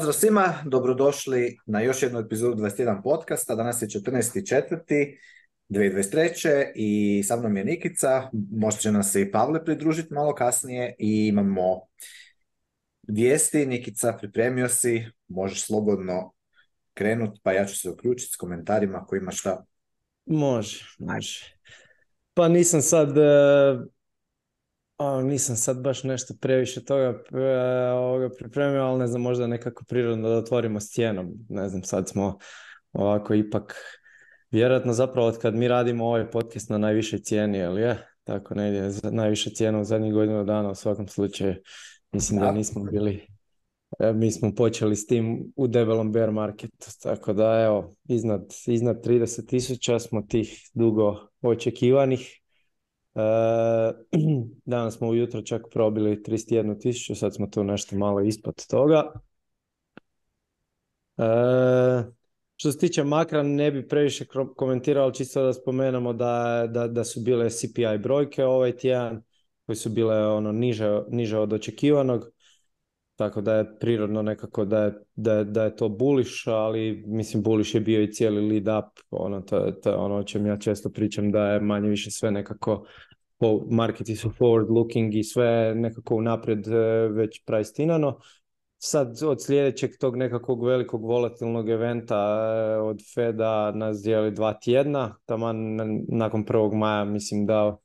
Pozdrav svima, dobrodošli na još jednu epizodu 21 podcasta. Danas je 14.4.2023. i sa mnom je Nikica, možda će nam se i Pavle pridružiti malo kasnije i imamo vijesti. Nikica, pripremio si, možeš slobodno krenut, pa ja ću se uključiti s komentarima ako ima šta. Može, može. Pa nisam sad e, nisam sad baš nešto previše toga e, pripremio, ali ne znam, možda nekako prirodno da otvorimo s cijenom. Ne znam, sad smo ovako ipak, vjerojatno zapravo od kad mi radimo ovaj podcast na najvišoj cijeni, ali je? Tako negdje, najviše cijena u zadnjih godinu dana u svakom slučaju. Mislim da. nismo bili, e, mi smo počeli s tim u debelom bear marketu, tako da evo, iznad, iznad 30 tisuća smo tih dugo očekivanih E, danas smo ujutro čak probili 31.000, sad smo tu nešto malo ispod toga. E, što se tiče makra, ne bi previše komentirao, ali čisto da spomenemo da, da, da su bile CPI brojke ovaj tjedan, koji su bile ono niže, niže od očekivanog, tako da je prirodno nekako da je, da, da je to buliš, ali mislim buliš je bio i cijeli lead up, ono, to, to je ono o čem ja često pričam, da je manje više sve nekako marketi su forward looking i sve nekako unaprijed e, već prajstinano. Sad od sljedećeg tog nekakvog velikog volatilnog eventa e, od Feda nas dijeli dva tjedna, tamo nakon 1. maja mislim da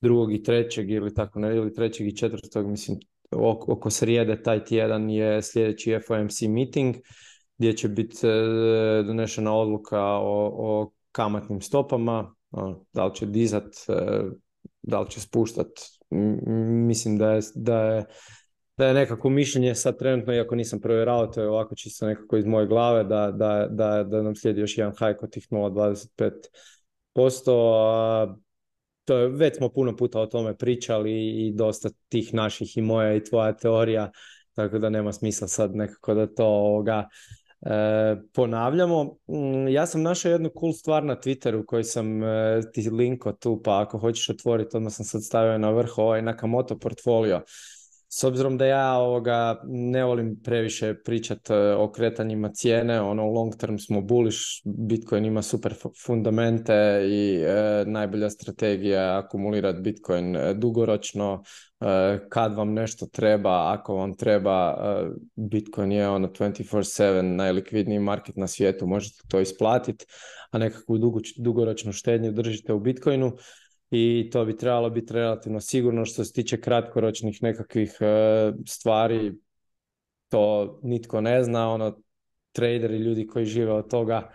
drugog i trećeg ili tako ne, ili trećeg i četvrtog, mislim oko, srijede taj tjedan je sljedeći FOMC meeting gdje će biti e, donešena odluka o, kamatnim stopama, ono, da li će dizat da li će spuštat, mislim da je, da da je nekako mišljenje sad trenutno, iako nisam provjeravao, to je ovako čisto nekako iz moje glave, da, da, da, da nam slijedi još jedan hajk od tih 0,25%, to je, već smo puno puta o tome pričali i dosta tih naših i moja i tvoja teorija, tako da nema smisla sad nekako da to ovoga, E, ponavljamo. Mm, ja sam našao jednu cool stvar na Twitteru koju sam e, ti linko tu, pa ako hoćeš otvoriti, odmah sam sad stavio na vrhu ovaj Nakamoto portfolio. S obzirom da ja ovoga ne volim previše pričat e, o kretanjima cijene, ono long term smo bullish, Bitcoin ima super fundamente i e, najbolja strategija je akumulirati Bitcoin e, dugoročno. kad vam nešto treba, ako vam treba, Bitcoin je ono 24/7 najlikvidniji market na svijetu, možete to isplatiti, a nekakvu dugoročnu štednju držite u Bitcoinu i to bi trebalo biti relativno sigurno što se tiče kratkoročnih nekakvih e, stvari to nitko ne zna ono traderi ljudi koji žive od toga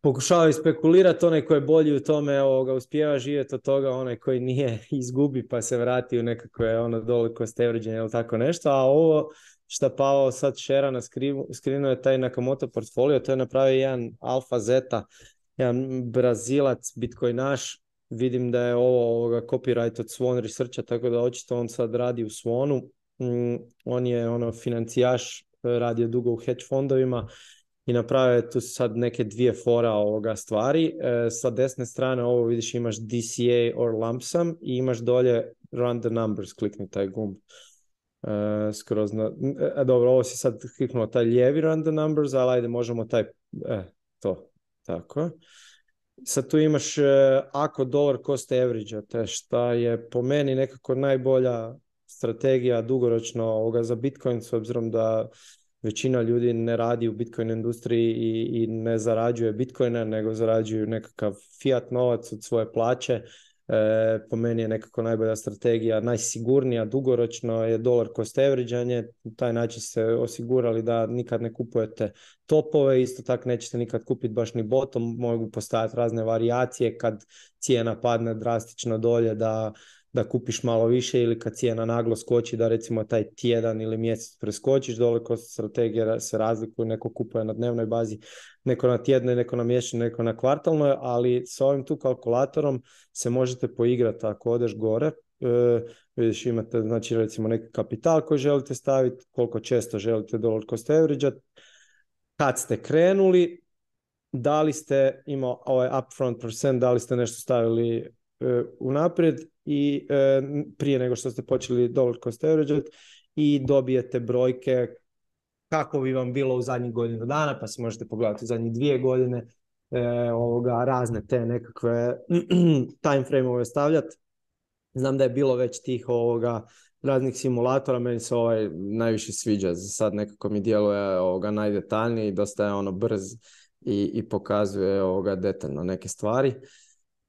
pokušavaju spekulirati onaj koji je bolji u tome ovoga, uspjeva živjeti od toga onaj koji nije izgubi pa se vrati u nekakve ono doliko ste ili tako nešto a ovo što Pao sad šera na skrinu, je taj Nakamoto portfolio to je napravio jedan alfa zeta jedan brazilac naš Vidim da je ovo ovoga copyright od Swan Researcha, tako da očito on sad radi u Svonu. Mm, on je ono financijaš, radio dugo u hedge fondovima i naprave tu sad neke dvije fora ovoga stvari. E, sa desne strane ovo vidiš imaš DCA or lump sum i imaš dolje run the numbers, klikni taj gumb. E, skroz na... E, dobro, ovo si sad kliknuo taj lijevi random numbers, ali ajde možemo taj... E, to, tako. Sad tu imaš e, ako dolar cost average te šta je po meni nekako najbolja strategija dugoročno ovoga za Bitcoin s obzirom da većina ljudi ne radi u Bitcoin industriji i, i ne zarađuje Bitcoina nego zarađuju nekakav fiat novac od svoje plaće E, po meni je nekako najbolja strategija, najsigurnija, dugoročno je dolar cost average taj način ste osigurali da nikad ne kupujete topove, isto tako nećete nikad kupiti baš ni bottom, mogu postaviti razne varijacije kad cijena padne drastično dolje da da kupiš malo više ili kad cijena naglo skoči da recimo taj tjedan ili mjesec preskočiš, kod strategije se razlikuju, neko kupuje na dnevnoj bazi, neko na tjednoj, neko na mjesečnoj, neko na kvartalnoj, ali s ovim tu kalkulatorom se možete poigrati ako odeš gore, e, vidiš imate znači recimo neki kapital koji želite staviti, koliko često želite dolar cost average kad ste krenuli, da li ste imao ovaj upfront percent, da li ste nešto stavili e, unaprijed i e, prije nego što ste počeli dollar cost average i dobijete brojke kako bi vam bilo u zadnjih godinu dana, pa se možete pogledati u zadnjih dvije godine, e, ovoga, razne te nekakve time frame-ove stavljati. Znam da je bilo već tih ovoga, raznih simulatora, meni se ovaj najviše sviđa, za sad nekako mi djeluje ovoga najdetaljniji, dosta je ono brz i, i pokazuje ovoga detaljno neke stvari.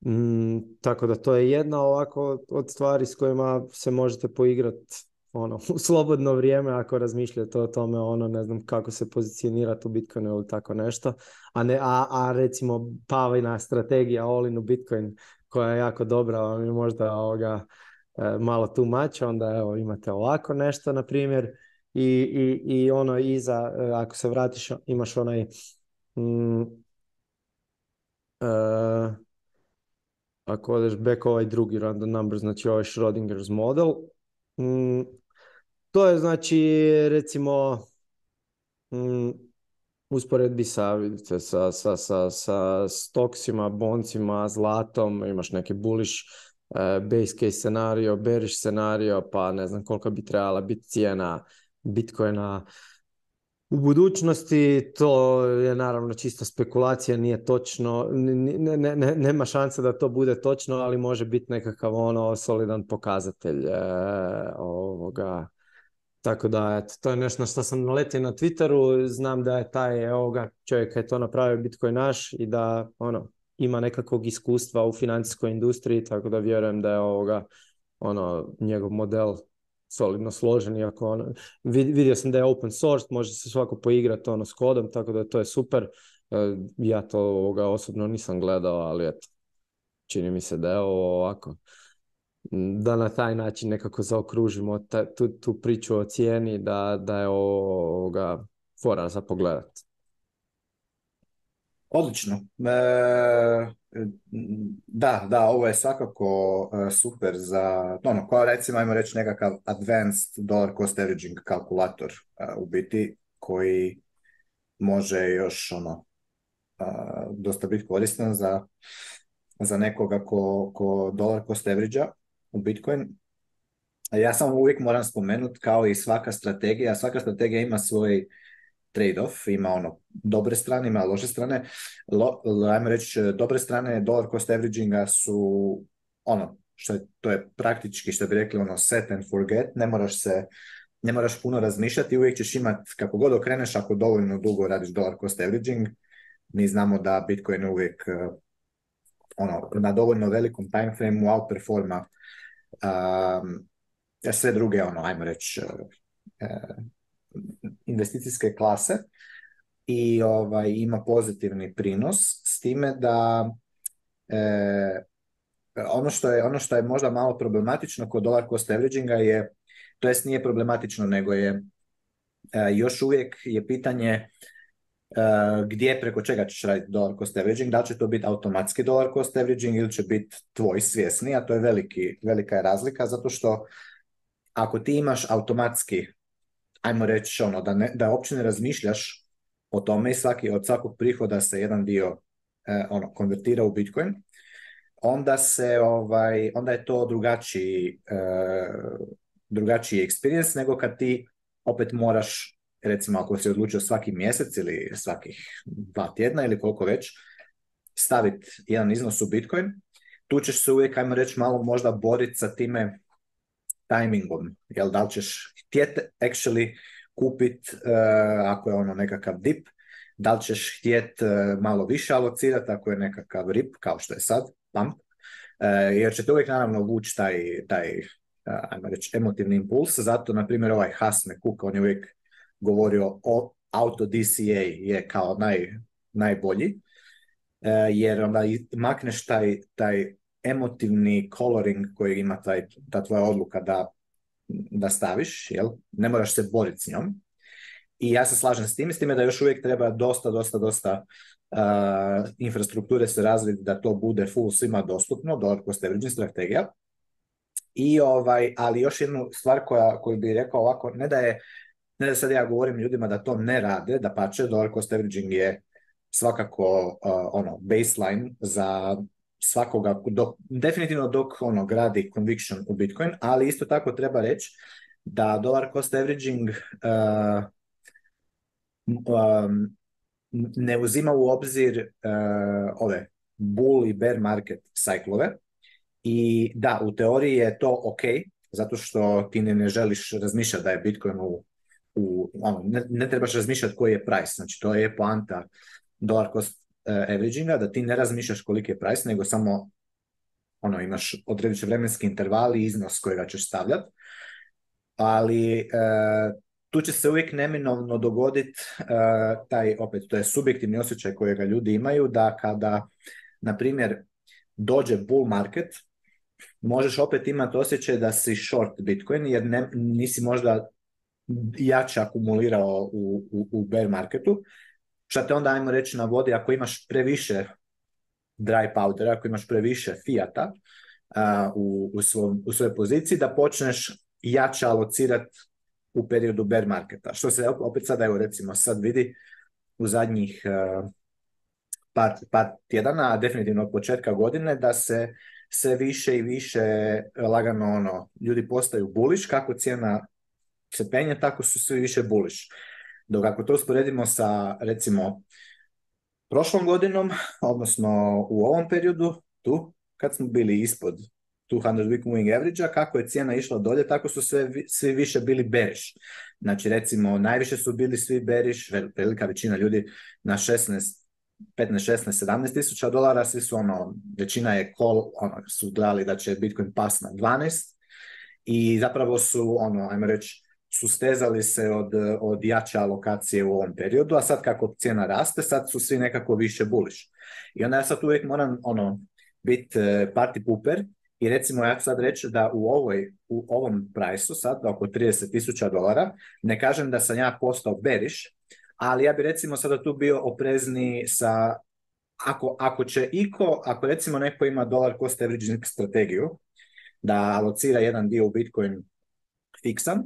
Mm, tako da to je jedna ovako od stvari s kojima se možete poigrati ono, u slobodno vrijeme ako razmišljate o tome, ono, ne znam kako se pozicionirati u Bitcoinu ili tako nešto, a, ne, a, a recimo Pavina strategija All u Bitcoin koja je jako dobra, vam je možda ovoga, e, malo mača, onda evo imate ovako nešto na primjer i, i, i ono iza, e, ako se vratiš, imaš onaj mm, e, ako odeš back ovaj drugi random number, znači ovaj Schrodinger's model, mm, to je znači recimo mm, usporedbi sa, vidite, sa, sa, sa, stoksima, boncima, zlatom, imaš neki bullish eh, base case scenario, bearish scenario, pa ne znam koliko bi trebala biti cijena Bitcoina, u budućnosti, to je naravno čista spekulacija, nije točno, ne, nema šanse da to bude točno, ali može biti nekakav ono solidan pokazatelj e, ovoga. Tako da, to je nešto što sam naletio na Twitteru, znam da je taj ovoga, čovjek je to napravio Bitcoin naš i da ono, ima nekakvog iskustva u financijskoj industriji, tako da vjerujem da je ovoga ono, njegov model solidno složen, iako ono, vidio sam da je open source, može se svako poigrati ono s kodom, tako da to je super. E, ja to ovoga osobno nisam gledao, ali eto, čini mi se da je ovo ovako. Da na taj način nekako zaokružimo tu, tu priču o cijeni, da, da je ovoga fora za pogledat. Odlično. E, da, da, ovo je svakako e, super za, ono, kao recimo, ajmo reći nekakav advanced dollar cost averaging kalkulator e, u biti, koji može još, ono, e, dosta biti koristan za, nekoga ko, ko dolar cost average u Bitcoin. Ja samo uvijek moram spomenuti, kao i svaka strategija, svaka strategija ima svoj trade-off, ima ono dobre strane, ima loše strane. ajmo reći, e, dobre strane dollar cost averaginga su ono, što je, to je praktički što bi rekli ono set and forget, ne moraš se ne moraš puno razmišljati, uvijek ćeš imati kako god okreneš, ako dovoljno dugo radiš dollar cost averaging, mi znamo da Bitcoin uvijek e, ono, na dovoljno velikom time frame outperforma um, sve druge, ono, ajmo reći, e, investicijske klase i ovaj, ima pozitivni prinos s time da e, ono, što je, ono što je možda malo problematično kod dollar cost averaginga je, to jest nije problematično nego je e, još uvijek je pitanje e, gdje preko čega ćeš raditi dollar cost averaging, da će to biti automatski dollar cost averaging ili će biti tvoj svjesni, a to je veliki, velika je razlika zato što ako ti imaš automatski ajmo reći ono, da, ne, da uopće ne razmišljaš o tome i svaki, od svakog prihoda se jedan dio e, ono, konvertira u Bitcoin, onda se ovaj, onda je to drugačiji, e, drugačiji experience nego kad ti opet moraš recimo ako si odlučio svaki mjesec ili svakih dva tjedna ili koliko već, staviti jedan iznos u Bitcoin, tu ćeš se uvijek, ajmo reći, malo možda boriti sa time timingom, jel da li ćeš htjeti actually kupit, eh, ako je ono nekakav dip, da li ćeš htjet eh, malo više alocirati ako je nekakav rip, kao što je sad, pump, eh, jer će te uvijek naravno vući taj, taj ajmo reći, emotivni impuls, zato, na primjer, ovaj Hasne Kuka, on je uvijek govorio o auto DCA je kao naj, najbolji, jer onda makneš taj, taj emotivni coloring koji ima taj, ta tvoja odluka da da staviš, jel? ne moraš se boriti s njom. I ja se slažem s tim, s time da još uvijek treba dosta, dosta, dosta uh, infrastrukture se razviti da to bude full svima dostupno, dollar cost averaging strategija. I ovaj, ali još jednu stvar koja, koju bih rekao ovako, ne da je, ne da sad ja govorim ljudima da to ne rade, da pače, dollar cost averaging je svakako ono baseline za svakoga, definitivno dok ono gradi conviction u Bitcoin, ali isto tako treba reći da dolar cost averaging uh, um, ne uzima u obzir uh, ove bull i bear market sajklove i da, u teoriji je to ok, zato što ti ne, ne želiš razmišljati da je Bitcoin u, u ono, ne, trebaš razmišljati koji je price, znači to je poanta dolar cost E, averaginga, da ti ne razmišljaš koliki je price, nego samo ono, imaš određeni vremenski interval i iznos kojega ćeš stavljati. Ali e, tu će se uvijek neminovno dogoditi e, taj, opet, to je subjektivni osjećaj kojega ljudi imaju, da kada, na primjer, dođe bull market, možeš opet imati osjećaj da si short Bitcoin, jer nisi možda jače akumulirao u, u, u bear marketu, šta te onda ajmo reći na vodi, ako imaš previše dry powder, ako imaš previše fijata uh, u, u, u svojoj poziciji, da počneš jače alocirati u periodu bear marketa. Što se opet sada, evo recimo sad vidi u zadnjih uh, par, tjedana, a definitivno od početka godine, da se sve više i više e, lagano ono, ljudi postaju bullish, kako cijena se penje, tako su sve više buliš. Dok ako to usporedimo sa recimo prošlom godinom, odnosno u ovom periodu, tu, kad smo bili ispod 200 week moving average kako je cijena išla dolje, tako su sve, svi više bili bearish. Znači recimo najviše su bili svi bearish, velika većina ljudi na 16 15, 16, 17 tisuća dolara, svi su ono, većina je call, ono, su gledali da će Bitcoin pas na 12 i zapravo su, ono, ajmo reći, su stezali se od, od jače alokacije u ovom periodu, a sad kako cijena raste, sad su svi nekako više buliš. I onda ja sad uvijek moram ono, biti e, party puper i recimo ja ću sad reći da u, ovoj, u ovom prajsu sad oko 30.000 dolara, ne kažem da sam ja postao beriš, ali ja bi recimo sada tu bio oprezni sa ako, ako će iko, ako recimo neko ima dolar cost averaging strategiju, da alocira jedan dio u Bitcoin fiksan,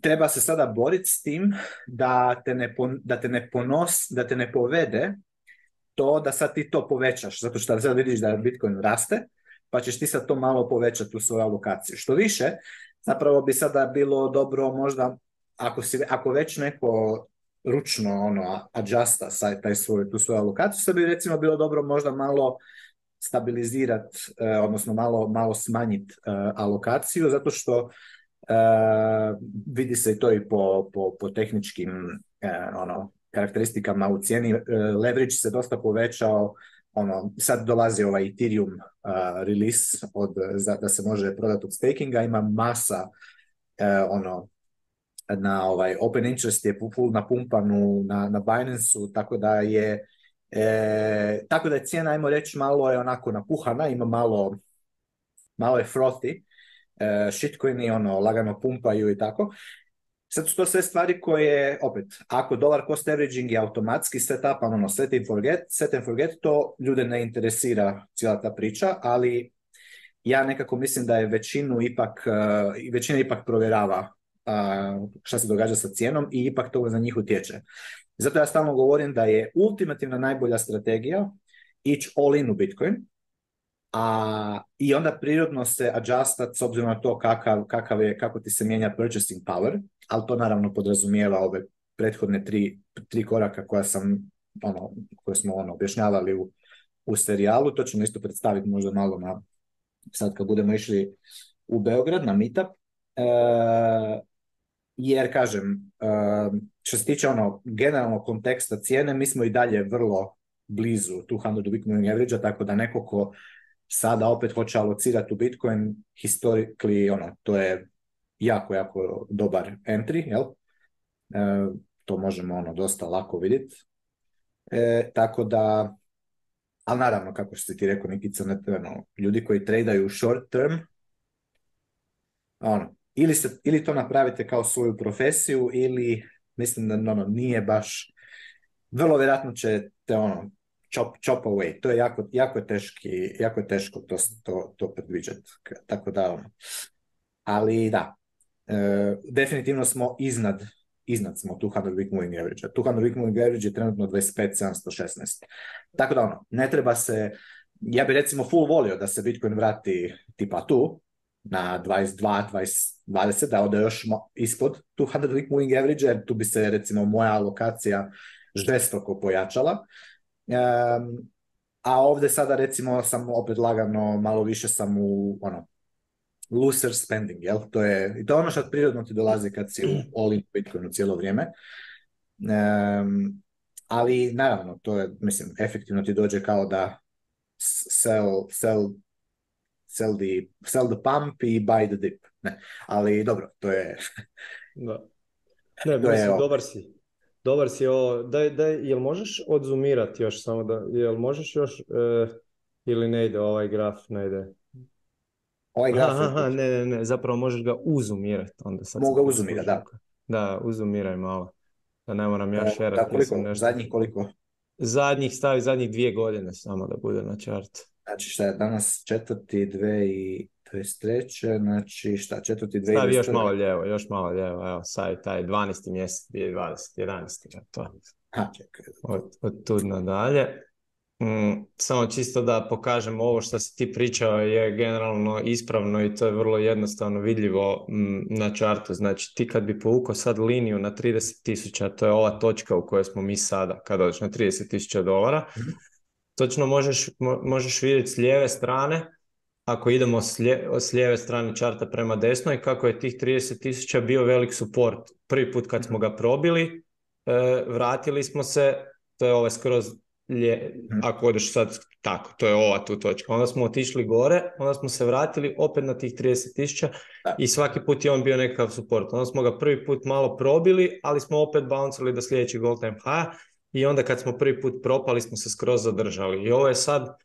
treba se sada boriti s tim da te ne, da te ne ponos, da te ne povede to da sad ti to povećaš, zato što sad vidiš da Bitcoin raste, pa ćeš ti sad to malo povećati u svojoj alokaciju. Što više, zapravo bi sada bilo dobro možda, ako, si, ako već neko ručno ono, adjusta saj, taj tu svoju alokaciju, sad bi recimo bilo dobro možda malo stabilizirati, e, odnosno malo, malo smanjiti e, alokaciju, zato što E, vidi se to i po, po, po tehničkim e, ono, karakteristikama u cijeni. E, leverage se dosta povećao, ono, sad dolazi ovaj Ethereum release za, da se može prodati od stakinga, ima masa ono, na ovaj open interest je full napumpanu na, na Binance-u, tako da je tako da je cijena, ajmo reći, malo je onako napuhana, ima malo malo je frothy, E, shitcoini ono, lagano pumpaju i tako. Sad su to sve stvari koje, opet, ako dolar cost averaging je automatski setup, ono, set and forget, set and forget, to ljude ne interesira cijela ta priča, ali ja nekako mislim da je većinu ipak, e, većina ipak provjerava šta se događa sa cijenom i ipak to za njih utječe. Zato ja stalno govorim da je ultimativna najbolja strategija ići all in u Bitcoin, a, i onda prirodno se adjustat s obzirom na to kakav, kakav je, kako ti se mijenja purchasing power, ali to naravno podrazumijeva ove prethodne tri, tri koraka koja sam ono, koje smo ono, objašnjavali u, u serijalu, to ćemo isto predstaviti možda malo na, sad kad budemo išli u Beograd na meetup, e, jer kažem, e, što se tiče ono generalnog konteksta cijene, mi smo i dalje vrlo blizu 200 week moving average tako da neko ko sada opet hoće alocirati u Bitcoin, historically, ono, to je jako, jako dobar entry, jel? E, to možemo ono dosta lako vidjeti. E, tako da, ali naravno, kako što ti rekao, Nikica, ono, ljudi koji tradaju short term, ono, ili, ili to napravite kao svoju profesiju, ili mislim da ono, nije baš, vrlo vjerojatno te ono, chop, chop away. To je jako, jako, teški, jako teško to, to, to predviđati. Tako da, ono. ali da, e, definitivno smo iznad iznad smo 200 week moving average. 200 week moving average je trenutno 25.716. Tako da ono, ne treba se, ja bi recimo full volio da se Bitcoin vrati tipa tu, na 22, 20, 20 da ode još ispod 200 week moving average, jer tu bi se recimo moja alokacija žestoko pojačala, a ovdje sada recimo sam opet lagano, malo više sam u ono, looser spending, jel? To je, I to ono što prirodno ti dolazi kad si u all in Bitcoinu cijelo vrijeme. ali naravno, to je, mislim, efektivno ti dođe kao da sell, sell, sell, the, pump i buy the dip. Ne. Ali dobro, to je... da. Ne, to je, ono. dobar si. Dobar si ovo, daj, daj, jel možeš odzumirati još samo da, jel možeš još, e, ili ne ide ovaj graf, ne ide. Ovaj graf aha, aha, ne, ne, ne, zapravo možeš ga uzumirati onda sad. Mogu ga uzumirati, da. Da, uzumiraj malo, da ne moram ja šerati. Da, koliko, nešto... zadnjih koliko? Zadnjih, stavi zadnjih dvije godine samo da bude na čartu. Znači šta je danas četvrti, dve i 23. znači šta, četvrti dvije... Stavi još malo ljevo, još malo ljevo, evo, sad taj 12. mjesec 2020, 11. Ja to. Ha, čekaj. Od, od tu nadalje. Mm, samo čisto da pokažem ovo što si ti pričao je generalno ispravno i to je vrlo jednostavno vidljivo mm, na čartu. Znači ti kad bi povukao sad liniju na 30.000, to je ova točka u kojoj smo mi sada, kad dođeš na 30.000 dolara, mhm. točno možeš, mo možeš vidjeti s lijeve strane ako idemo s lijeve strane čarta prema desnoj, kako je tih 30 tisuća bio velik suport. Prvi put kad smo ga probili, e, vratili smo se, to je ovaj skroz ako odeš sad tako, to je ova tu točka. Onda smo otišli gore, onda smo se vratili opet na tih 30 tisuća i svaki put je on bio nekakav suport. Onda smo ga prvi put malo probili, ali smo opet bouncili do sljedećeg all time high i onda kad smo prvi put propali smo se skroz zadržali. I ovo je sad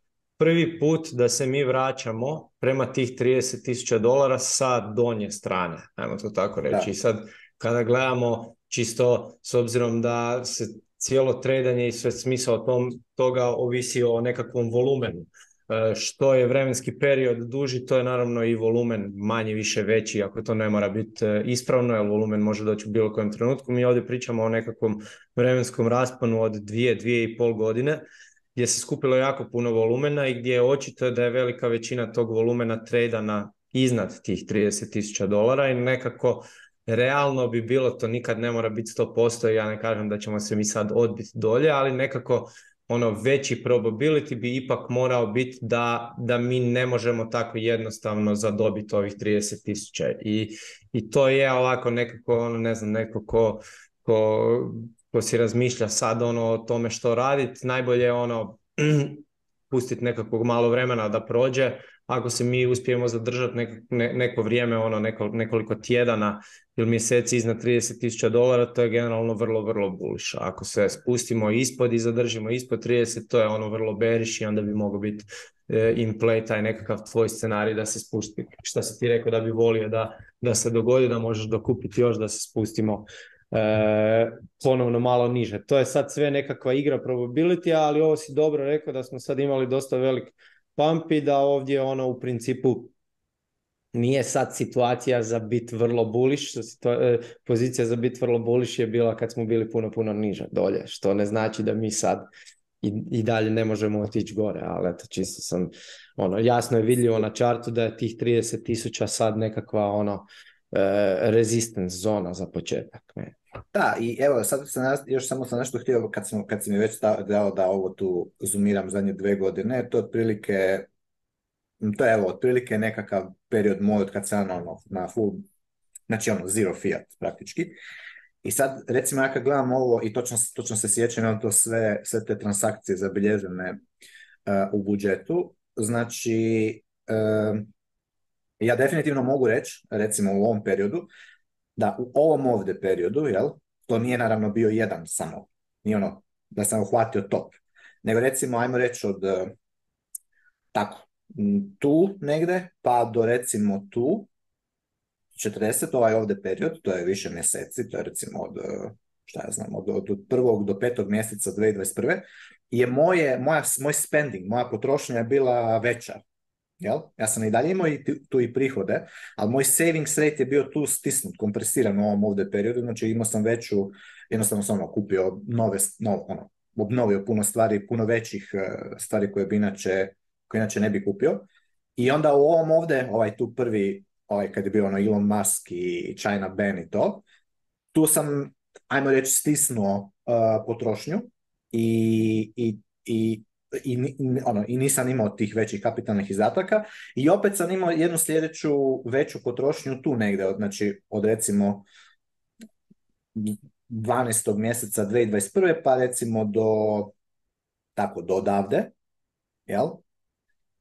prvi put da se mi vraćamo prema tih 30.000 tisuća dolara sa donje strane, ajmo to tako reći. I sad kada gledamo čisto s obzirom da se cijelo tredanje i sve smisao tom, toga ovisi o nekakvom volumenu. E, što je vremenski period duži, to je naravno i volumen manje više veći, ako to ne mora biti e, ispravno, jer volumen može doći u bilo kojem trenutku. Mi ovdje pričamo o nekakvom vremenskom rasponu od dvije, dvije i pol godine, gdje se skupilo jako puno volumena i gdje je očito da je velika većina tog volumena tradana iznad tih 30.000 dolara i nekako realno bi bilo, to nikad ne mora biti 100%, ja ne kažem da ćemo se mi sad odbiti dolje, ali nekako ono veći probability bi ipak morao biti da, da mi ne možemo tako jednostavno zadobiti ovih 30.000 tisuća. I, I to je ovako nekako, ono, ne znam, neko ko, ko ko si razmišlja sad ono o tome što raditi, najbolje je ono pustiti nekakvog malo vremena da prođe. Ako se mi uspijemo zadržati neko, neko vrijeme, ono nekoliko tjedana ili mjeseci iznad 30.000 dolara, to je generalno vrlo, vrlo bullish. Ako se spustimo ispod i zadržimo ispod 30, to je ono vrlo beriš i onda bi mogao biti e, in play taj nekakav tvoj scenarij da se spusti. Šta si ti rekao da bi volio da, da se dogodi, da možeš dokupiti još da se spustimo e, ponovno malo niže. To je sad sve nekakva igra probability, ali ovo si dobro rekao da smo sad imali dosta velik pump i da ovdje ono u principu nije sad situacija za bit vrlo buliš, e, pozicija za bit vrlo buliš je bila kad smo bili puno, puno niže dolje, što ne znači da mi sad i, i dalje ne možemo otići gore, ali eto čisto sam, ono, jasno je vidljivo na čartu da je tih 30 tisuća sad nekakva ono, e, resistance zona za početak. Ne? Da, i evo, sad još samo sam nešto htio, kad, sam, kad si mi već dao da ovo tu zoomiram zadnje dve godine, to je otprilike, to je evo, otprilike nekakav period moj od kad sam ono, na full, znači ono, zero fiat praktički. I sad, recimo, ja kad gledam ovo i točno, točno se sjećam, to sve, sve te transakcije zabilježene e, u budžetu, znači, e, ja definitivno mogu reći, recimo u ovom periodu, da u ovom ovdje periodu, jel, to nije naravno bio jedan samo, nije ono da sam uhvatio top, nego recimo, ajmo reći od e, tako, tu negde, pa do recimo tu, 40, ovaj ovdje period, to je više mjeseci, to je recimo od, e, šta ja znam, od, od prvog do petog mjeseca 2021. je moje, moja, moj spending, moja potrošnja je bila veća Jel? Ja sam i dalje imao i tu i prihode, ali moj savings rate je bio tu stisnut, kompresiran u ovom ovdje periodu, znači imao sam veću, jednostavno sam ono, kupio nove, no, ono, obnovio puno stvari, puno većih e, stvari koje bi inače, koje inače ne bi kupio. I onda u ovom ovdje, ovaj tu prvi, ovaj kad je bio ono Elon Musk i China Ben i to, tu sam, ajmo reći, stisnuo e, potrošnju i, i, i i, ono, i nisam imao tih većih kapitalnih izdataka i opet sam imao jednu sljedeću veću potrošnju tu negdje, od, znači od recimo 12. mjeseca 2021. pa recimo do tako do odavde, jel?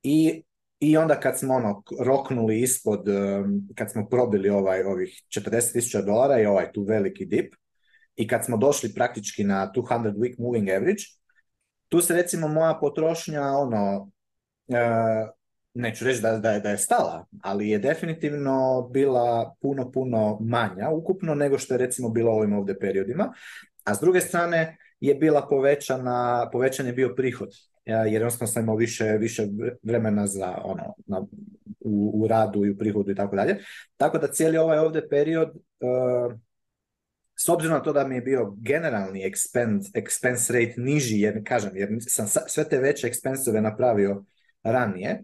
I, I onda kad smo ono roknuli ispod, um, kad smo probili ovaj, ovih 40.000 dolara i ovaj tu veliki dip, i kad smo došli praktički na 200 week moving average, tu se recimo moja potrošnja, ono, e, neću reći da, da, je, da je stala, ali je definitivno bila puno, puno manja ukupno nego što je recimo bilo ovim ovdje periodima. A s druge strane je bila povećana, povećan je bio prihod, e, jer jednostavno sam imao više, više vremena za ono, na, u, u, radu i u prihodu i tako dalje. Tako da cijeli ovaj ovdje period e, s obzirom na to da mi je bio generalni expense, expense rate niži, jer kažem, jer sam sve te veće expenseove napravio ranije,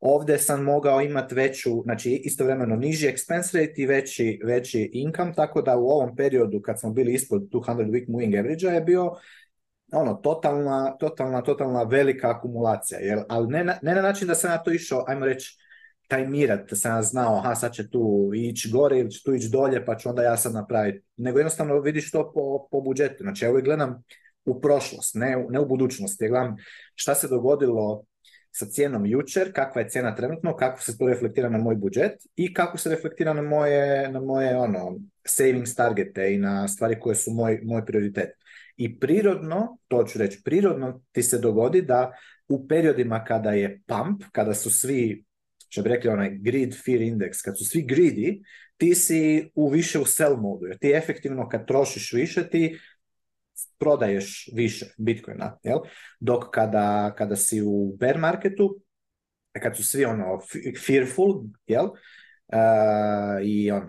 ovdje sam mogao imati veću, znači istovremeno niži expense rate i veći, veći income, tako da u ovom periodu kad smo bili ispod 200 week moving average je bio ono, totalna, totalna, totalna velika akumulacija, ali ne na, ne na način da sam na to išao, ajmo reći, tajmirat, da sam ja znao, aha, sad će tu ići gore ili će tu ići dolje, pa ću onda ja sad napraviti. Nego jednostavno vidiš to po, po budžetu. Znači, ja uvijek gledam u prošlost, ne, u budućnost. Ja gledam šta se dogodilo sa cijenom jučer, kakva je cijena trenutno, kako se to reflektira na moj budžet i kako se reflektira na moje, na moje ono, savings targete i na stvari koje su moj, moj prioritet. I prirodno, to ću reći, prirodno ti se dogodi da u periodima kada je pump, kada su svi što bi rekli onaj greed fear index, kad su svi greedy, ti si u više u sell modu, jer ti efektivno kad trošiš više, ti prodaješ više bitcoina, jel? Dok kada, kada si u bear marketu, kad su svi ono fearful, jel? Uh, i on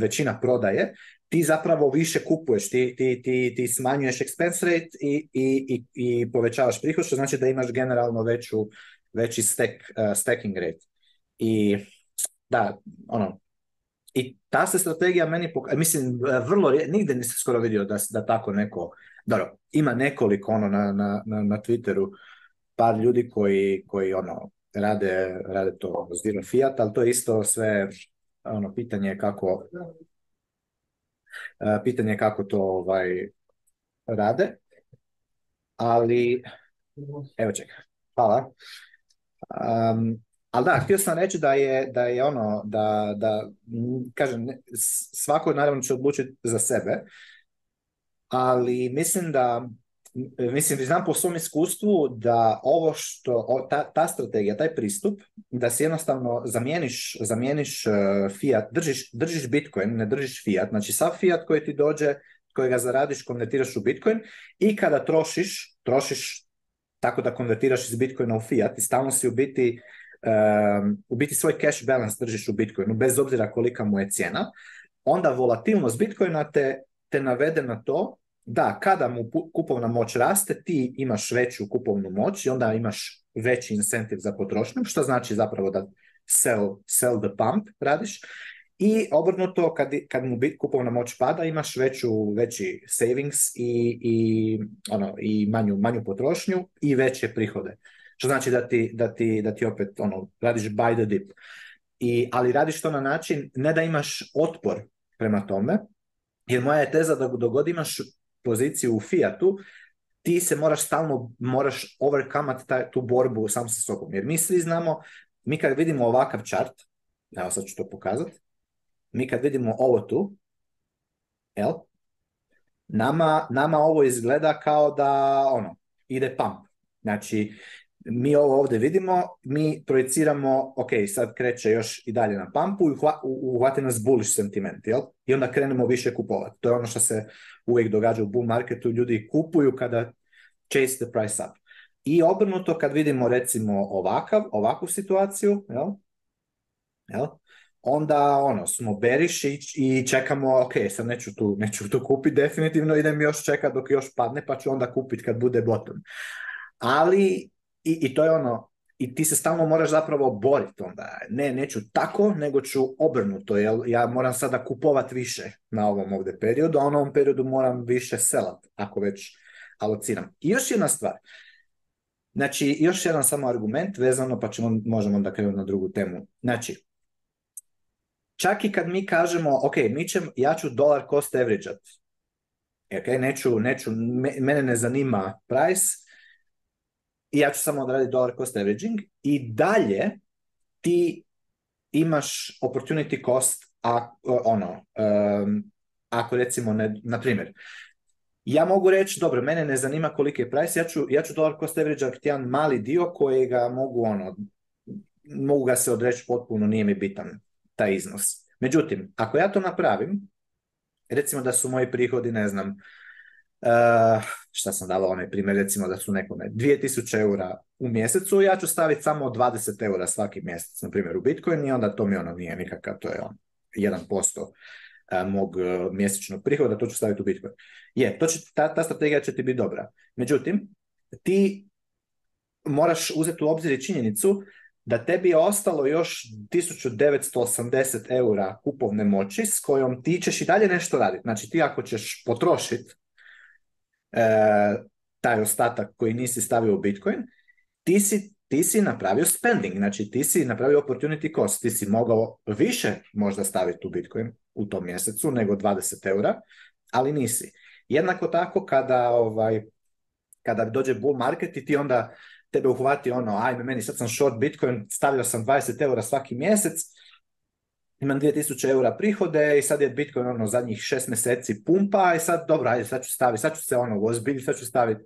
većina prodaje, ti zapravo više kupuješ, ti, ti, ti, ti smanjuješ expense rate i, i, i, i povećavaš prihod, što znači da imaš generalno veću, veći stack, uh, stacking rate. I da, ono, i ta se strategija meni, poka... mislim, uh, vrlo, nigdje nisam skoro vidio da, da tako neko, dobro, ima nekoliko ono na, na, na, na Twitteru, par ljudi koji, koji ono, rade, rade to s Fiat, ali to je isto sve ono, pitanje kako uh, pitanje kako to ovaj rade, ali evo čekaj, hvala. Um, ali da, htio sam reći da je, da je ono, da, da kažem, svako naravno će odlučiti za sebe, ali mislim da, mislim, znam po svom iskustvu da ovo što, ta, ta strategija, taj pristup, da si jednostavno zamijeniš, zamijeniš e, fiat, držiš, držiš bitcoin, ne držiš fiat, znači sav fiat koji ti dođe, kojega zaradiš, konvertiraš u bitcoin i kada trošiš, trošiš tako da konvertiraš iz Bitcoina u fiat i stalno si u biti, u biti svoj cash balance držiš u Bitcoinu, bez obzira kolika mu je cijena, onda volatilnost Bitcoina te, te navede na to da kada mu kupovna moć raste, ti imaš veću kupovnu moć i onda imaš veći incentiv za potrošnju, što znači zapravo da sell, sell the pump radiš i obrnuto, kad, kad mu kupovna moć pada, imaš veću, veći savings i, i, ono, i manju, manju potrošnju i veće prihode. Što znači da ti, da ti, da ti opet ono, radiš by the dip. I, ali radiš to na način, ne da imaš otpor prema tome, jer moja je teza da god imaš poziciju u Fiatu, ti se moraš stalno, moraš overkamat tu borbu sam sa sobom. Jer mi svi znamo, mi kad vidimo ovakav chart, evo sad ću to pokazati, mi kad vidimo ovo tu, jel? Nama, nama ovo izgleda kao da ono, ide pump. Znači, mi ovo ovdje vidimo, mi projeciramo, ok, sad kreće još i dalje na pumpu i nas bullish sentiment, jel? I onda krenemo više kupovati. To je ono što se uvijek događa u bull marketu, ljudi kupuju kada chase the price up. I obrnuto kad vidimo recimo ovakav, ovakvu situaciju, jel? Jel? onda ono, smo i, i čekamo, ok, sad neću tu, neću tu kupiti definitivno, idem još čekat dok još padne, pa ću onda kupiti kad bude bottom. Ali, i, i to je ono, i ti se stalno moraš zapravo boriti onda. Ne, neću tako, nego ću obrnuto, jer ja moram sada kupovat više na ovom ovdje periodu, a na ovom periodu moram više selat, ako već alociram. I još jedna stvar, znači još jedan samo argument vezano, pa ćemo, možemo onda krenuti na drugu temu. Znači, čak i kad mi kažemo, ok, mi ja ću dolar cost average e, ok, neću, neću, mene ne zanima price, i ja ću samo odraditi dolar cost averaging i dalje ti imaš opportunity cost a, ono, ako recimo, na primjer, ja mogu reći, dobro, mene ne zanima koliki je price, ja ću, ja ću dollar cost average jedan mali dio kojega mogu ono, mogu ga se odreći potpuno, nije mi bitan iznos. Međutim, ako ja to napravim, recimo da su moji prihodi, ne znam, uh, šta sam dala onaj primjer, recimo da su nekome 2000 eura u mjesecu, ja ću staviti samo 20 eura svaki mjesec, na primjer u Bitcoin, i onda to mi ono nije nikakav, to je on, 1% eh, mog eh, mjesečnog prihoda, to ću staviti u Bitcoin. Je, to će, ta, ta strategija će ti biti dobra. Međutim, ti moraš uzeti u obzir činjenicu da tebi je ostalo još 1980 eura kupovne moći s kojom ti ćeš i dalje nešto raditi. Znači ti ako ćeš potrošiti e, taj ostatak koji nisi stavio u Bitcoin, ti si, ti si napravio spending, znači ti si napravio opportunity cost, ti si mogao više možda staviti u Bitcoin u tom mjesecu nego 20 eura, ali nisi. Jednako tako kada ovaj kada dođe bull market i ti onda tebe uhvati ono, ajme meni, sad sam short Bitcoin, stavljao sam 20 eura svaki mjesec, imam 2000 eura prihode i sad je Bitcoin ono zadnjih šest mjeseci pumpa i sad dobro, ajde sad ću staviti, sad ću se ono ozbiljiti, sad ću staviti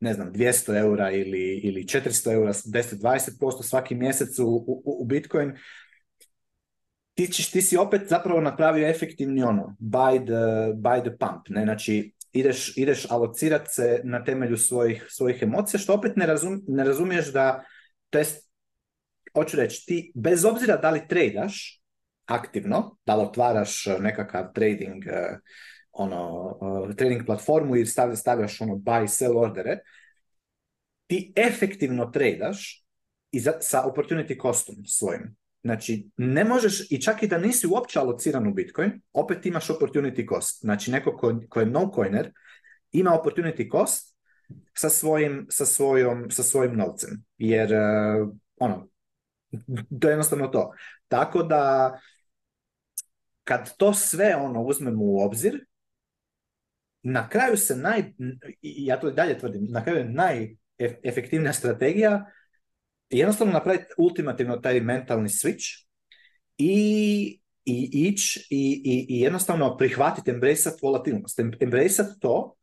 ne znam, 200 eura ili, ili 400 eura, 10-20% svaki mjesec u, u, u Bitcoin, ti, ti si opet zapravo napravio efektivni ono, buy the, buy the pump, ne? znači ideš, ideš alocirat se na temelju svojih, svojih emocija, što opet ne, razumiješ da, to jest, hoću reći, ti bez obzira da li tradaš aktivno, da li otvaraš e, nekakav trading, e, ono, e, trading platformu i stavljaš, stavljaš ono buy sell ordere, ti efektivno tradaš i za, sa opportunity costom svojim. Znači, ne možeš, i čak i da nisi uopće alociran u Bitcoin, opet imaš opportunity cost. Znači, neko ko, ko je no-coiner ima opportunity cost sa svojim, sa svojom, sa svojim novcem. Jer, e, ono, to je jednostavno to. Tako da, kad to sve ono uzmemo u obzir, na kraju se naj, ja to dalje tvrdim, na kraju je najefektivnija strategija jednostavno napraviti ultimativno taj mentalni switch i i ić i, i, jednostavno prihvatiti, embraceat volatilnost. Embraceat to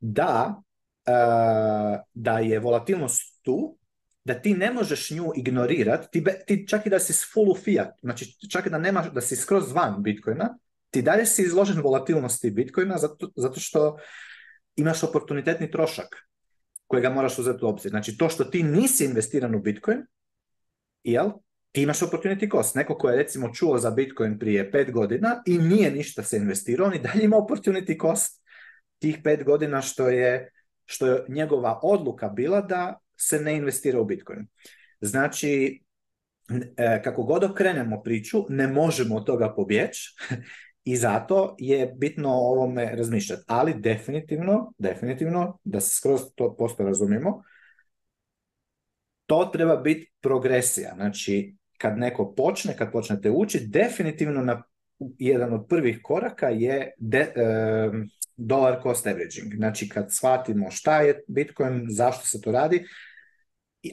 da, eh, da je volatilnost tu, da ti ne možeš nju ignorirati, ti, ti, čak i da si full u fiat, znači čak i da nemaš, da si skroz van Bitcoina, ti dalje si izložen volatilnosti Bitcoina zato, zato što imaš oportunitetni trošak kojega moraš uzeti u obzir. Znači, to što ti nisi investiran u Bitcoin, jel, ti imaš opportunity cost. Neko ko je recimo čuo za Bitcoin prije pet godina i nije ništa se investirao, on i dalje ima opportunity cost tih pet godina što je, što je njegova odluka bila da se ne investira u Bitcoin. Znači, e, kako god okrenemo priču, ne možemo od toga pobjeći I zato je bitno o ovome razmišljati. Ali definitivno, definitivno, da se skroz to posto razumimo, to treba biti progresija. Znači, kad neko počne, kad počnete učiti, definitivno na jedan od prvih koraka je de, dollar cost averaging. Znači, kad shvatimo šta je Bitcoin, zašto se to radi,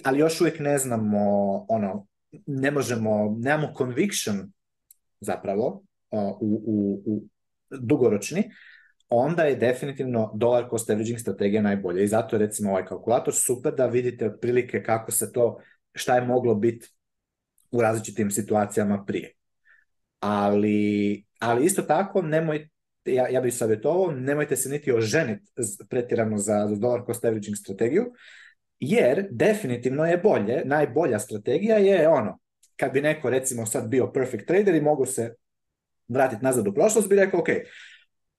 ali još uvijek ne znamo, ono, ne možemo, nemamo conviction zapravo u, u, u dugoročni, onda je definitivno dolar cost averaging strategija najbolja i zato je recimo ovaj kalkulator super da vidite otprilike kako se to, šta je moglo biti u različitim situacijama prije. Ali, ali isto tako nemojte, ja, ja bih savjetovao, nemojte se niti oženiti pretjerano za, za dolar cost averaging strategiju, jer definitivno je bolje, najbolja strategija je ono, kad bi neko recimo sad bio perfect trader i mogu se vratiti nazad u prošlost, bi rekao, ok,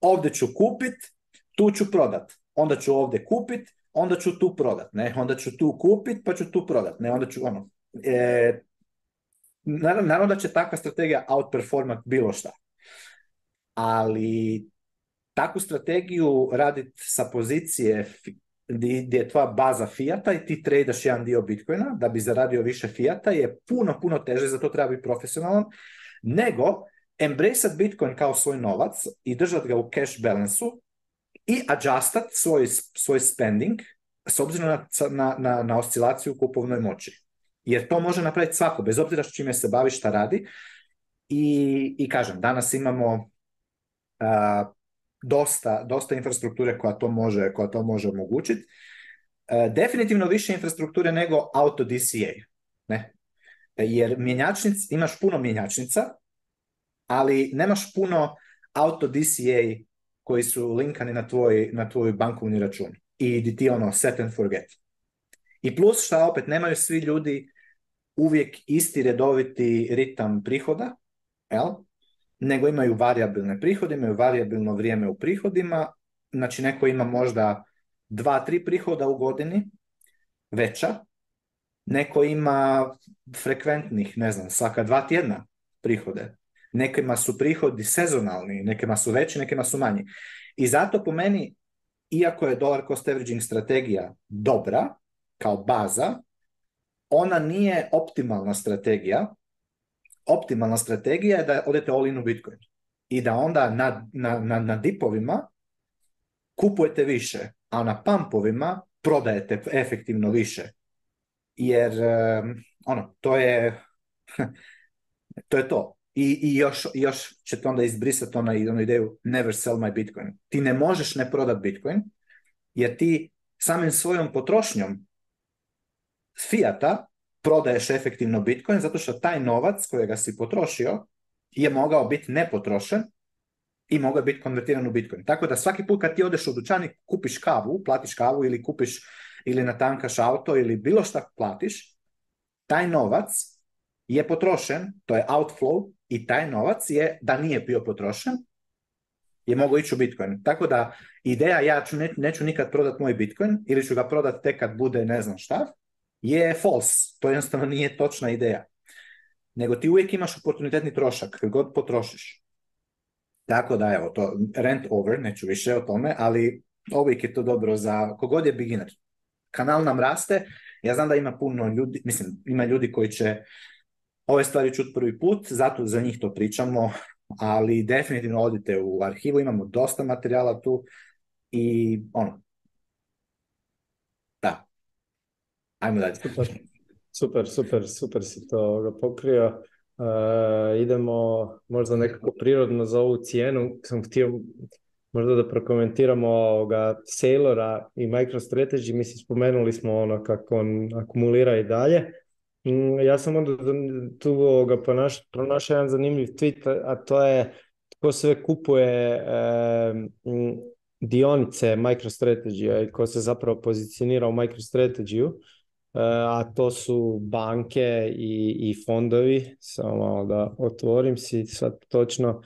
ovdje ću kupit, tu ću prodat, onda ću ovdje kupit, onda ću tu prodat, ne, onda ću tu kupit, pa ću tu prodat, ne, onda ću ono. E, naravno, da će takva strategija outperformat bilo šta. Ali takvu strategiju raditi sa pozicije gdje je tvoja baza fijata i ti tradaš jedan dio bitcoina da bi zaradio više fijata je puno, puno teže, zato treba biti profesionalan, nego embraceat Bitcoin kao svoj novac i držat ga u cash balansu i adjustat svoj, svoj spending s obzirom na, na, na, na oscilaciju u kupovnoj moći. Jer to može napraviti svako, bez obzira s čime se bavi, šta radi. I, i kažem, danas imamo dosta, dosta infrastrukture koja to može, koja to može omogućiti. E, definitivno više infrastrukture nego auto DCA. Ne? E, jer mjenjačnic, imaš puno mjenjačnica, ali nemaš puno auto DCA koji su linkani na tvoj, na tvoj bankovni račun i di ti ono set and forget. I plus šta opet, nemaju svi ljudi uvijek isti redoviti ritam prihoda, jel? nego imaju variabilne prihode, imaju variabilno vrijeme u prihodima, znači neko ima možda dva, tri prihoda u godini, veća, neko ima frekventnih, ne znam, svaka dva tjedna prihode, nekima su prihodi sezonalni, nekima su veći, nekima su manji. I zato po meni, iako je dollar cost averaging strategija dobra, kao baza, ona nije optimalna strategija. Optimalna strategija je da odete all in u Bitcoin i da onda na, na, na, na dipovima kupujete više, a na pumpovima prodajete efektivno više. Jer, ono, to je, to je to. I, i još, još će to onda izbrisati onaj, onu ideju never sell my bitcoin. Ti ne možeš ne prodati bitcoin, jer ti samim svojom potrošnjom fiata prodaješ efektivno bitcoin, zato što taj novac kojega si potrošio je mogao biti nepotrošen i mogao biti konvertiran u bitcoin. Tako da svaki put kad ti odeš u dućan i kupiš kavu, platiš kavu ili kupiš ili natankaš auto ili bilo šta platiš, taj novac je potrošen, to je outflow i taj novac je, da nije bio potrošen, je mogao ići u Bitcoin. Tako da ideja ja ću, ne, neću nikad prodati moj Bitcoin ili ću ga prodati tek kad bude ne znam šta, je false. To jednostavno nije točna ideja. Nego ti uvijek imaš oportunitetni trošak kad god potrošiš. Tako da evo, to rent over, neću više o tome, ali uvijek je to dobro za kogod je beginner. Kanal nam raste, ja znam da ima puno ljudi, mislim, ima ljudi koji će Ove stvari čut prvi put, zato za njih to pričamo, ali definitivno odite u arhivu, imamo dosta materijala tu i ono, da, ajmo dalje. Super, super, super, super si to pokrio. Uh, idemo možda nekako prirodno za ovu cijenu. Sam htio možda da prokomentiramo ovoga Sailora i MicroStrategy. Mislim, spomenuli smo ono kako on akumulira i dalje. Ja sam onda tu ovoga pronašao jedan zanimljiv tweet, a to je tko sve kupuje e, dionice MicroStrategy, tko se zapravo pozicionira u microstrategy eh, a to su banke i, i fondovi, samo da otvorim si sad točno.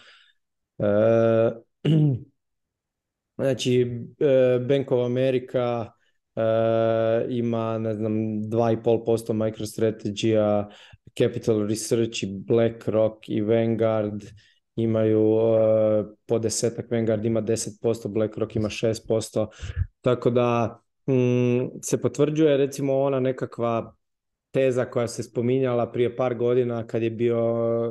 Eh, znači, eh, Bank of America, E, ima ne znam 2,5% microstrategy Capital Research i BlackRock i Vanguard imaju e, po desetak, Vanguard ima 10%, BlackRock ima 6%, tako da mm, se potvrđuje recimo ona nekakva teza koja se spominjala prije par godina kad je bio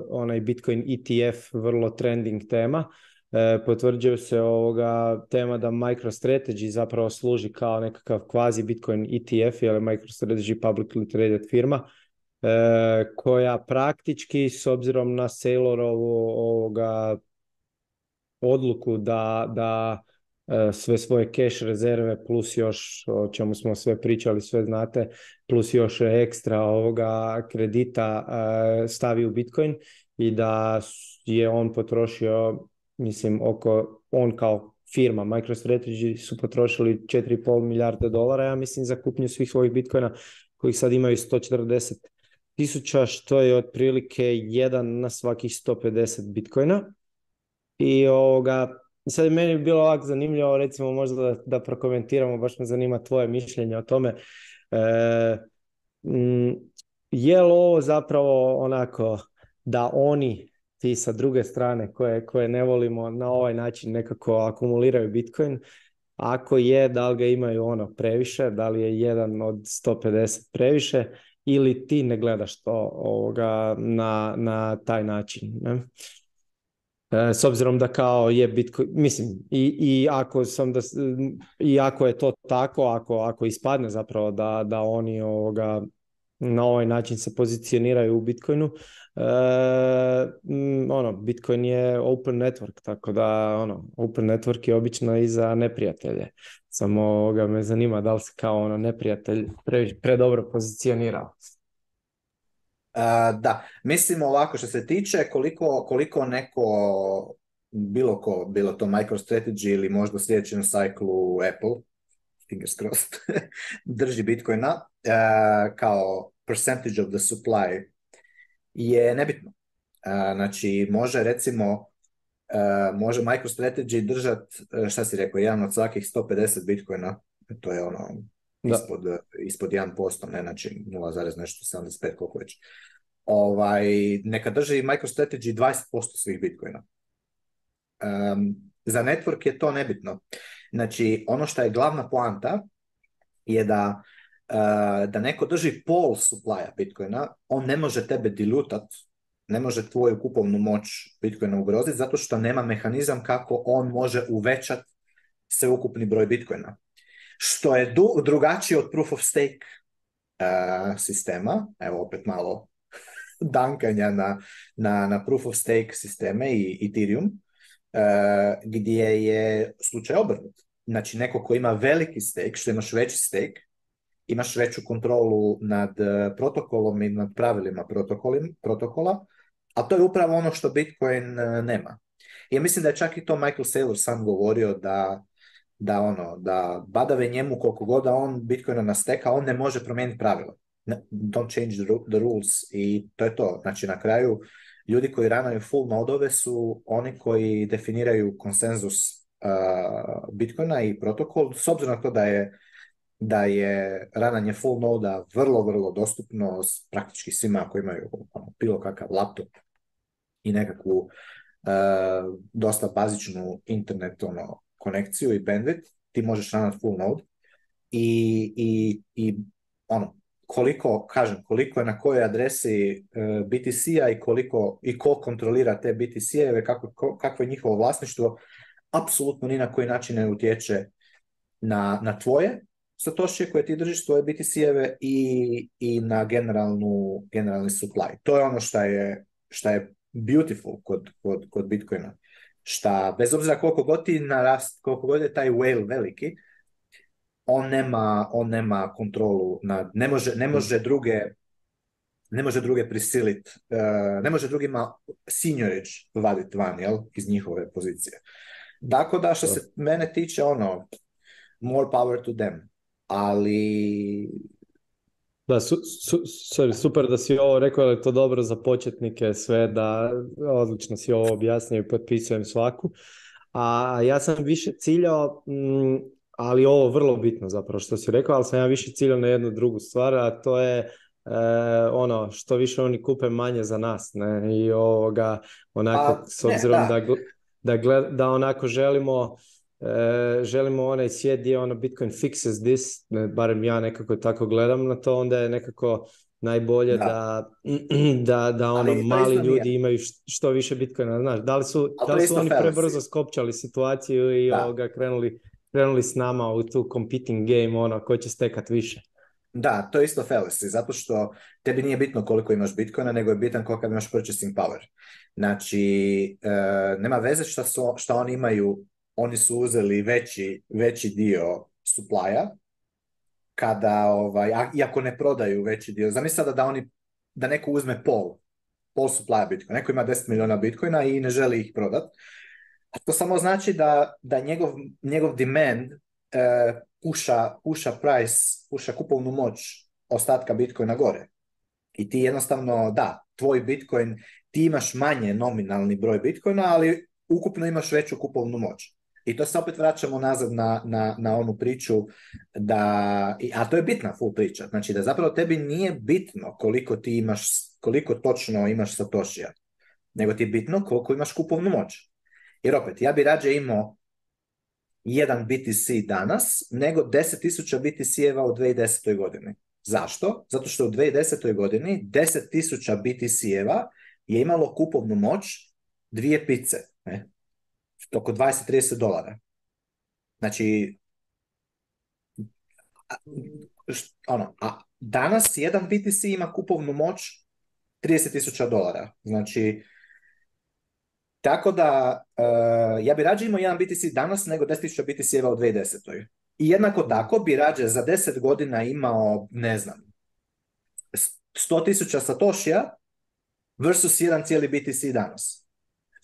onaj Bitcoin ETF vrlo trending tema, E, potvrđuje se ovoga tema da MicroStrategy zapravo služi kao nekakav kvazi Bitcoin ETF ili MicroStrategy publicly traded firma e, koja praktički s obzirom na Sailorovu ovoga odluku da, da e, sve svoje cash rezerve plus još o čemu smo sve pričali sve znate plus još ekstra ovoga kredita stavi u Bitcoin i da je on potrošio mislim oko on kao firma MicroStrategy su potrošili 4,5 milijarde dolara, ja mislim, za kupnju svih svojih bitcoina kojih sad imaju 140 tisuća, što je otprilike jedan na svakih 150 bitcoina. I ovoga, sad je meni bilo ovako zanimljivo, recimo možda da, prokomentiramo, baš me zanima tvoje mišljenje o tome. E, mm, je li ovo zapravo onako da oni ti sa druge strane koje, koje ne volimo na ovaj način nekako akumuliraju Bitcoin. Ako je, da li ga imaju ono previše, da li je jedan od 150 previše ili ti ne gledaš to ovoga, na, na taj način. Ne? E, s obzirom da kao je Bitcoin, mislim, i, i, ako, sam da, i ako je to tako, ako, ako ispadne zapravo da, da oni ovoga, na ovaj način se pozicioniraju u Bitcoinu. E, mm, ono, Bitcoin je open network, tako da ono, open network je obično i za neprijatelje. Samo ga me zanima da li se kao ono, neprijatelj pre, pre pozicionirao. E, da, mislim ovako što se tiče koliko, koliko neko bilo ko, bilo to MicroStrategy ili možda u sljedećem sajklu Apple, fingers crossed, drži Bitcoina e, kao percentage of the supply je nebitno. Uh, znači, može recimo, uh, može MicroStrategy držat, šta si rekao, jedan od svakih 150 Bitcoina, to je ono da. ispod, 1%, ne, znači 0, nešto koliko već. Ovaj, neka drži MicroStrategy 20% svih Bitcoina. Um, za network je to nebitno. Znači, ono što je glavna poanta je da eh, da neko drži pol suplaja Bitcoina, on ne može tebe dilutat, ne može tvoju kupovnu moć Bitcoina ugroziti zato što nema mehanizam kako on može uvećati sveukupni broj Bitcoina. Što je du drugačije od proof of stake eh, sistema, evo opet malo dankanja na, na, na proof of stake sisteme i Ethereum, E, gdje je slučaj obrnut. Znači, neko ko ima veliki stake, što imaš veći stake, imaš veću kontrolu nad e, protokolom i nad pravilima protokola, a to je upravo ono što Bitcoin e, nema. Ja mislim da je čak i to Michael Saylor sam govorio da da ono, da badave njemu koliko god da on Bitcoina nasteka, on ne može promijeniti pravila. Don't change the rules i to je to. Znači na kraju ljudi koji ranaju full nodove su oni koji definiraju konsenzus Bitcoina i protokol, s obzirom na to da je da je rananje full noda vrlo, vrlo dostupno s praktički svima koji imaju ono, bilo kakav laptop i nekakvu dosta bazičnu internet ono, konekciju i bandwidth, ti možeš ranati full node i, i, i ono, koliko, kažem, koliko je na kojoj adresi e, BTC-a i koliko i ko kontrolira te BTC-eve, kako, je njihovo vlasništvo, apsolutno ni na koji način ne utječe na, na tvoje satoshi koje ti držiš, tvoje BTC-eve i, i na generalnu, generalni supply. To je ono što je, šta je beautiful kod, kod, kod Bitcoina. Šta, bez obzira koliko god ti narast, koliko god je taj whale veliki, on nema, on nema kontrolu nad, ne može, ne može mm. druge ne može druge prisilit, e, ne može drugima seniorage vaditi van, jel, iz njihove pozicije. Dakle, da što se mene tiče, ono, more power to them, ali... Da, sorry, super da si ovo rekao, ali to dobro za početnike sve, da odlično si ovo objasnio i potpisujem svaku. A ja sam više ciljao mm, ali ovo vrlo bitno zapravo što si rekao, ali sam ja više ciljao na jednu drugu stvar, a to je e, ono što više oni kupe manje za nas ne i ovoga onako pa, s obzirom da. Da, da onako želimo e, želimo onaj svijet gdje ono Bitcoin fixes this barem ja nekako tako gledam na to onda je nekako najbolje da da, da ono mali ljudi imaju što više Bitcoina znaš da li su, da li su oni prebrzo skopčali situaciju i ovoga krenuli krenuli s nama u tu competing game, ono, ko će stekat više. Da, to je isto fallacy, zato što tebi nije bitno koliko imaš bitcoina, nego je bitan koliko imaš purchasing power. Znači, e, nema veze šta, su, šta oni imaju, oni su uzeli veći, veći dio suplaja, kada, ovaj, a, iako ne prodaju veći dio, zamisli sada da oni, da neko uzme pol, pol suplaja bitcoina, neko ima 10 milijuna bitcoina i ne želi ih prodat, to samo znači da, da njegov, njegov demand uh, puša, price, puša kupovnu moć ostatka Bitcoina gore. I ti jednostavno, da, tvoj Bitcoin, ti imaš manje nominalni broj Bitcoina, ali ukupno imaš veću kupovnu moć. I to se opet vraćamo nazad na, na, na onu priču, da, a to je bitna full priča, znači da zapravo tebi nije bitno koliko ti imaš, koliko točno imaš satošija, nego ti je bitno koliko imaš kupovnu moć. Jer opet, ja bi rađe imao jedan BTC danas, nego 10.000 BTC-eva u 2010. godini. Zašto? Zato što u 2010. godini 10.000 BTC-eva je imalo kupovnu moć dvije pice. Ne? Oko 20-30 dolara. Znači, ono, a danas jedan BTC ima kupovnu moć 30.000 dolara. Znači, tako da, uh, ja bi rađe imao jedan BTC danas nego 10.000 BTC-eva u 2010. I jednako mm. tako bi rađe za 10 godina imao, ne znam, 100.000 satoshija versus jedan cijeli BTC danas.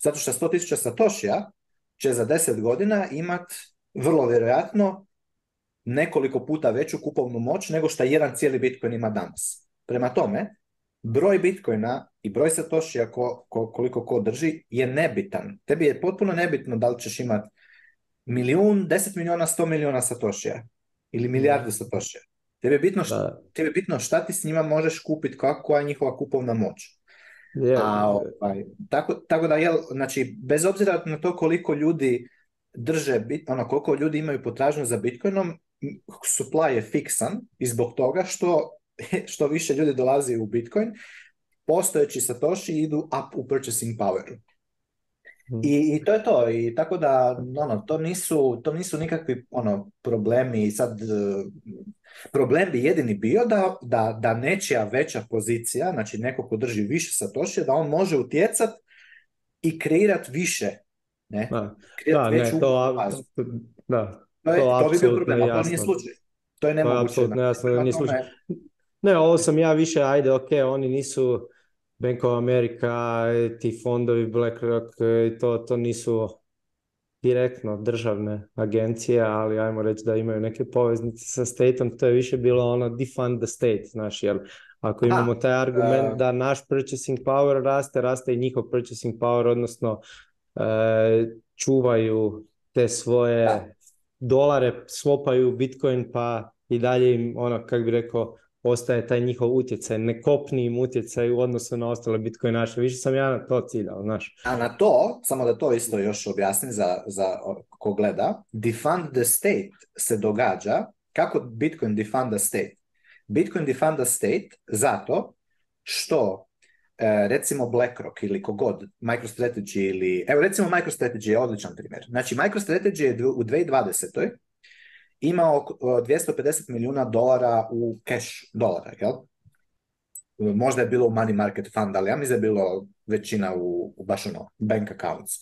Zato što 100.000 satoshija će za 10 godina imat vrlo vjerojatno nekoliko puta veću kupovnu moć nego što jedan cijeli Bitcoin ima danas. Prema tome, broj Bitcoina i broj satoshi, ako, koliko ko drži, je nebitan. Tebi je potpuno nebitno da li ćeš imati milijun, deset milijuna, sto milijuna satošija ili milijardu satošija. Tebi je bitno, šta, tebi bitno šta ti s njima možeš kupiti, kako je njihova kupovna moć. Ovaj, tako, tako, da, jel, znači, bez obzira na to koliko ljudi drže, ono, koliko ljudi imaju potražnju za Bitcoinom, supply je fiksan i zbog toga što što više ljudi dolazi u Bitcoin postojeći Satoshi idu up u purchasing power mhm. I, I, to je to. I tako da ono, to, nisu, to nisu nikakvi ono problemi sad e, problem bi jedini bio da, da, da nečija veća pozicija, znači neko ko drži više satoshi da on može utjecat i kreirat više. Ne? Da, ne, to, da, to, je, to, bi bio problem, a to nije slučaj. To je nemoguće. Znači. Ne, ovo sam ja više, ajde, ok, oni nisu Bank of America, ti fondovi BlackRock, to, to nisu direktno državne agencije, ali ajmo reći da imaju neke poveznice sa stateom, to je više bilo ono defund the state, znaš, jel? ako imamo taj argument da naš purchasing power raste, raste i njihov purchasing power, odnosno e, čuvaju te svoje dolare, svopaju bitcoin pa i dalje im ono, kako bi rekao, ostaje taj njihov utjecaj, im utjecaj u odnosu na ostale bitcoin naše. Više sam ja na to ciljao, znaš. A na to, samo da to isto još objasnim za, za ko gleda, defund the state se događa kako Bitcoin defund the state. Bitcoin defund the state zato što e, recimo BlackRock ili kogod, MicroStrategy ili... Evo recimo MicroStrategy je odličan primjer. Znači MicroStrategy je u 2020 imao 250 e, milijuna dolara u cash dolara, jel? Možda je bilo u money market fund, ali ja mislim da je bilo većina u, u baš ono, bank accounts.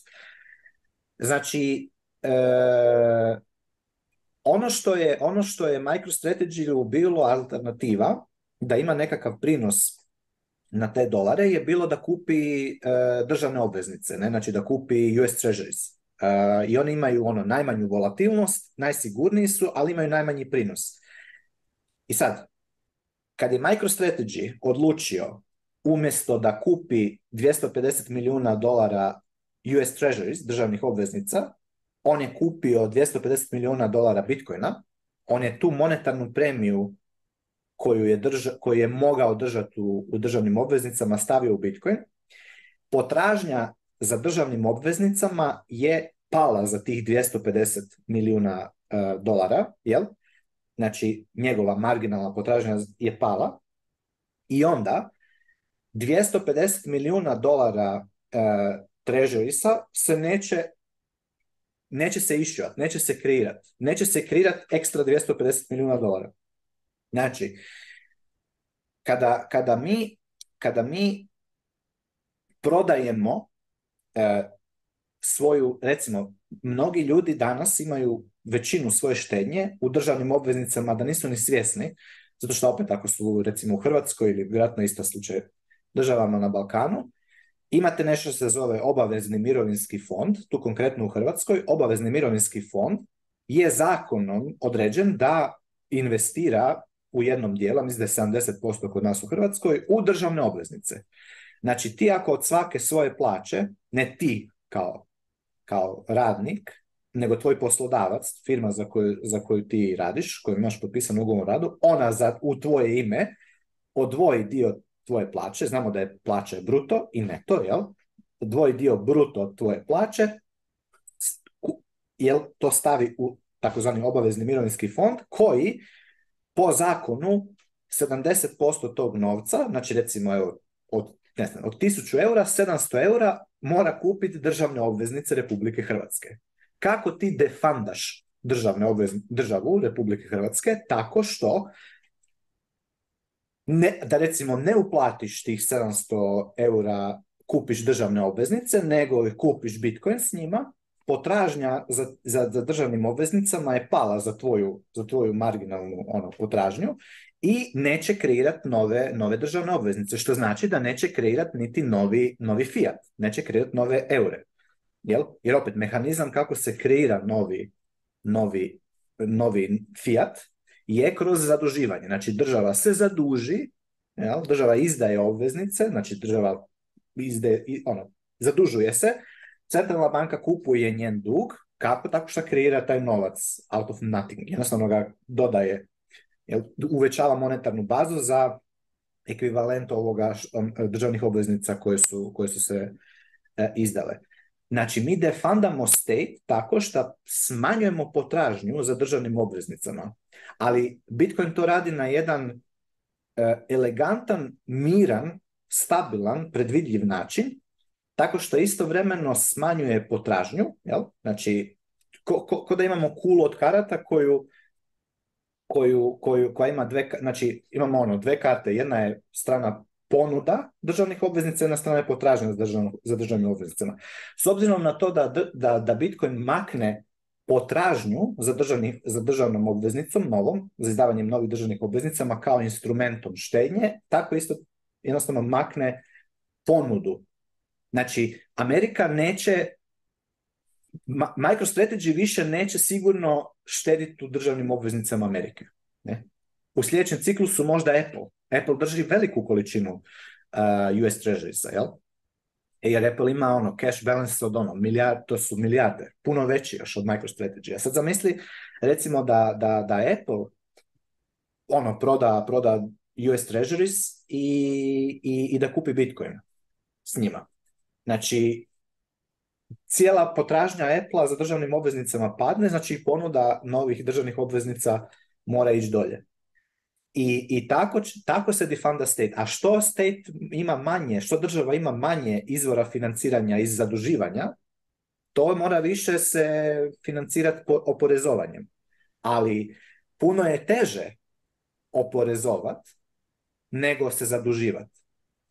Znači, e, ono što je, ono što je bilo alternativa, da ima nekakav prinos na te dolare, je bilo da kupi e, državne obveznice, ne? znači da kupi US Treasuries. Eh, I oni imaju ono najmanju volatilnost, najsigurniji su, ali imaju najmanji prinos. I sad, kad je MicroStrategy odlučio umjesto da kupi 250 milijuna dolara US Treasuries, državnih obveznica, on je kupio 250 milijuna dolara Bitcoina, on je tu monetarnu premiju koju je, drža, koju je mogao držati u, u državnim obveznicama stavio u Bitcoin, potražnja za državnim obveznicama je pala za tih 250 milijuna e, dolara, jel? Znači, njegova marginalna potražnja je pala i onda 250 milijuna dolara e, se neće neće se išćivati, neće se kreirati, Neće se kreirati ekstra 250 milijuna dolara. Znači, kada, kada, mi, kada mi prodajemo E, svoju, recimo, mnogi ljudi danas imaju većinu svoje štednje u državnim obveznicama da nisu ni svjesni, zato što opet ako su recimo u Hrvatskoj ili vjerojatno isto slučaj državama na Balkanu, imate nešto što se zove obavezni mirovinski fond, tu konkretno u Hrvatskoj, obavezni mirovinski fond je zakonom određen da investira u jednom dijelu, mislim da je 70% kod nas u Hrvatskoj, u državne obveznice. Znači ti ako od svake svoje plaće, ne ti kao, kao radnik, nego tvoj poslodavac, firma za koju, za koju ti radiš, koju imaš potpisan ugovor o radu, ona za, u tvoje ime odvoji dio tvoje plaće, znamo da je plaća bruto i neto, jel? Odvoji dio bruto tvoje plaće, jel to stavi u takozvani obavezni mirovinski fond, koji po zakonu 70% tog novca, znači recimo evo, od ne znam, od 1000 eura, 700 eura mora kupiti državne obveznice Republike Hrvatske. Kako ti defandaš državne državu Republike Hrvatske? Tako što ne, da recimo ne uplatiš tih 700 eura kupiš državne obveznice, nego ih kupiš Bitcoin s njima, potražnja za, za, za državnim obveznicama je pala za tvoju, za tvoju marginalnu ono, potražnju i neće kreirati nove, nove državne obveznice, što znači da neće kreirati niti novi, novi fiat, neće kreirati nove eure. Jel? Jer opet, mehanizam kako se kreira novi, novi, novi fiat je kroz zaduživanje. Znači, država se zaduži, jel? država izdaje obveznice, znači država izde, ono, zadužuje se, centralna banka kupuje njen dug, kako? Tako što kreira taj novac out of nothing. Jednostavno ga dodaje jel, uvećava monetarnu bazu za ekvivalent ovoga državnih obveznica koje su, koje su se e, izdale. Znači, mi defandamo state tako što smanjujemo potražnju za državnim obveznicama. Ali Bitcoin to radi na jedan e, elegantan, miran, stabilan, predvidljiv način, tako što istovremeno smanjuje potražnju, jel? znači ko, ko, da imamo kulu od karata koju koju, koju, koja ima dve, znači imamo ono dve karte, jedna je strana ponuda državnih obveznica, jedna strana je potražnja za, državno, za državnim obveznicama. S obzirom na to da, da, da Bitcoin makne potražnju za, za državnom obveznicom novom, za izdavanjem novih državnih obveznicama kao instrumentom štenje, tako isto jednostavno makne ponudu. Znači, Amerika neće MicroStrategy više neće sigurno štediti u državnim obveznicama Amerike. Ne? U sljedećem ciklusu možda Apple. Apple drži veliku količinu US uh, Treasuriesa, jel? E, jer Apple ima ono cash balance od ono, milijard, to su milijarde, puno veći još od MicroStrategy. A sad zamisli recimo da, da, da Apple ono proda, proda US Treasuries i, i, i da kupi Bitcoin s njima. Znači, cijela potražnja Apple-a za državnim obveznicama padne, znači i ponuda novih državnih obveznica mora ići dolje. I, i tako, tako se defunda state. A što state ima manje, što država ima manje izvora financiranja iz zaduživanja, to mora više se financirati oporezovanjem. Ali puno je teže oporezovat nego se zaduživati.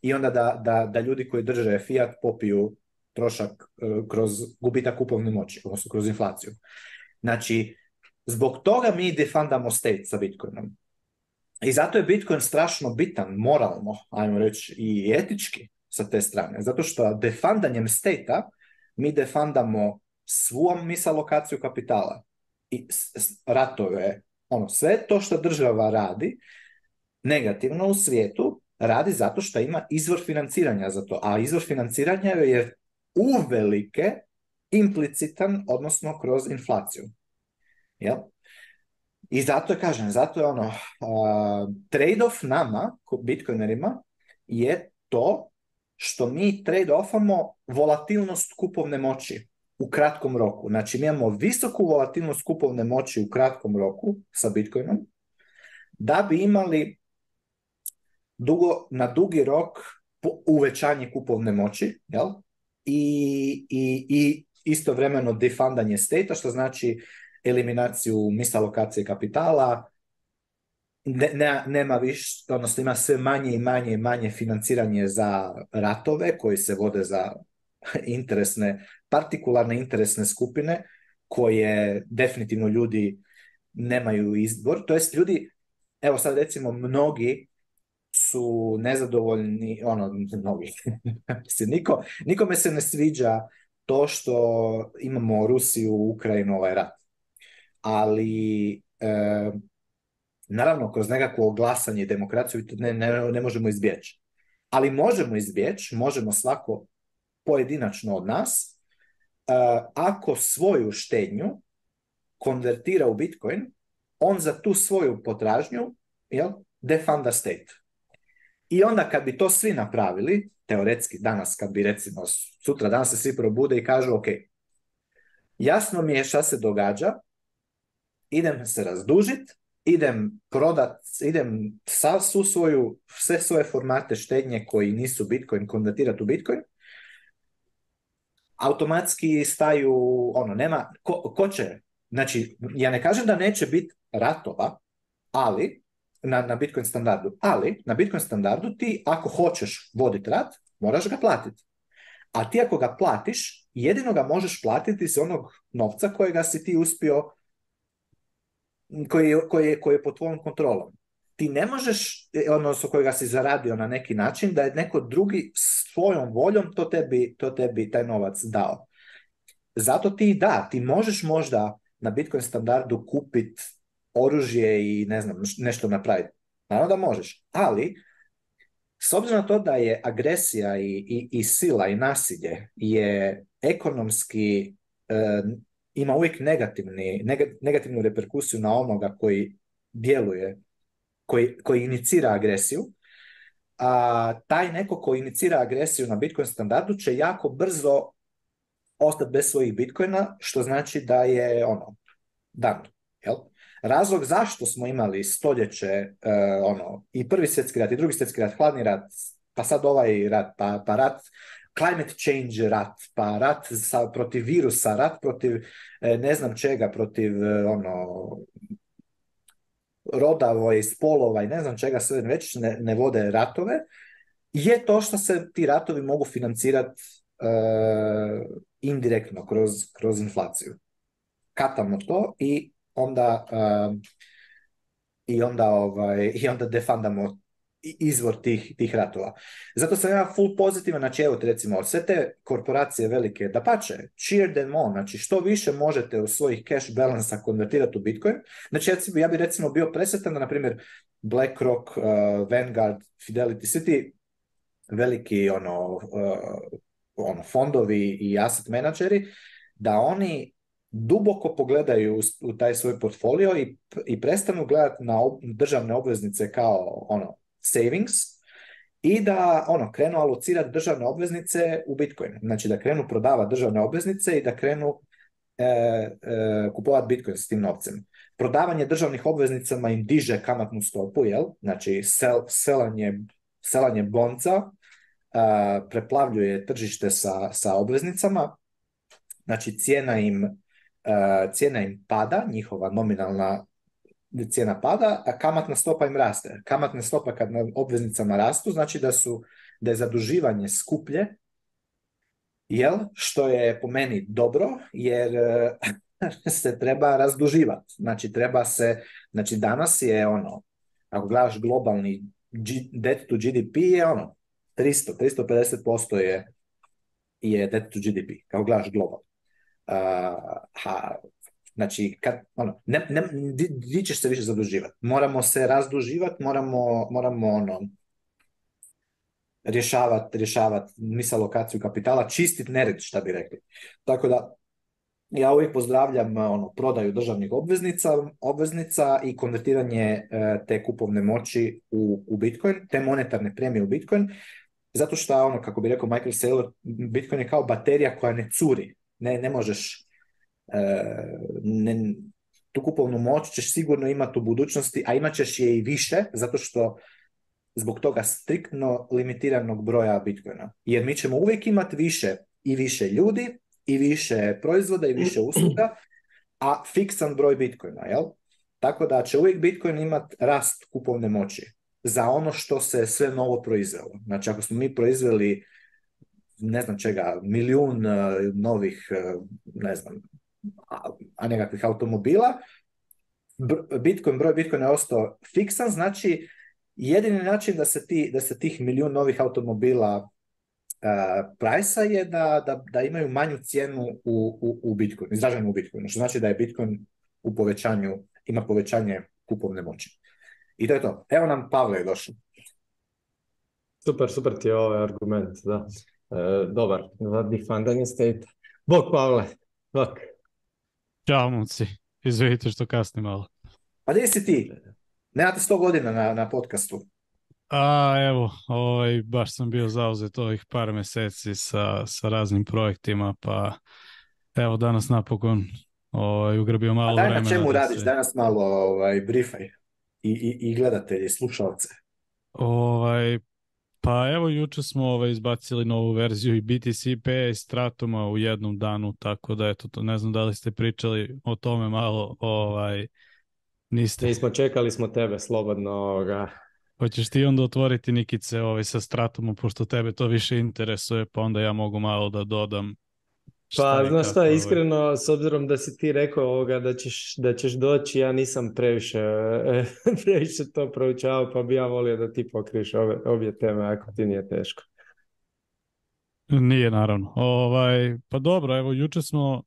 I onda da, da, da ljudi koji drže fiat popiju trošak e, kroz gubitak kupovne moći, odnosno kroz inflaciju. Znači, zbog toga mi defandamo state sa Bitcoinom. I zato je Bitcoin strašno bitan, moralno, ajmo reći, i etički sa te strane. Zato što defandanjem state mi defandamo svu lokaciju kapitala i ratove, ono, sve to što država radi negativno u svijetu, radi zato što ima izvor financiranja za to, a izvor financiranja je uvelike implicitan, odnosno kroz inflaciju. Jel? I zato je, kažem, zato je ono, uh, trade-off nama, bitcoinerima, je to što mi trade-offamo volatilnost kupovne moći u kratkom roku. Znači, mi imamo visoku volatilnost kupovne moći u kratkom roku sa Bitcoinom, da bi imali dugo, na dugi rok uvećanje kupovne moći, jel? i, i, i istovremeno defundanje state što znači eliminaciju lokacije kapitala, nema više, odnosno ima sve manje i manje i manje financiranje za ratove koji se vode za interesne, partikularne interesne skupine koje definitivno ljudi nemaju izbor, to jest ljudi, evo sad recimo mnogi su nezadovoljni, ono, mnogi, niko, nikome se ne sviđa to što imamo Rusiju, Ukrajinu, ovaj rat. Ali, e, naravno, kroz nekakvo oglasanje demokraciju ne, ne, ne možemo izbjeći. Ali možemo izbjeći, možemo svako pojedinačno od nas, e, ako svoju štednju konvertira u Bitcoin, on za tu svoju potražnju jel, defunda state i onda kad bi to svi napravili, teoretski danas, kad bi recimo sutra dan se svi probude i kažu ok, jasno mi je šta se događa, idem se razdužit, idem prodat, idem sav su svoju, sve svoje formate štednje koji nisu Bitcoin, konvertirati u Bitcoin, automatski staju, ono, nema, ko, ko će, znači, ja ne kažem da neće biti ratova, ali na, na Bitcoin standardu. Ali na Bitcoin standardu ti ako hoćeš voditi rat, moraš ga platiti. A ti ako ga platiš, jedino ga možeš platiti iz onog novca kojega si ti uspio, koji, koji, koji je pod tvojom kontrolom. Ti ne možeš, odnosno kojega si zaradio na neki način, da je neko drugi svojom voljom to tebi, to tebi taj novac dao. Zato ti da, ti možeš možda na Bitcoin standardu kupiti oružje i ne znam, nešto napraviti. Naravno da možeš, ali s obzirom na to da je agresija i, i, sila i nasilje je ekonomski e, ima uvijek negativni, negativnu reperkusiju na onoga koji djeluje, koji, koji inicira agresiju, a taj neko koji inicira agresiju na Bitcoin standardu će jako brzo ostati bez svojih Bitcoina, što znači da je ono, dan. Jel? Razlog zašto smo imali stoljeće e, ono i prvi svjetski rat i drugi svjetski rat, hladni rat, pa sad ovaj rat, pa, pa rat climate change rat, pa rat protiv virusa, rat protiv e, ne znam čega, protiv e, ono rodavo i spolova i ne znam čega sve već ne, ne vode ratove, je to što se ti ratovi mogu financirati indirektno kroz, kroz inflaciju. Katamo to i onda um, i onda ovaj i onda defandamo izvor tih, tih ratova. Zato sam ja full pozitivan, znači evo recimo sve te korporacije velike, da pače, cheer them znači što više možete u svojih cash balansa konvertirati u Bitcoin, znači ja bi recimo bio presetan da na primjer BlackRock, uh, Vanguard, Fidelity City, veliki ono, uh, ono, fondovi i asset menadžeri, da oni duboko pogledaju u, taj svoj portfolio i, i prestanu gledati na državne obveznice kao ono savings i da ono krenu alocirati državne obveznice u Bitcoin. Znači da krenu prodavati državne obveznice i da krenu e, e, kupovati Bitcoin s tim novcem. Prodavanje državnih obveznicama im diže kamatnu stopu, jel? Znači sel, selanje, selanje bonca e, preplavljuje tržište sa, sa obveznicama, znači cijena im E, cijena im pada, njihova nominalna cijena pada, a kamatna stopa im raste. Kamatna stopa kad na obveznicama rastu, znači da su da je zaduživanje skuplje, jel? Što je po meni dobro, jer e, se treba razduživati. Znači treba se, znači danas je ono, ako gledaš globalni debt to GDP je ono 300, 350% je je debt to GDP, kao gledaš globalno ha, Znači, kad, ono, ne, ne, di, ćeš se više zaduživati? Moramo se razduživati, moramo, moramo ono, rješavati rješavat lokaciju kapitala, čistiti nered, šta bi rekli. Tako da, ja uvijek pozdravljam ono, prodaju državnih obveznica, obveznica i konvertiranje e, te kupovne moći u, u Bitcoin, te monetarne premije u Bitcoin, zato što, ono, kako bi rekao Michael Saylor, Bitcoin je kao baterija koja ne curi, ne, ne možeš, e, ne, tu kupovnu moć ćeš sigurno imati u budućnosti, a imat ćeš je i više, zato što zbog toga striktno limitiranog broja Bitcoina. Jer mi ćemo uvijek imati više i više ljudi, i više proizvoda, i više usluga, a fiksan broj Bitcoina, jel? Tako da će uvijek Bitcoin imati rast kupovne moći za ono što se sve novo proizvelo. Znači, ako smo mi proizveli ne znam čega, milijun e, novih, e, ne znam, a, nekakvih automobila, Bitcoin, broj Bitcoina je ostao fiksan, znači jedini način da se, ti, da se tih milijun novih automobila uh, e, prajsa je da, da, da, imaju manju cijenu u, u, u Bitcoinu, izraženu u Bitcoinu, što znači da je Bitcoin u povećanju, ima povećanje kupovne moći. I to je to. Evo nam Pavle je došao. Super, super ti je ovaj argument, da. E, dobar difandanje state. Bog Pavle, bok. Ćao muci. Izvijete što kasni malo. Pa gdje si ti? Nemate sto godina na, na podcastu. A evo, ovaj, baš sam bio zauzet ovih par mjeseci sa, sa raznim projektima, pa evo danas napokon ovaj, ugrabio malo vremena. A daj na čemu da radiš se... danas malo ovaj, briefaj i, i, i gledatelje, slušalce. Ovaj, pa evo, juče smo ovaj, izbacili novu verziju i BTC P i Stratuma u jednom danu, tako da eto, to, ne znam da li ste pričali o tome malo, ovaj, niste. Nismo čekali smo tebe, slobodno ovoga. Hoćeš ti onda otvoriti Nikice ovaj, sa Stratumom, pošto tebe to više interesuje, pa onda ja mogu malo da dodam pa, znaš šta, iskreno, s obzirom da si ti rekao ovoga da ćeš, da ćeš doći, ja nisam previše, previše to proučavao, pa bi ja volio da ti pokriješ ove, obje teme, ako ti nije teško. Nije, naravno. Ovaj, pa dobro, evo, juče smo,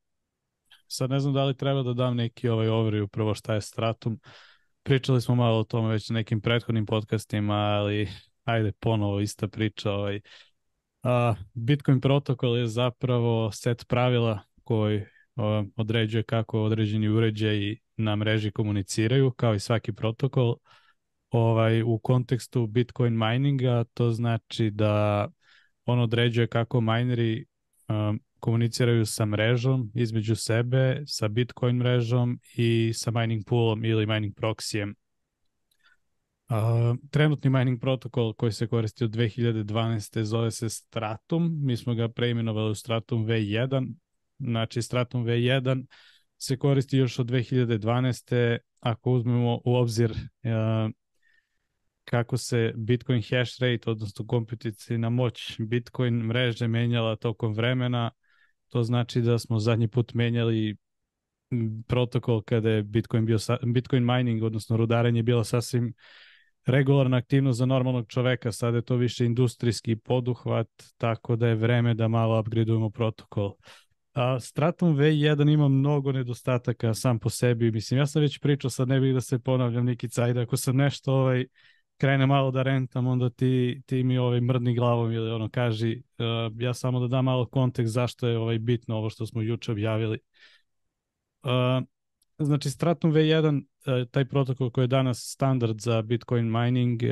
sad ne znam da li treba da dam neki ovaj overview prvo šta je stratum. Pričali smo malo o tome već nekim prethodnim podcastima, ali ajde, ponovo ista priča, ovaj, Bitcoin protokol je zapravo set pravila koji određuje kako određeni uređaji na mreži komuniciraju, kao i svaki protokol. Ovaj, u kontekstu Bitcoin mininga to znači da on određuje kako mineri komuniciraju sa mrežom između sebe, sa Bitcoin mrežom i sa mining poolom ili mining proksijem trenutni mining protokol koji se koristi od 2012. zove se Stratum. Mi smo ga preimenovali u Stratum V1. Znači Stratum V1 se koristi još od 2012. ako uzmemo u obzir e, kako se Bitcoin hash rate, odnosno na moć Bitcoin mreže menjala tokom vremena, to znači da smo zadnji put menjali protokol kada je Bitcoin bio Bitcoin mining, odnosno rudarenje bilo sasvim regularna aktivnost za normalnog čoveka, sada je to više industrijski poduhvat, tako da je vreme da malo upgradeujemo protokol. A, Stratum V1 ima mnogo nedostataka sam po sebi, mislim ja sam već pričao, sad ne bih da se ponavljam nikica ajde ako sam nešto ovaj, krene malo da rentam, onda ti, ti mi ovaj mrdni glavom ili ono kaži, e, ja samo da dam malo kontekst zašto je ovaj bitno ovo što smo juče objavili. E, znači Stratum V1 E, taj protokol koji je danas standard za Bitcoin mining e,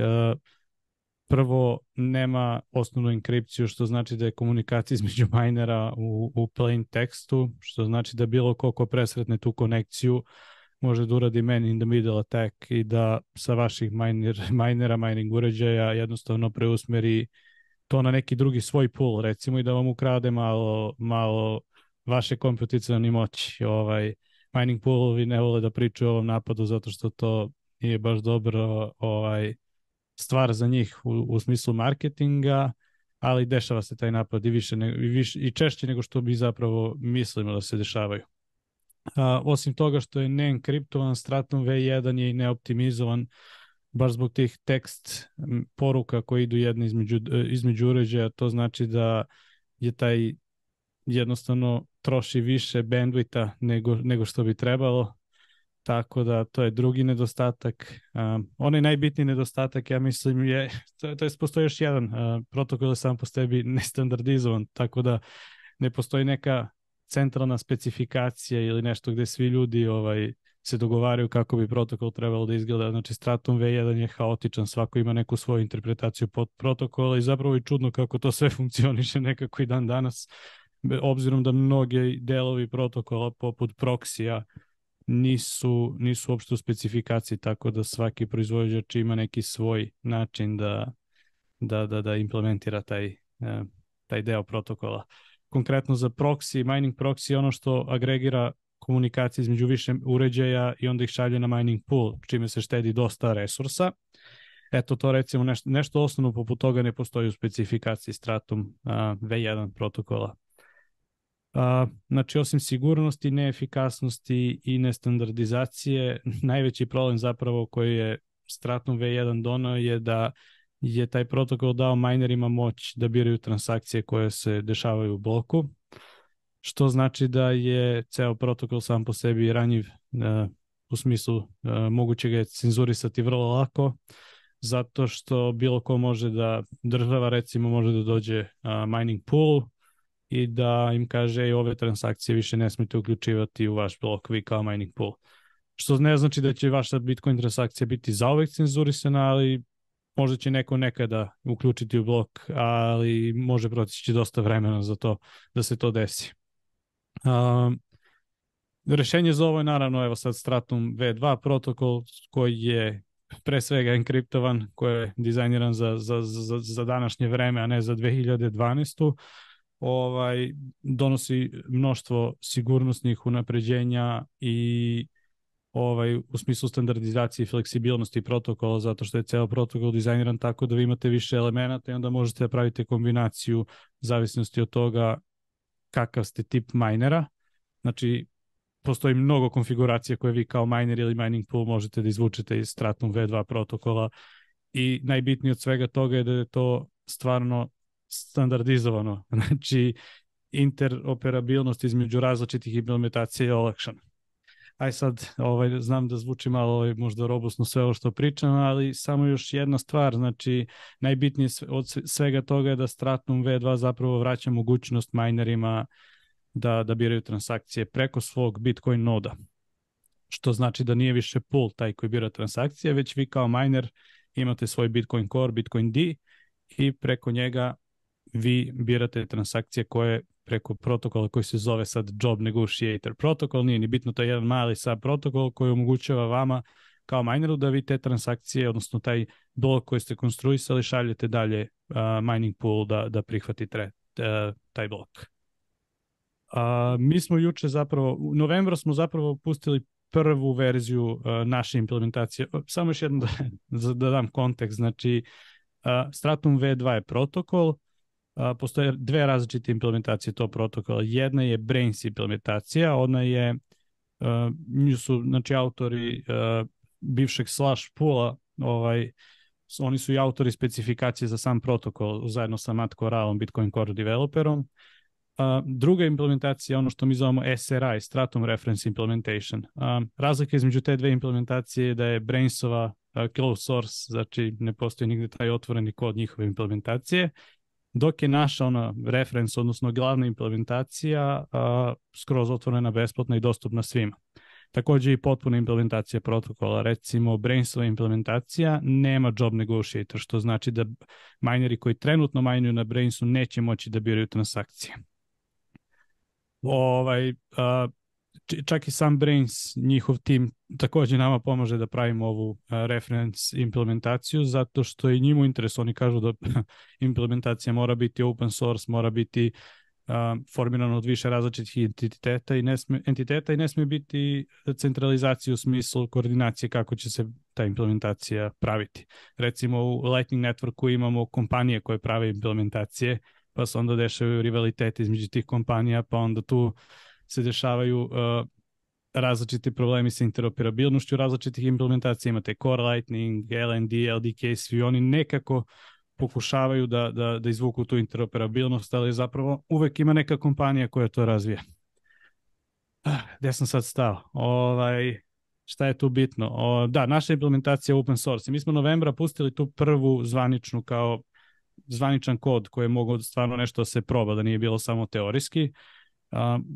prvo nema osnovnu enkripciju što znači da je komunikacija između minera u, plain tekstu što znači da bilo ko ko presretne tu konekciju može da uradi man in the middle attack i da sa vaših miner, minera, mining uređaja jednostavno preusmeri to na neki drugi svoj pool recimo i da vam ukrade malo, malo vaše komputacionalne moći ovaj, mining poolovi ne vole da pričaju o ovom napadu zato što to nije baš dobro ovaj, stvar za njih u, smislu marketinga, ali dešava se taj napad i, više, i, više, i češće nego što bi zapravo mislimo da se dešavaju. osim toga što je neenkriptovan, Stratum V1 je i neoptimizovan baš zbog tih tekst poruka koji idu jedne između, e, između uređaja, to znači da je taj jednostavno troši više bandwita nego, nego što bi trebalo, tako da to je drugi nedostatak. Ehm, onaj najbitniji nedostatak, ja mislim, je, to, to je postoji još jedan, uh, protokol sam po sebi nestandardizovan, tako da ne postoji neka centralna specifikacija ili nešto gde svi ljudi ovaj se dogovaraju kako bi protokol trebalo da izgleda. Znači, Stratum V1 je haotičan, svako ima neku svoju interpretaciju pod protokola i zapravo je čudno kako to sve funkcioniše nekako i dan danas obzirom da mnoge delovi protokola poput proksija nisu, nisu uopšte u specifikaciji, tako da svaki proizvođač ima neki svoj način da, da, da, da implementira taj, e, taj deo protokola. Konkretno za proksi, mining proksi je ono što agregira komunikaciju između više uređaja i onda ih šalje na mining pool, čime se štedi dosta resursa. Eto to recimo nešto, nešto osnovno poput toga ne postoji u specifikaciji Stratum V1 protokola znači, osim sigurnosti, neefikasnosti i nestandardizacije, najveći problem zapravo koji je Stratum V1 donao je da je taj protokol dao minerima moć da biraju transakcije koje se dešavaju u bloku, što znači da je ceo protokol sam po sebi ranjiv e, u smislu e, moguće ga je cenzurisati vrlo lako, zato što bilo ko može da, država recimo može da dođe mining pool i da im kaže i ove transakcije više ne smete uključivati u vaš blok, vi kao mining pool. Što ne znači da će vaša Bitcoin transakcija biti zaovek cenzurisana, ali možda će neko nekada uključiti u blok, ali može protići dosta vremena za to da se to desi. Um, rešenje za ovo je naravno evo sad Stratum V2 protokol koji je pre svega enkriptovan, koji je dizajniran za, za, za, za današnje vreme, a ne za 2012 ovaj donosi mnoštvo sigurnosnih unapređenja i ovaj u smislu standardizacije i fleksibilnosti protokola zato što je ceo protokol dizajniran tako da vi imate više elemenata i onda možete da pravite kombinaciju zavisnosti od toga kakav ste tip minera. Znači postoji mnogo konfiguracija koje vi kao miner ili mining pool možete da izvučete iz Stratum V2 protokola i najbitnije od svega toga je da je to stvarno standardizovano. Znači, interoperabilnost između različitih implementacija je olakšana. Aj sad, ovaj, znam da zvuči malo ovaj, možda robustno sve ovo što pričam, ali samo još jedna stvar, znači najbitnije od svega toga je da Stratum V2 zapravo vraća mogućnost minerima da, da biraju transakcije preko svog Bitcoin noda, što znači da nije više pool taj koji bira transakcije, već vi kao miner imate svoj Bitcoin Core, Bitcoin D i preko njega vi birate transakcije koje preko protokola koji se zove sad Job Negotiator protokol, nije ni bitno, to je jedan mali sub protokol koji omogućava vama kao mineru da vi te transakcije, odnosno taj blok koji ste konstruisali, šaljete dalje mining pool da, da prihvati e, taj blok. Uh, mi smo juče zapravo, u novembru smo zapravo pustili prvu verziju e, naše implementacije. Samo još jedno da, da dam kontekst, znači Stratum V2 je protokol, postoje dve različite implementacije tog protokola. Jedna je Brains implementacija, ona je, uh, nju su znači, autori bivšeg slash pula, ovaj, oni su i autori specifikacije za sam protokol zajedno sa Matt Corralom, Bitcoin Core developerom. druga implementacija je ono što mi zovemo SRI, Stratum Reference Implementation. razlika između te dve implementacije je da je Brainsova uh, closed source, znači ne postoji nigdje taj otvoreni kod njihove implementacije, dok je naša ona reference, odnosno glavna implementacija skroz otvorena, besplatna i dostupna svima. Također i potpuna implementacija protokola, recimo Brainstorm implementacija nema job negotiator, što znači da mineri koji trenutno minuju na Brainsu neće moći da biraju transakcije. Ovaj, čak i sam Brains, njihov tim, također nama pomaže da pravimo ovu e, reference implementaciju, zato što i njim u interesu, oni kažu da implementacija mora biti open source, mora biti formirano od više različitih entiteta i ne sme entiteta i ne sme biti centralizacija u smislu koordinacije kako će se ta implementacija praviti. Recimo u Lightning Networku imamo kompanije koje prave implementacije, pa se onda dešavaju rivalitete između tih kompanija, pa onda tu se dešavaju uh, različiti problemi sa interoperabilnošću različitih implementacija. Imate Core Lightning, LND, LDK, svi oni nekako pokušavaju da, da, da izvuku tu interoperabilnost, ali zapravo uvek ima neka kompanija koja to razvija. Ah, gde sam sad stao? Ovaj, šta je tu bitno? da, naša implementacija open source. Mi smo novembra pustili tu prvu zvaničnu kao zvaničan kod koji je mogao stvarno nešto da se proba, da nije bilo samo teorijski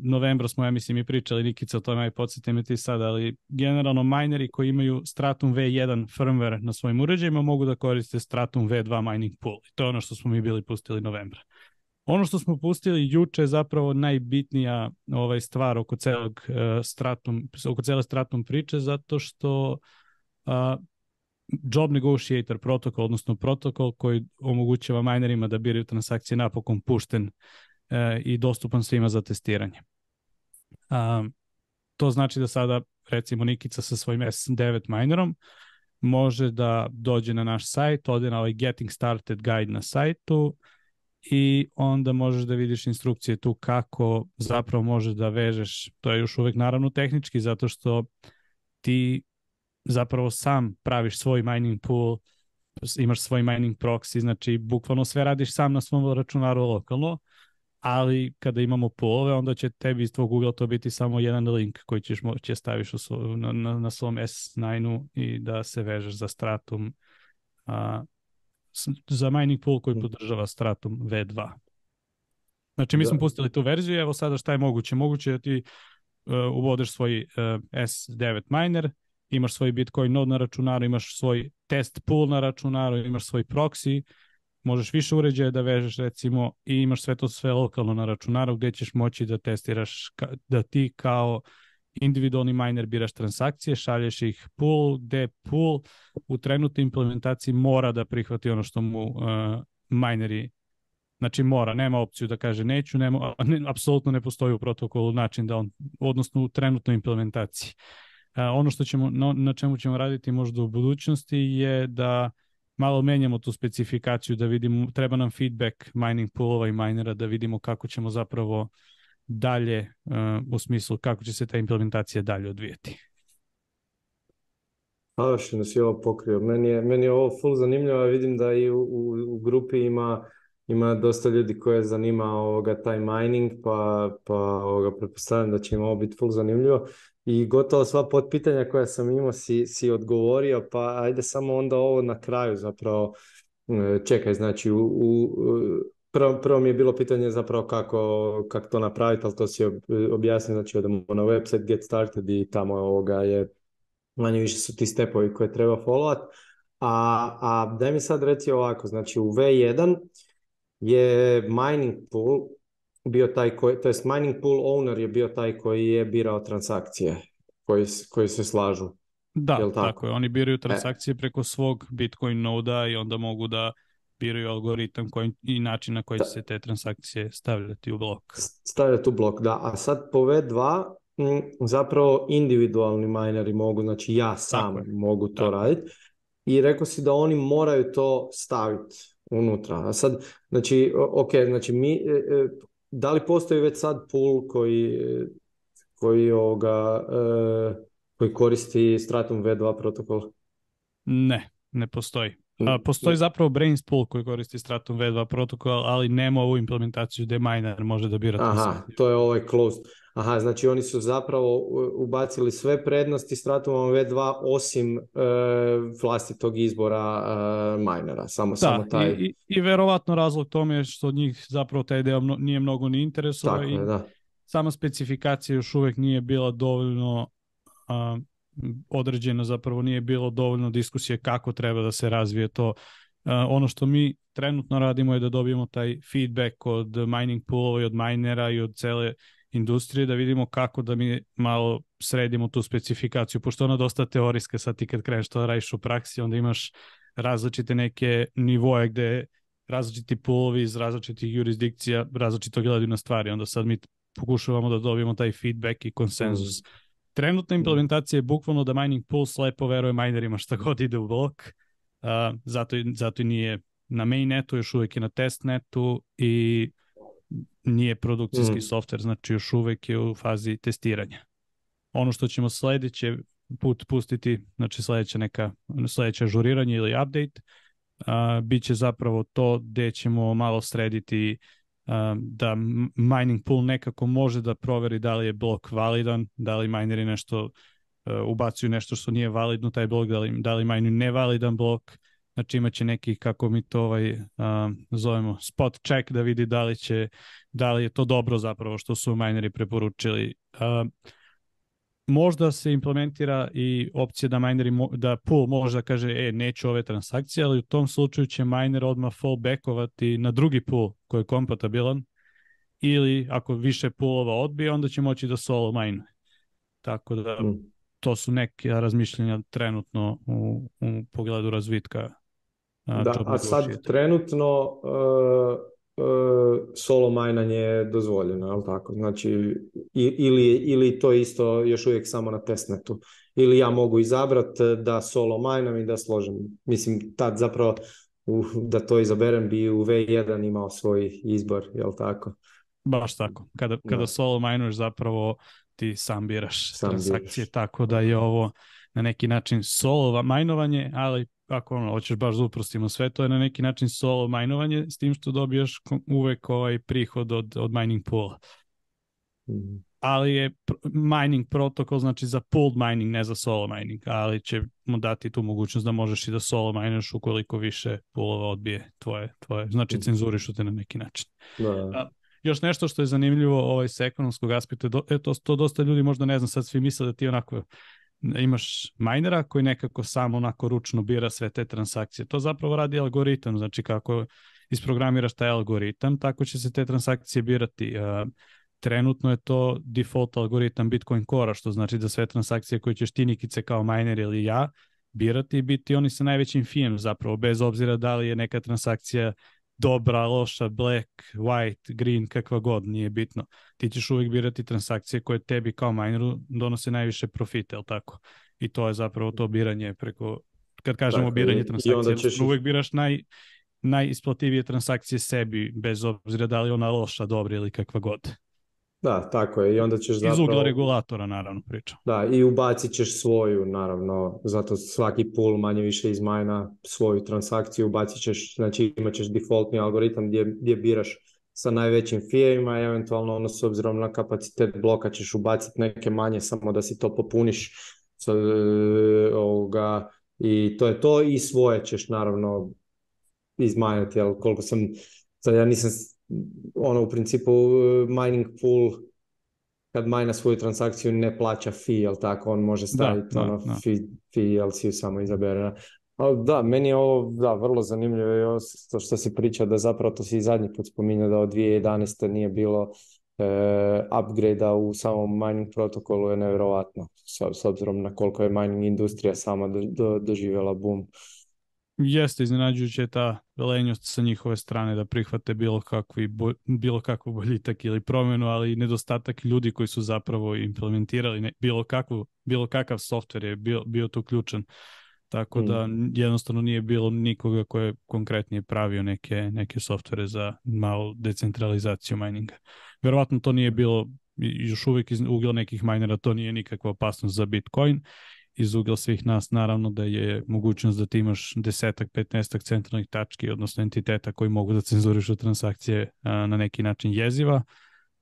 novembra smo, ja mislim, i pričali, Nikica, o tome aj podsjeti me ti sad, ali generalno mineri koji imaju Stratum V1 firmware na svojim uređajima mogu da koriste Stratum V2 mining pool. I to je ono što smo mi bili pustili novembra. Ono što smo pustili juče je zapravo najbitnija ovaj stvar oko celog e, stratum, oko cele stratum priče, zato što uh, job negotiator protokol, odnosno protokol koji omogućava minerima da biraju transakcije napokon pušten E, i dostupan svima za testiranje. to znači da sada recimo Nikica sa svojim S9 minerom može da dođe na naš sajt, ode na ovaj Getting Started guide na sajtu i onda možeš da vidiš instrukcije tu kako zapravo možeš da vežeš. To je još uvek naravno tehnički zato što ti zapravo sam praviš svoj mining pool, imaš svoj mining proxy, znači bukvalno sve radiš sam na svom računaru lokalno ali kada imamo polove, onda će tebi iz tvog Google to biti samo jedan link koji ćeš moći staviš u svoj, na, na, svom S9-u i da se vežeš za Stratum, za mining pool koji mm. podržava Stratum V2. Znači mi smo pustili tu verziju evo sada šta je moguće? Moguće je da ti uh, e, uvodeš svoj e, S9 miner, imaš svoj Bitcoin node na računaru, imaš svoj test pool na računaru, imaš svoj proxy, možeš više uređaja da vežeš recimo i imaš sve to sve lokalno na računaru gdje ćeš moći da testiraš da ti kao individualni miner biraš transakcije, šalješ ih pool, de pool u trenutnoj implementaciji mora da prihvati ono što mu uh, mineri Znači mora, nema opciju da kaže neću, nema, ne, apsolutno ne postoji u protokolu način da on, odnosno u trenutnoj implementaciji. E, ono što ćemo, na čemu ćemo raditi možda u budućnosti je da malo menjamo tu specifikaciju da vidimo, treba nam feedback mining poolova i minera da vidimo kako ćemo zapravo dalje e, u smislu kako će se ta implementacija dalje odvijeti. nas je ovo pokrio. Meni je, ovo full zanimljivo, vidim da i u, u, grupi ima, ima dosta ljudi koje zanima ovoga, taj mining, pa, pa ovoga, pretpostavljam da će im ovo biti full zanimljivo i gotovo sva potpitanja koja sam imao si, si odgovorio, pa ajde samo onda ovo na kraju zapravo. E, čekaj, znači u, u prvo, prvo mi je bilo pitanje zapravo kako, kako to napraviti, ali to si objasnio, znači odemo na website Get Started i tamo ovoga je manje više su ti stepovi koje treba followat. A, a daj mi sad reci ovako, znači u V1 je mining pool bio taj koji, to jest mining pool owner je bio taj koji je birao transakcije koji, koji se slažu. Da, je tako? tako je. Oni biraju e. transakcije preko svog Bitcoin noda i onda mogu da biraju algoritam koji, i način na koji će se te transakcije stavljati u blok. Stavljati u blok, da. A sad po V2 zapravo individualni mineri mogu, znači ja sam mogu to raditi. I rekao si da oni moraju to staviti unutra. A sad, znači, ok, znači mi, e, e, da li postoji već sad pool koji, koji, ovoga, e, koji koristi Stratum V2 protokol? Ne, ne postoji. A, postoji zapravo Brains koji koristi Stratum V2 protokol, ali nema ovu implementaciju gdje miner može da bira. Aha, to je ovaj closed. Aha, znači oni su zapravo ubacili sve prednosti Stratumom V2 osim e, vlastitog izbora e, minera, samo, da, samo taj. I, I verovatno razlog tome je što njih zapravo taj deo nije mnogo ni interesova i da. sama specifikacija još uvijek nije bila dovoljno određeno zapravo nije bilo dovoljno diskusije kako treba da se razvije to. E, ono što mi trenutno radimo je da dobijemo taj feedback od mining poolova i od minera i od cele industrije da vidimo kako da mi malo sredimo tu specifikaciju, pošto ona dosta teorijska sad ti kad kreneš to radiš u praksi, onda imaš različite neke nivoje gde različiti poolovi iz različitih jurisdikcija različito gledaju na stvari, onda sad mi pokušavamo da dobijemo taj feedback i konsenzus. Mm. Trenutna implementacija je bukvalno da Mining pool slepo veruje minerima šta god ide u blok, zato, zato i nije na mainnetu, još uvijek je na testnetu i nije produkcijski mm. software, znači još uvijek je u fazi testiranja. Ono što ćemo sledeće put pustiti, znači sledeće neka, sledeće ažuriranje ili update, a, bit će zapravo to gde ćemo malo srediti Um, da mining pool nekako može da proveri da li je blok validan, da li mineri nešto uh, ubacuju nešto što nije validno taj blok, da li, da li nevalidan blok, znači će neki kako mi to ovaj, um, zovemo spot check da vidi da li će da li je to dobro zapravo što su mineri preporučili um, možda se implementira i opcija da mineri, da pool možda kaže, e, neću ove transakcije, ali u tom slučaju će miner odmah fallbackovati na drugi pool koji je kompatibilan ili ako više poolova odbije, onda će moći da solo mine. Tako da mm. to su neke razmišljanja trenutno u, u pogledu razvitka. da, a sad trenutno e, E, solo majnanje je dozvoljeno, jel tako? Znači, ili, ili to isto još uvijek samo na testnetu. Ili ja mogu izabrati e, da solo majnam i da složim. Mislim, tad zapravo uh, da to izaberem bi u V1 imao svoj izbor, jel tako? Baš tako. Kada, kada solo majnuješ zapravo ti sam biraš sam transakcije, tako da je ovo na neki način solo majnovanje, ali ako ono, hoćeš baš da uprostimo sve, to je na neki način solo majnovanje, s tim što dobiješ uvek ovaj prihod od, od mining pool mhm. Ali je mining protokol, znači za pooled mining, ne za solo mining, ali će mu dati tu mogućnost da možeš i da solo mineš ukoliko više poolova odbije tvoje, tvoje znači cenzuriš mhm. cenzurišu te na neki način. još nešto što je zanimljivo ovaj, sa ekonomskog aspekta, e, to, dosta ljudi možda ne zna, sad svi misle da ti onako imaš minera koji nekako samo onako ručno bira sve te transakcije. To zapravo radi algoritam, znači kako isprogramiraš taj algoritam, tako će se te transakcije birati. E, trenutno je to default algoritam Bitcoin Core, što znači da sve transakcije koje ćeš ti Nikice kao miner ili ja birati biti oni sa najvećim fijem zapravo, bez obzira da li je neka transakcija dobra, loša, black, white, green, kakva god, nije bitno. Ti ćeš uvijek birati transakcije koje tebi kao mineru donose najviše profite, jel tako? I to je zapravo to biranje preko, kad kažemo tako, biranje transakcije, uvijek biraš naj, najisplativije transakcije sebi, bez obzira da li ona loša, dobra ili kakva god. Da, tako je. I onda ćeš zapravo... Iz ugla regulatora, naravno, priča. Da, i ubacit ćeš svoju, naravno, zato svaki pool manje više izmajna svoju transakciju, ubacit ćeš, znači imat ćeš defaultni algoritam gdje, gdje biraš sa najvećim fijevima i eventualno ono s obzirom na kapacitet bloka ćeš ubaciti neke manje samo da si to popuniš e, ovoga, i to je to i svoje ćeš naravno izmanjati, ali koliko sam, sad ja nisam ono u principu eh, mining pool kad majna svoju transakciju ne plaća fee, jel tako, on može staviti da, ono da, fee, fee samo izabere. Ali da, meni je ovo da, vrlo zanimljivo i što se priča, da zapravo to si i zadnji put spominjao da od 2011. nije bilo e, eh, upgrade u samom mining protokolu je nevjerojatno s, obzirom na koliko je mining industrija sama do, doživjela boom jeste iznenađujuće ta velenjost sa njihove strane da prihvate bilo, kakvi, bilo kakvu boljitak ili promjenu, ali i nedostatak ljudi koji su zapravo implementirali bilo, kakvu, bilo kakav softver je bio, bio ključan. Tako da mm. jednostavno nije bilo nikoga ko je konkretnije pravio neke, neke softvere za malu decentralizaciju mininga. Verovatno to nije mm. bilo još uvijek iz ugla nekih minera to nije nikakva opasnost za Bitcoin iz ugla svih nas naravno da je mogućnost da ti imaš desetak, petnestak centralnih tački, odnosno entiteta koji mogu da cenzurišu transakcije na neki način jeziva,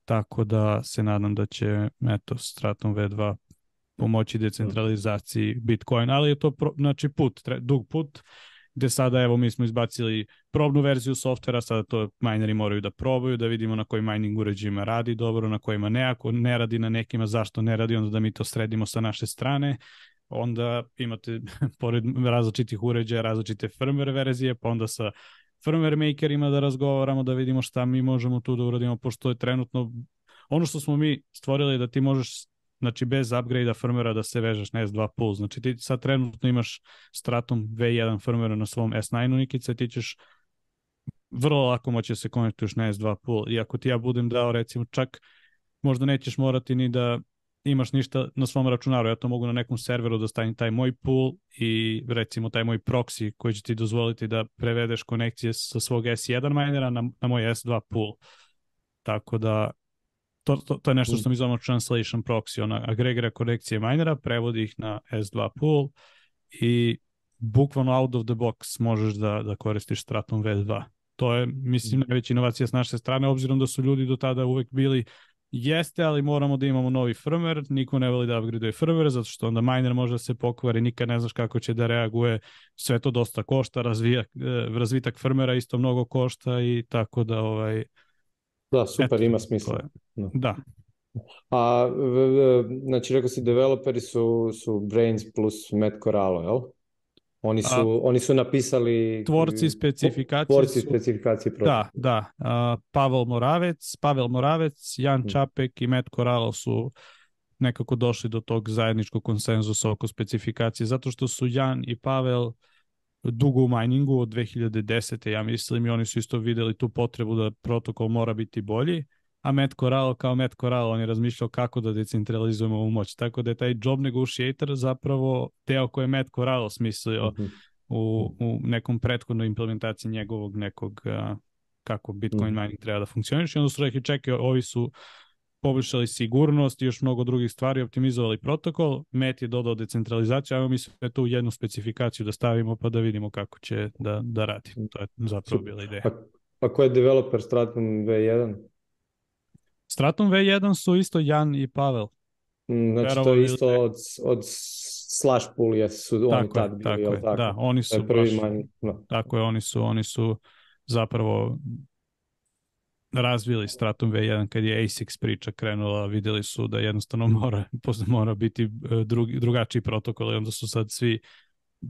tako da se nadam da će eto, stratom V2 pomoći decentralizaciji Bitcoin, ali je to znači put, dug put, gde sada evo mi smo izbacili probnu verziju softvera, sada to mineri moraju da probaju, da vidimo na kojim mining uređajima radi dobro, na kojima ne, ako ne radi na nekima, zašto ne radi, onda da mi to sredimo sa naše strane onda imate pored različitih uređaja različite firmware verzije, pa onda sa firmware makerima da razgovaramo, da vidimo šta mi možemo tu da uradimo, pošto je trenutno ono što smo mi stvorili da ti možeš znači bez upgradea a da se vežeš na S2 pool, znači ti sad trenutno imaš stratum V1 firmware na svom S9 unikice, ti ćeš vrlo lako moći se konektuješ na S2 pool i ako ti ja budem dao recimo čak možda nećeš morati ni da imaš ništa na svom računaru. Ja to mogu na nekom serveru da stavim taj moj pool i recimo taj moj proxy koji će ti dozvoliti da prevedeš konekcije sa svog S1 minera na, na moj S2 pool. Tako da to, to, to je nešto što mm. mi zovemo translation proxy. Ona agregira konekcije minera, prevodi ih na S2 pool i bukvalno out of the box možeš da, da koristiš Stratum V2. To je, mislim, mm. najveća inovacija s naše strane, obzirom da su ljudi do tada uvek bili Jeste, ali moramo da imamo novi firmware, niko ne voli da upgradeuje firmware, zato što onda miner može da se pokvari, nikad ne znaš kako će da reaguje, sve to dosta košta, e, razvitak firmwarea isto mnogo košta i tako da ovaj... Da, super, ima smisla. Da. A, znači, rekao si, developeri su, Brains plus Met Corallo, jel? Oni su, oni su napisali... Tvorci eh, specifikacije. Tvorci specifikacije Da, da. Pavel Moravec, Pavel Moravec, Jan mm. Čapek i Matt Koralo su nekako došli do tog zajedničkog konsenzusa oko specifikacije, zato što su Jan i Pavel dugo u miningu od 2010. ja mislim i oni su isto videli tu potrebu da protokol mora biti bolji a Matt Corral kao Matt Corral, on je razmišljao kako da decentralizujemo ovu moć. Tako da je taj job negotiator zapravo teo koje je Matt Corral smislio mhm. u, u nekom prethodnoj implementaciji njegovog nekog kako Bitcoin mhm. mining treba da funkcioniš. I onda su rekli, čekaj, ovi su poboljšali sigurnost i još mnogo drugih stvari, optimizovali protokol, Met je dodao decentralizaciju, a mi sve tu jednu specifikaciju da stavimo pa da vidimo kako će da, da radi. To je zapravo bila ideja. Pa, pa, ko je developer Stratum V1? Stratum V1 su isto Jan i Pavel. Mm, znači Verovo to je isto od, od Slash je, su tako oni tad bili, tako, je, tako? Da, oni su Tako je, oni su, oni su zapravo razvili Stratum V1 kad je ASICS priča krenula, vidjeli su da jednostavno mora, mora biti e, drugi, drugačiji protokol i onda su sad svi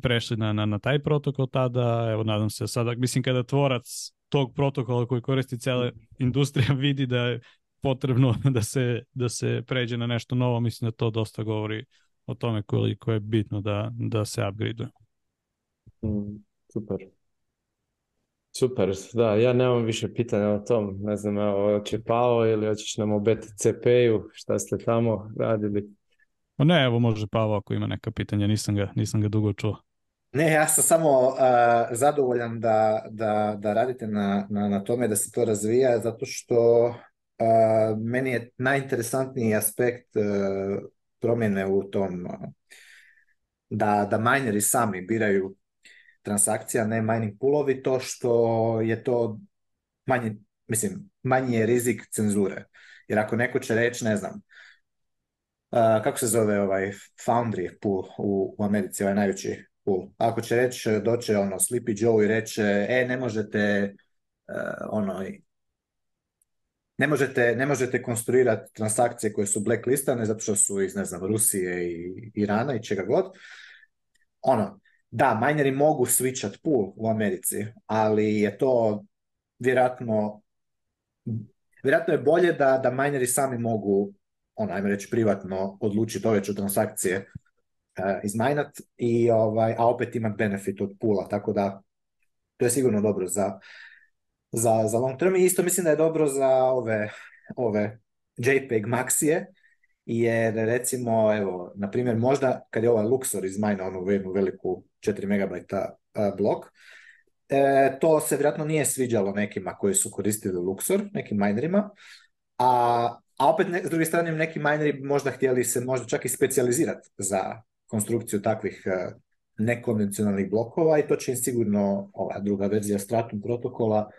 prešli na, na, taj protokol tada, evo nadam se sada, mislim kada tvorac tog protokola koji koristi cijela mm. industrija vidi da potrebno da se, da se pređe na nešto novo, mislim da to dosta govori o tome koliko je bitno da, da se upgradeuje. Mm, super. Super, da, ja nemam više pitanja o tom, ne znam, evo, hoće Pao ili hoćeš nam o cp u šta ste tamo radili? O pa ne, evo može Pao ako ima neka pitanja, nisam ga, nisam ga dugo čuo. Ne, ja sam samo e, zadovoljan da, da, da radite na, na, na, tome da se to razvija, zato što meni je najinteresantniji aspekt e, promjene u tom e, da, da mineri sami biraju transakcija, ne mining poolovi, to što je to manje mislim, manji je rizik cenzure. Jer ako neko će reći, ne znam, e, kako se zove ovaj Foundry pool u, Americi, ovaj najveći pool. Ako će reći, doće ono Sleepy Joe i reće, e, ne možete ono, ne možete, ne možete konstruirati transakcije koje su blacklistane zato što su iz, ne znam, Rusije i Irana i čega god. Ono, da, mineri mogu switchat pool u Americi, ali je to vjerojatno vjerojatno je bolje da, da mineri sami mogu, ono, ajmo reći, privatno odlučiti ove transakcije uh, izmajnat, i, ovaj, a opet imat benefit od pula, tako da to je sigurno dobro za za, za long term. I isto mislim da je dobro za ove, ove JPEG maxije jer recimo, evo, na primjer, možda kad je ovaj Luxor izmajna onu jednu veliku 4 MB blok, e, to se vjerojatno nije sviđalo nekima koji su koristili Luxor, nekim minerima, a, a opet s druge strane neki mineri možda htjeli se možda čak i specializirati za konstrukciju takvih e, nekonvencionalnih blokova i to će im sigurno ova druga verzija Stratum protokola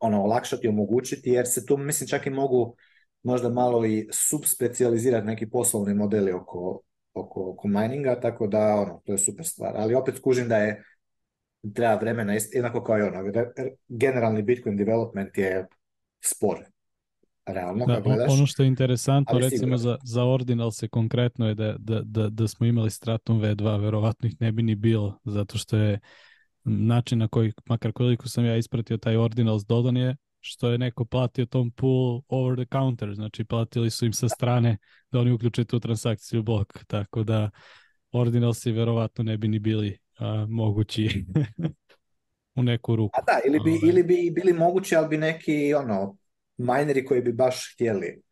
ono olakšati, omogućiti, jer se tu mislim čak i mogu možda malo i subspecijalizirati neki poslovni modeli oko, oko, oko mininga, tako da ono, to je super stvar. Ali opet skužim da je treba vremena, jednako kao i ono, generalni Bitcoin development je spor. Ono što je interesantno recimo za, za Ordinal se konkretno je da, da, da, da smo imali Stratum V2, verovatno ih ne bi ni bilo, zato što je način na koji, makar koliko sam ja ispratio taj Ordinal dodan je što je neko platio tom pool over the counter, znači platili su im sa strane da oni uključe tu transakciju blok, tako da Ordinalsi verovatno ne bi ni bili mogući u neku ruku. A da, ili bi, ovaj. ili bi bili mogući, ali bi neki ono mineri koji bi baš htjeli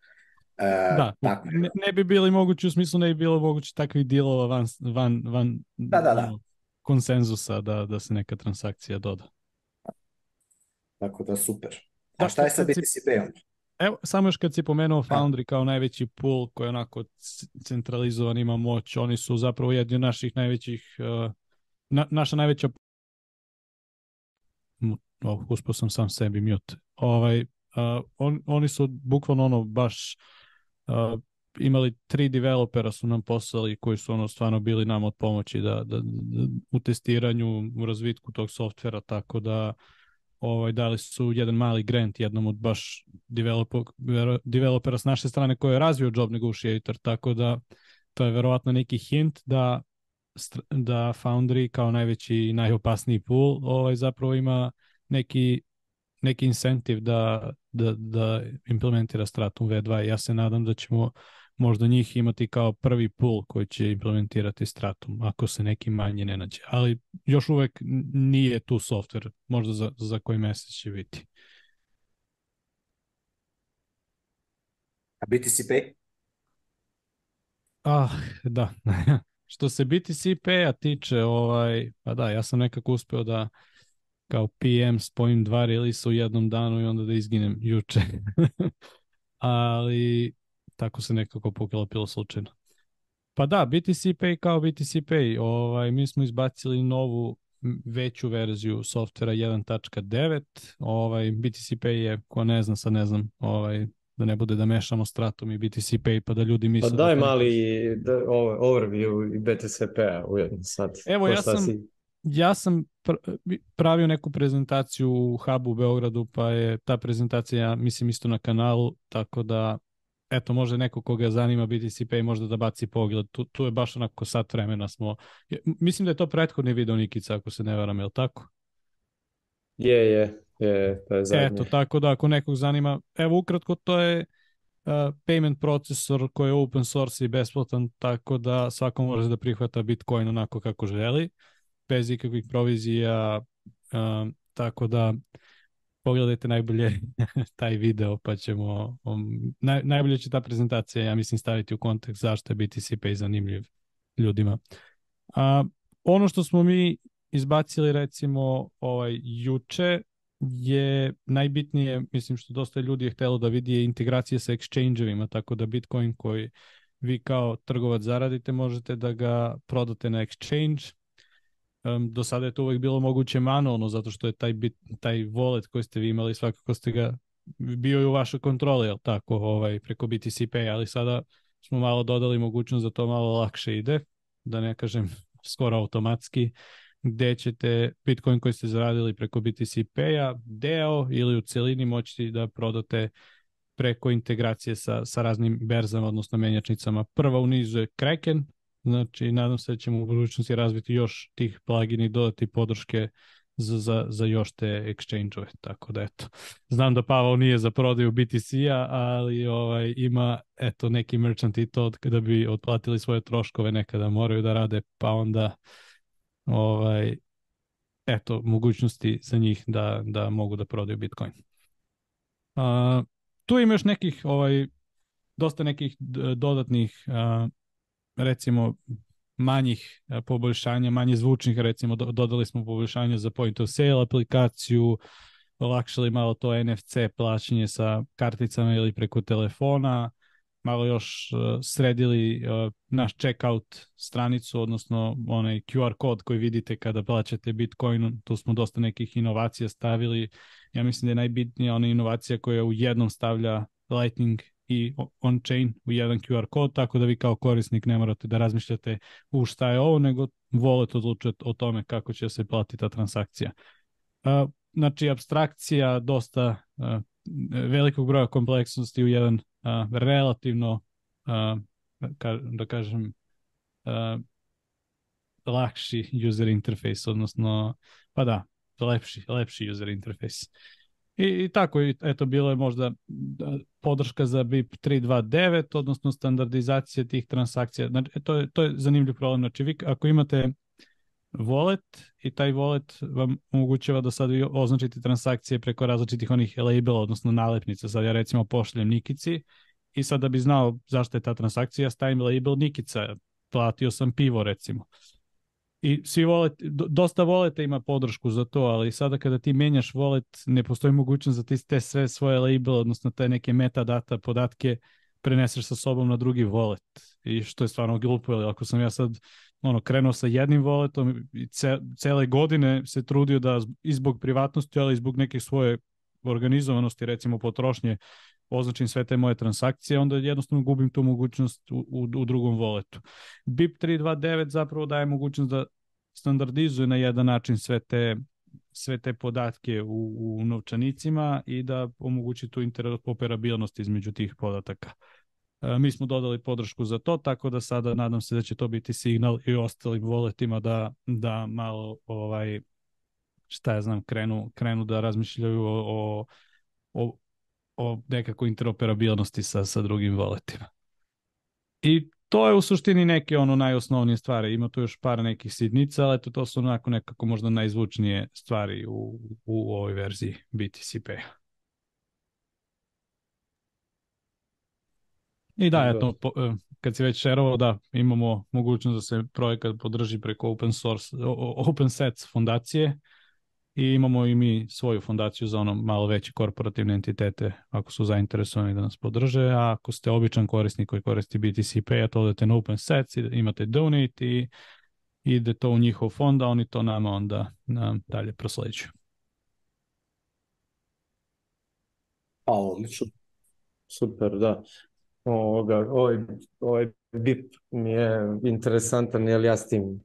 e, da, Ne, bi bili mogući, u smislu ne bi bilo moguće takvih dilova van, van, van ono, konsenzusa da, da se neka transakcija doda. Tako da super. A šta je sa BTC-om? Evo, samo još kad si pomenuo Foundry kao najveći pool koji je onako centralizovan, ima moć, oni su zapravo jedni od naših najvećih, e, naša najveća... uspio sam sam sebi mute. Ovaj, oni su bukvalno ono baš uh, imali tri developera su nam poslali koji su ono stvarno bili nam od pomoći da, da, u testiranju, u razvitku tog softvera, tako da ovaj, dali su jedan mali grant jednom od baš developera, s naše strane koji je razvio Job Negotiator, tako da to je verovatno neki hint da da Foundry kao najveći i najopasniji pool ovaj, zapravo ima neki, neki incentiv da da, da implementira Stratum V2. Ja se nadam da ćemo možda njih imati kao prvi pool koji će implementirati Stratum, ako se neki manji ne nađe. Ali još uvek nije tu software, možda za, za koji mjesec će biti. A BTC Ah, da. Što se BTC Pay-a tiče, ovaj, pa da, ja sam nekako uspio da kao PM spojim dva relisa u jednom danu i onda da izginem juče. Ali tako se nekako pilo slučajno. Pa da, BTC Pay kao BTC Pay. Ovaj, mi smo izbacili novu veću verziju softvera 1.9. Ovaj, BTC Pay je, ko ne znam, sad ne znam, ovaj, da ne bude da mešamo stratom i BTC Pay pa da ljudi misle... Pa daj mali da, overview i BTC Pay-a ujedno sad. Evo, ja sam, ja sam pravio neku prezentaciju u Hubu u Beogradu, pa je ta prezentacija, mislim, isto na kanalu, tako da, eto, možda neko koga zanima BTC Pay možda da baci pogled. Tu, tu je baš onako sat vremena smo. Mislim da je to prethodni video, Nikica, ako se ne varam, je li tako? Je, je, je, to je zadnje. Eto, tako da, ako nekog zanima, evo, ukratko, to je... E, payment procesor koji je open source i besplatan, tako da svako može da prihvata Bitcoin onako kako želi bez ikakvih provizija, um, tako da pogledajte najbolje taj video pa ćemo, um, naj, najbolje će ta prezentacija ja mislim staviti u kontekst zašto je BTC Pay zanimljiv ljudima. A, ono što smo mi izbacili recimo ovaj juče je najbitnije, mislim što dosta ljudi je htjelo da vidi je integracija sa exchange tako da Bitcoin koji vi kao trgovac zaradite možete da ga prodate na exchange do sada je to uvijek bilo moguće manualno zato što je taj, bit, taj wallet koji ste vi imali svakako ste ga bio i u vašoj kontroli, jel tako, ovaj, preko BTC Pay, ali sada smo malo dodali mogućnost da to malo lakše ide, da ne kažem skoro automatski, gdje ćete Bitcoin koji ste zaradili preko BTC Pay-a, deo ili u celini moći da prodate preko integracije sa, sa raznim berzama, odnosno menjačnicama. Prva u nizu je Kraken, Znači, nadam se da ćemo u budućnosti razviti još tih plugina i dodati podrške za, za, za još te exchange-ove. Tako da, eto, znam da Pavel nije za prodaju BTC-a, ali ovaj, ima, eto, neki merchant i to da bi otplatili svoje troškove nekada moraju da rade, pa onda ovaj, eto, mogućnosti za njih da, da mogu da prodaju Bitcoin. tu ima još nekih, ovaj, dosta nekih dodatnih a, recimo manjih e, poboljšanja, manje zvučnih, recimo dodali smo poboljšanje za point of sale aplikaciju, olakšali malo to NFC plaćanje sa karticama ili preko telefona, malo još e, sredili e, naš checkout stranicu, odnosno onaj QR kod koji vidite kada plaćate Bitcoin, tu smo dosta nekih inovacija stavili. Ja mislim da je najbitnija ona inovacija koja u jednom stavlja Lightning i on-chain u jedan QR kod, tako da vi kao korisnik ne morate da razmišljate u šta je ovo, nego volete odlučiti o tome kako će se platiti ta transakcija. Znači, abstrakcija dosta velikog broja kompleksnosti u jedan relativno, da kažem, lakši user interface, odnosno, pa da, lepši, lepši user interface. I, I, tako, eto, bilo je možda podrška za BIP 329, odnosno standardizacija tih transakcija. Znači, e, to je, to je zanimljiv problem. Znači, vi ako imate wallet i taj wallet vam omogućava da sad vi označite transakcije preko različitih onih labela, odnosno nalepnica. Sad ja recimo pošaljem Nikici i sad da bi znao zašto je ta transakcija, stavim label Nikica, platio sam pivo recimo i svi volet, dosta voleta ima podršku za to, ali sada kada ti menjaš volet, ne postoji mogućnost da ti te sve svoje label, odnosno te neke metadata podatke preneseš sa sobom na drugi volet i što je stvarno glupo, ali ako sam ja sad ono, krenuo sa jednim voletom i cele godine se trudio da i zbog privatnosti, ali i zbog neke svoje organizovanosti, recimo potrošnje, označim sve te moje transakcije, onda jednostavno gubim tu mogućnost u, u, u drugom voletu. BIP 329 zapravo daje mogućnost da standardizuje na jedan način sve te sve te podatke u, u novčanicima i da omogući tu interoperabilnost između tih podataka. E, mi smo dodali podršku za to, tako da sada nadam se da će to biti signal i ostalim voletima da, da malo ovaj, šta ja znam, krenu, krenu da razmišljaju o, o o nekakvoj interoperabilnosti sa, sa drugim voletima. I to je u suštini neke ono najosnovnije stvari. Ima tu još par nekih sitnica, ali to su onako nekako možda najzvučnije stvari u, u ovoj verziji BTCP. I da, eto, e, kad si već šerovao, da, imamo mogućnost da se projekat podrži preko open source, open sets fundacije, i imamo i mi svoju fondaciju za ono malo veće korporativne entitete ako su zainteresovani da nas podrže, a ako ste običan korisnik koji koristi BTC Pay, to odete na Open Sets, imate donate i ide to u njihov fond, a oni to nama onda nam dalje prosleđuju. Pa odlično. Super, da. Ovoga, ovaj, ovaj BIP mi je interesantan, jer ja s tim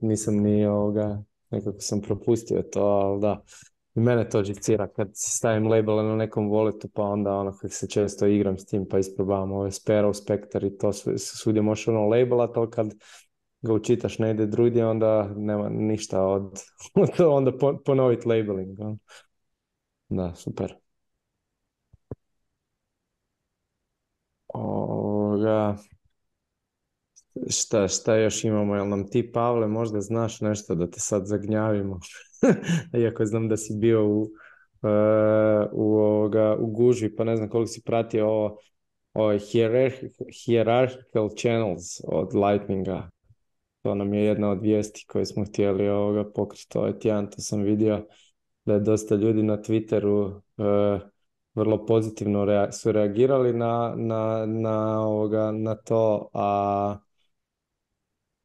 nisam ni ovoga nekako sam propustio to, ali da, i mene to žicira kad stavim labele na nekom walletu pa onda ono kako se često igram s tim, pa isprobavam ove Sparrow, Spectre i to svudje možeš ono labela, to kad ga učitaš negdje drugdje, onda nema ništa od, onda ponoviti labeling. Ono. Da, super. Ovoga, Šta, šta još imamo? Jel nam ti, Pavle, možda znaš nešto da te sad zagnjavimo? Iako znam da si bio u, e, u, ovoga, u gužvi, pa ne znam koliko si pratio ovo, ovo ovaj hierarchical channels od Lightninga. To nam je jedna od vijesti koje smo htjeli ovoga pokriti ovaj tjedan. To sam vidio da je dosta ljudi na Twitteru e, vrlo pozitivno su reagirali na, na, na, ovoga, na to, a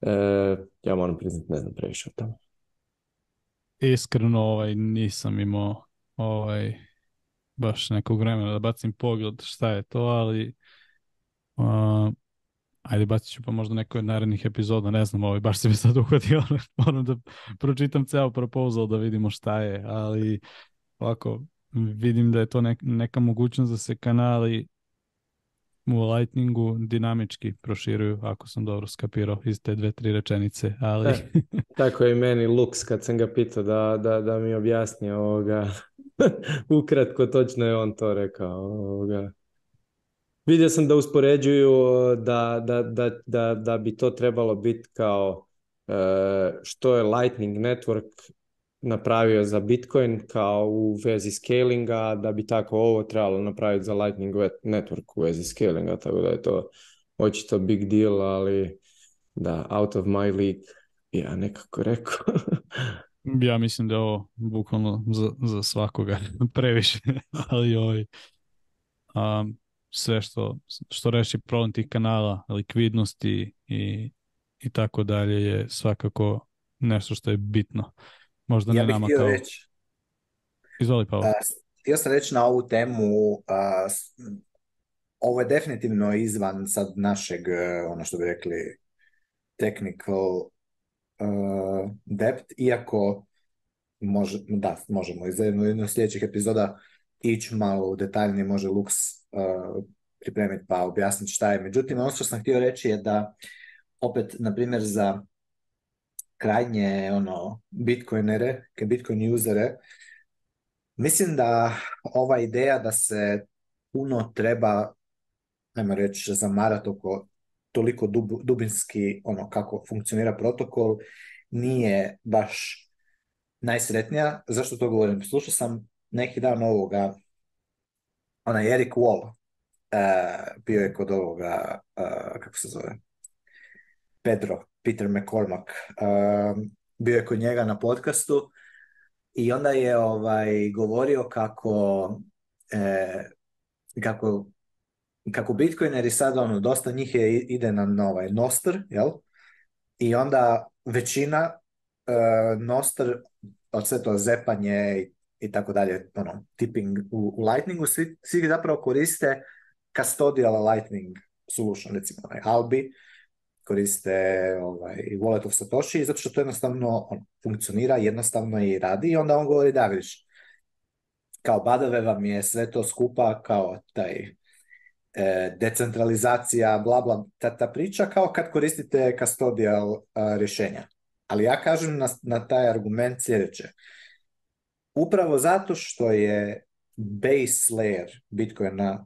E, ja moram priznati, ne znam previše o tome. Iskreno ovaj, nisam imao ovaj, baš nekog vremena da bacim pogled šta je to, ali uh, ajde bacit ću pa možda neko od narednih epizoda, ne znam, ovaj, baš se mi sad uhvatio, moram da pročitam ceo proposal da vidimo šta je, ali ovako, vidim da je to neka mogućnost da se kanali u Lightningu dinamički proširuju, ako sam dobro skapirao iz te dve, tri rečenice. Ali... E, tako je meni Lux kad sam ga pitao da, da, da mi objasni ovoga. Ukratko, točno je on to rekao. Ovoga. Vidio sam da uspoređuju da, da, da, da bi to trebalo biti kao e, što je Lightning Network napravio za Bitcoin kao u vezi scalinga, da bi tako ovo trebalo napraviti za Lightning Network u vezi scalinga, tako da je to očito big deal, ali da, out of my league, ja nekako rekao. ja mislim da je ovo bukvalno za, za svakoga previše, ali ovaj, um, sve što, što reši problem tih kanala, likvidnosti i, i tako dalje je svakako nešto što je bitno. Možda ja ne bih htio Reći, Izvoli, Htio sam reći na ovu temu, ovo je definitivno izvan sad našeg, e, ono što bi rekli, technical e, depth, iako da, možemo iz jednu od sljedećih epizoda ići malo detaljnije, može Lux e, pripremiti pa objasniti šta je. Međutim, ono što sam htio reći je da opet, na primjer, za krajnje ono, bitcoinere, bitcoin usere, mislim da ova ideja da se puno treba, ajmo reći, zamarati oko toliko dubinski ono kako funkcionira protokol, nije baš najsretnija. Zašto to govorim? Slušao sam neki dan ovoga, onaj Eric Wall, eh, bio je kod ovoga, eh, kako se zove, Pedro, Peter McCormack. Ehm, bio je kod njega na podcastu i onda je ovaj, govorio kako, e, kako, kako Bitcoineri sad, ono, dosta njih ide na ovaj Nostr, jel? I onda većina e, Nostr, od sve to zepanje i, i tako dalje, ono, tipping u, u Lightningu, svi, svi zapravo koriste custodial Lightning solution, recimo, Albi, koriste ovaj, wallet of Satoshi, zato što to jednostavno on, funkcionira, jednostavno i radi i onda on govori da vidiš, kao badave vam je sve to skupa kao taj e, decentralizacija, bla bla, ta, ta priča kao kad koristite custodial rješenja. Ali ja kažem na, na taj argument sljedeće. Upravo zato što je base layer Bitcoina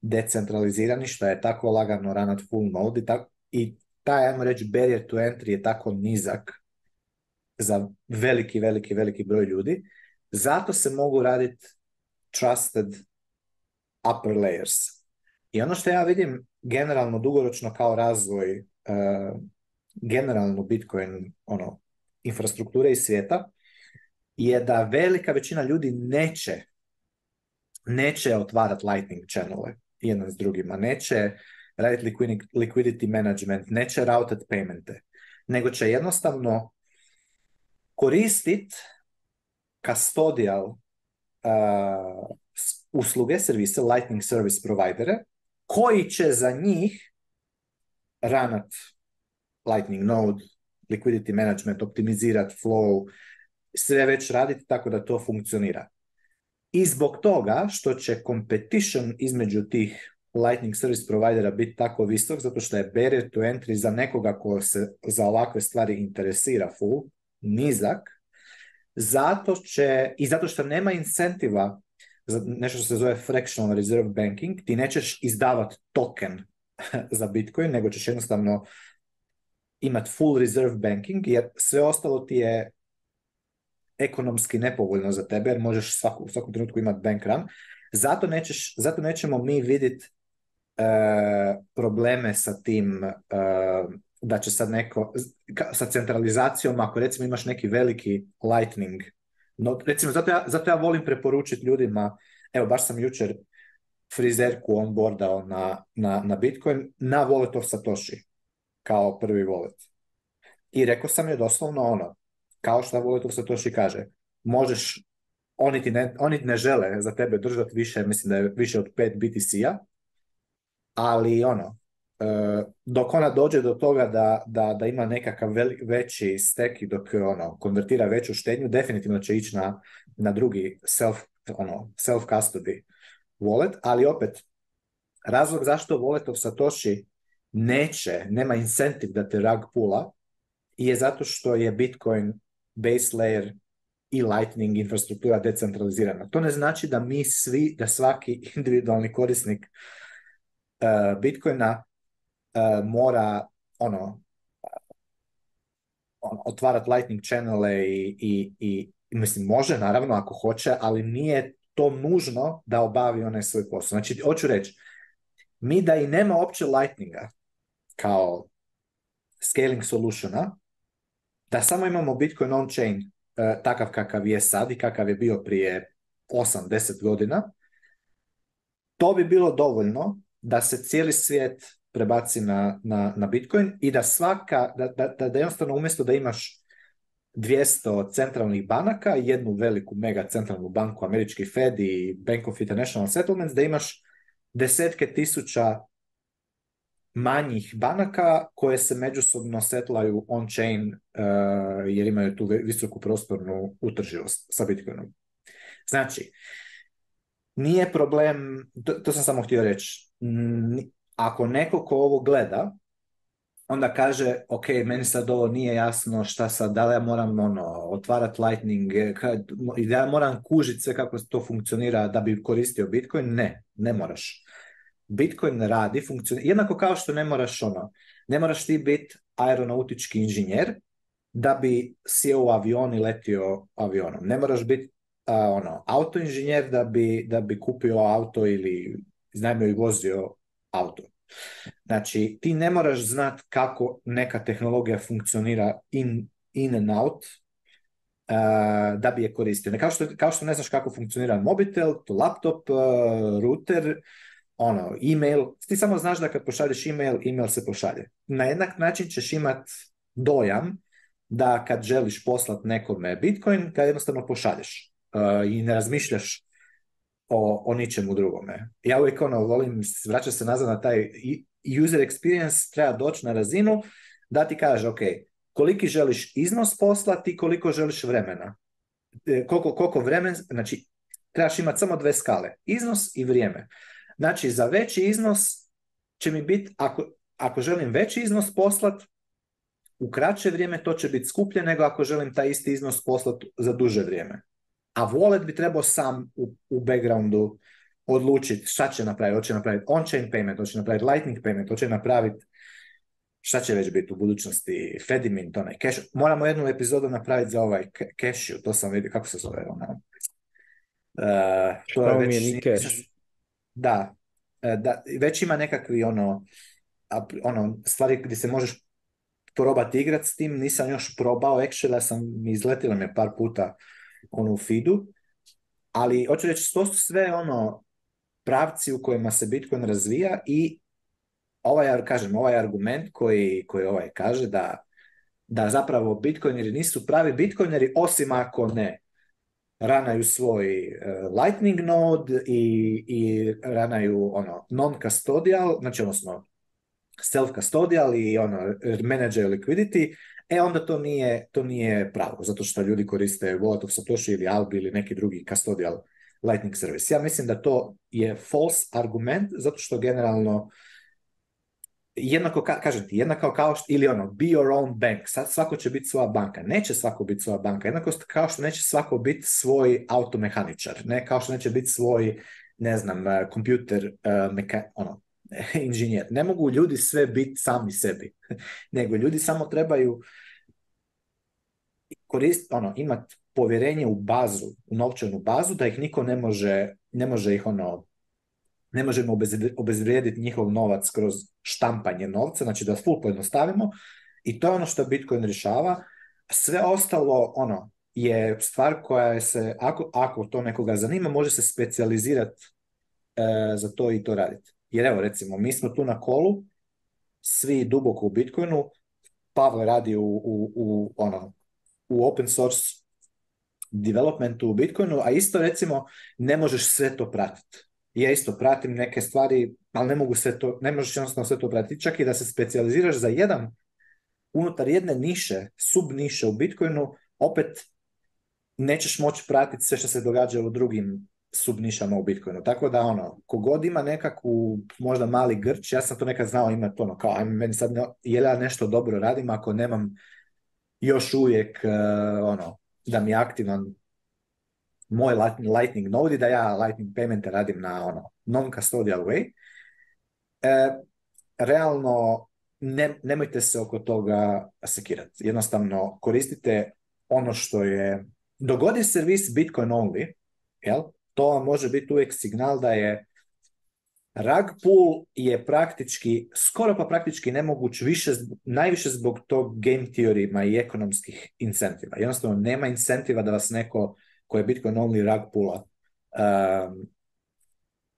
decentralizirani, što je tako lagano run at full mode i tako, i taj, ajmo reći, barrier to entry je tako nizak za veliki, veliki, veliki broj ljudi. Zato se mogu raditi trusted upper layers. I ono što ja vidim generalno dugoročno kao razvoj e, generalno Bitcoin ono, infrastrukture i svijeta je da velika većina ljudi neće neće otvarati lightning channele jedan s drugima, neće raditi liquidity management, neće routed paymente, nego će jednostavno koristit custodial uh, usluge, servise, lightning service providere, koji će za njih ranat lightning node, liquidity management, optimizirat flow, sve već raditi tako da to funkcionira. I zbog toga što će competition između tih Lightning service providera biti tako visok zato što je barrier to entry za nekoga ko se za ovakve stvari interesira full, nizak, zato će, i zato što nema incentiva za nešto što se zove fractional reserve banking, ti nećeš izdavat token za Bitcoin, nego ćeš jednostavno imat full reserve banking, jer sve ostalo ti je ekonomski nepovoljno za tebe, jer možeš u svakom trenutku imati bank run. Zato, zato nećemo mi vidjeti Eh, probleme sa tim eh, da će sad neko, sa centralizacijom, ako recimo imaš neki veliki lightning, no recimo zato ja, zato ja volim preporučiti ljudima, evo baš sam jučer frizerku onboardao na, na, na Bitcoin, na wallet of Satoshi, kao prvi wallet. I rekao sam je doslovno ono, kao što wallet of Satoshi kaže, možeš, oni ti ne, oni ne žele za tebe držati više, mislim da je više od 5 BTC-a, ali ono, eh, dok ona dođe do toga da, da, da ima nekakav veći stek i dok ono, konvertira veću štednju, definitivno će ići na, na drugi self, ono, self custody wallet, ali opet razlog zašto wallet of Satoshi neće, nema incentive da te rag pula je zato što je Bitcoin base layer i Lightning infrastruktura decentralizirana. To ne znači da mi svi, da svaki individualni korisnik uh, Bitcoina eh, mora ono, eh, ono otvarati lightning channele i, i, i, mislim može naravno ako hoće, ali nije to nužno da obavi onaj svoj posao. Znači, hoću reći, mi da i nema opće lightninga kao scaling solutiona, da samo imamo Bitcoin on-chain takav kakav je sad i kakav je bio prije 8-10 godina, to bi bilo dovoljno da se cijeli svijet prebaci na, na, na Bitcoin i da svaka, da, da, da jednostavno umjesto da imaš 200 centralnih banaka, jednu veliku mega centralnu banku, američki Fed i Bank of International Settlements, da imaš desetke tisuća manjih banaka koje se međusobno setlaju on-chain uh, jer imaju tu visoku prostornu utrživost sa Bitcoinom. Znači, nije problem, to, to sam samo htio reći, ako neko ko ovo gleda, onda kaže, ok, meni sad ovo nije jasno šta sad, da li ja moram ono, otvarat lightning, e, da ja moram kužiti sve kako to funkcionira da bi koristio Bitcoin, ne, ne moraš. Bitcoin radi, funkcionira, jednako kao što ne moraš ono, ne moraš ti biti aeronautički inženjer da bi sjeo u avion i letio avionom. Ne moraš biti ono, auto inženjer da bi, da bi kupio auto ili iznajmio i vozio auto. Znači, ti ne moraš znat kako neka tehnologija funkcionira in, in and out uh, da bi je koristio. Kao što, kao što ne znaš kako funkcionira mobitel, to laptop, eh, router, ono, email. Ti samo znaš da kad pošalješ email, email se pošalje. Na jednak način ćeš imat dojam da kad želiš poslat nekome Bitcoin, kad jednostavno pošalješ eh, i ne razmišljaš o, o ničemu drugome. Ja uvijek ono volim vraća se nazad na taj user experience, treba doći na razinu da ti kaže, ok, koliki želiš iznos poslati i koliko želiš vremena. E, koliko, vremena, znači trebaš imati samo dve skale, iznos i vrijeme. Znači za veći iznos će mi biti, ako, ako želim veći iznos poslat, u kraće vrijeme to će biti skuplje nego ako želim taj isti iznos poslati za duže vrijeme a wallet bi trebao sam u, u backgroundu odlučiti šta će napraviti, hoće napraviti on-chain payment, hoće napraviti lightning payment, hoće napraviti šta će već biti u budućnosti, Fedimint, onaj cash. Moramo jednu epizodu napraviti za ovaj cash, to sam vidio, kako se zove ona. Uh, eh, to je Da, eh, da, već ima nekakvi ono, ono stvari gdje se možeš probati igrati s tim, nisam još probao, actually, sam izletila je par puta ono u feedu, ali hoću reći, to su sve ono pravci u kojima se Bitcoin razvija i ovaj, kažem, ovaj argument koji, koji ovaj kaže da, da zapravo Bitcoineri nisu pravi Bitcoineri, osim ako ne ranaju svoj uh, Lightning node i, i ranaju ono non-custodial, znači odnosno self-custodial i ono manager liquidity, e onda to nije, to nije pravo, zato što ljudi koriste Wallet of Satoshi ili Albi ili neki drugi custodial Lightning service. Ja mislim da to je false argument, zato što generalno jednako, ka, kažem ti, jednako kao što, ili ono, be your own bank, sad svako će biti svoja banka, neće svako biti svoja banka, jednako kao što neće svako biti svoj automehaničar, ne, kao što neće biti svoj, ne znam, eh, kompjuter, eh, ono, inženjer. Ne mogu ljudi sve biti sami sebi, nego ljudi samo trebaju korist, ono, imati povjerenje u bazu, u novčanu bazu, da ih niko ne može, ne može ih ono, ne možemo obezvrijediti njihov novac kroz štampanje novca, znači da full pojednostavimo i to je ono što Bitcoin rješava. Sve ostalo, ono, je stvar koja se, ako, ako to nekoga zanima, može se specializirati e, za to i to raditi. Jer evo recimo, mi smo tu na kolu, svi duboko u Bitcoinu, Pavle radi u, u, u, ono, u open source developmentu u Bitcoinu, a isto recimo ne možeš sve to pratiti. Ja isto pratim neke stvari, ali ne mogu sve to, ne možeš jednostavno sve to pratiti. Čak i da se specijaliziraš za jedan, unutar jedne niše, sub niše u Bitcoinu, opet nećeš moći pratiti sve što se događa u drugim subnišama u Bitcoinu. Tako da ono, kogod ima nekakvu možda mali grč, ja sam to nekad znao imati ono kao ajme meni sad je li ja nešto dobro radim ako nemam još uvijek e, ono da mi je aktivan moj Lightning node da ja Lightning paymente radim na ono non custodial way. E, realno nemojte se oko toga sekirati. Jednostavno koristite ono što je dogodi servis Bitcoin only, jel? to vam može biti uvijek signal da je rug pull je praktički, skoro pa praktički nemoguć više, najviše zbog tog game teorijima i ekonomskih incentiva. Jednostavno, nema incentiva da vas neko koji je Bitcoin only rag pula ehm,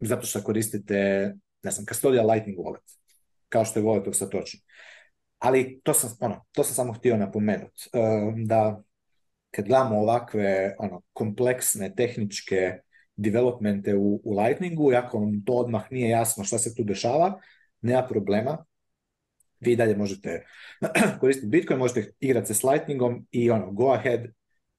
zato što koristite, ne znam, Custodial Lightning Wallet, kao što je Wallet sa Satoshi. Ali to sam, ono, to sam samo htio napomenuti, ehm, da kad gledamo ovakve ono, kompleksne tehničke developmente u, u Lightningu i ako vam to odmah nije jasno šta se tu dešava, nema problema, vi dalje možete koristiti Bitcoin, možete igrati se s Lightningom i ono, go ahead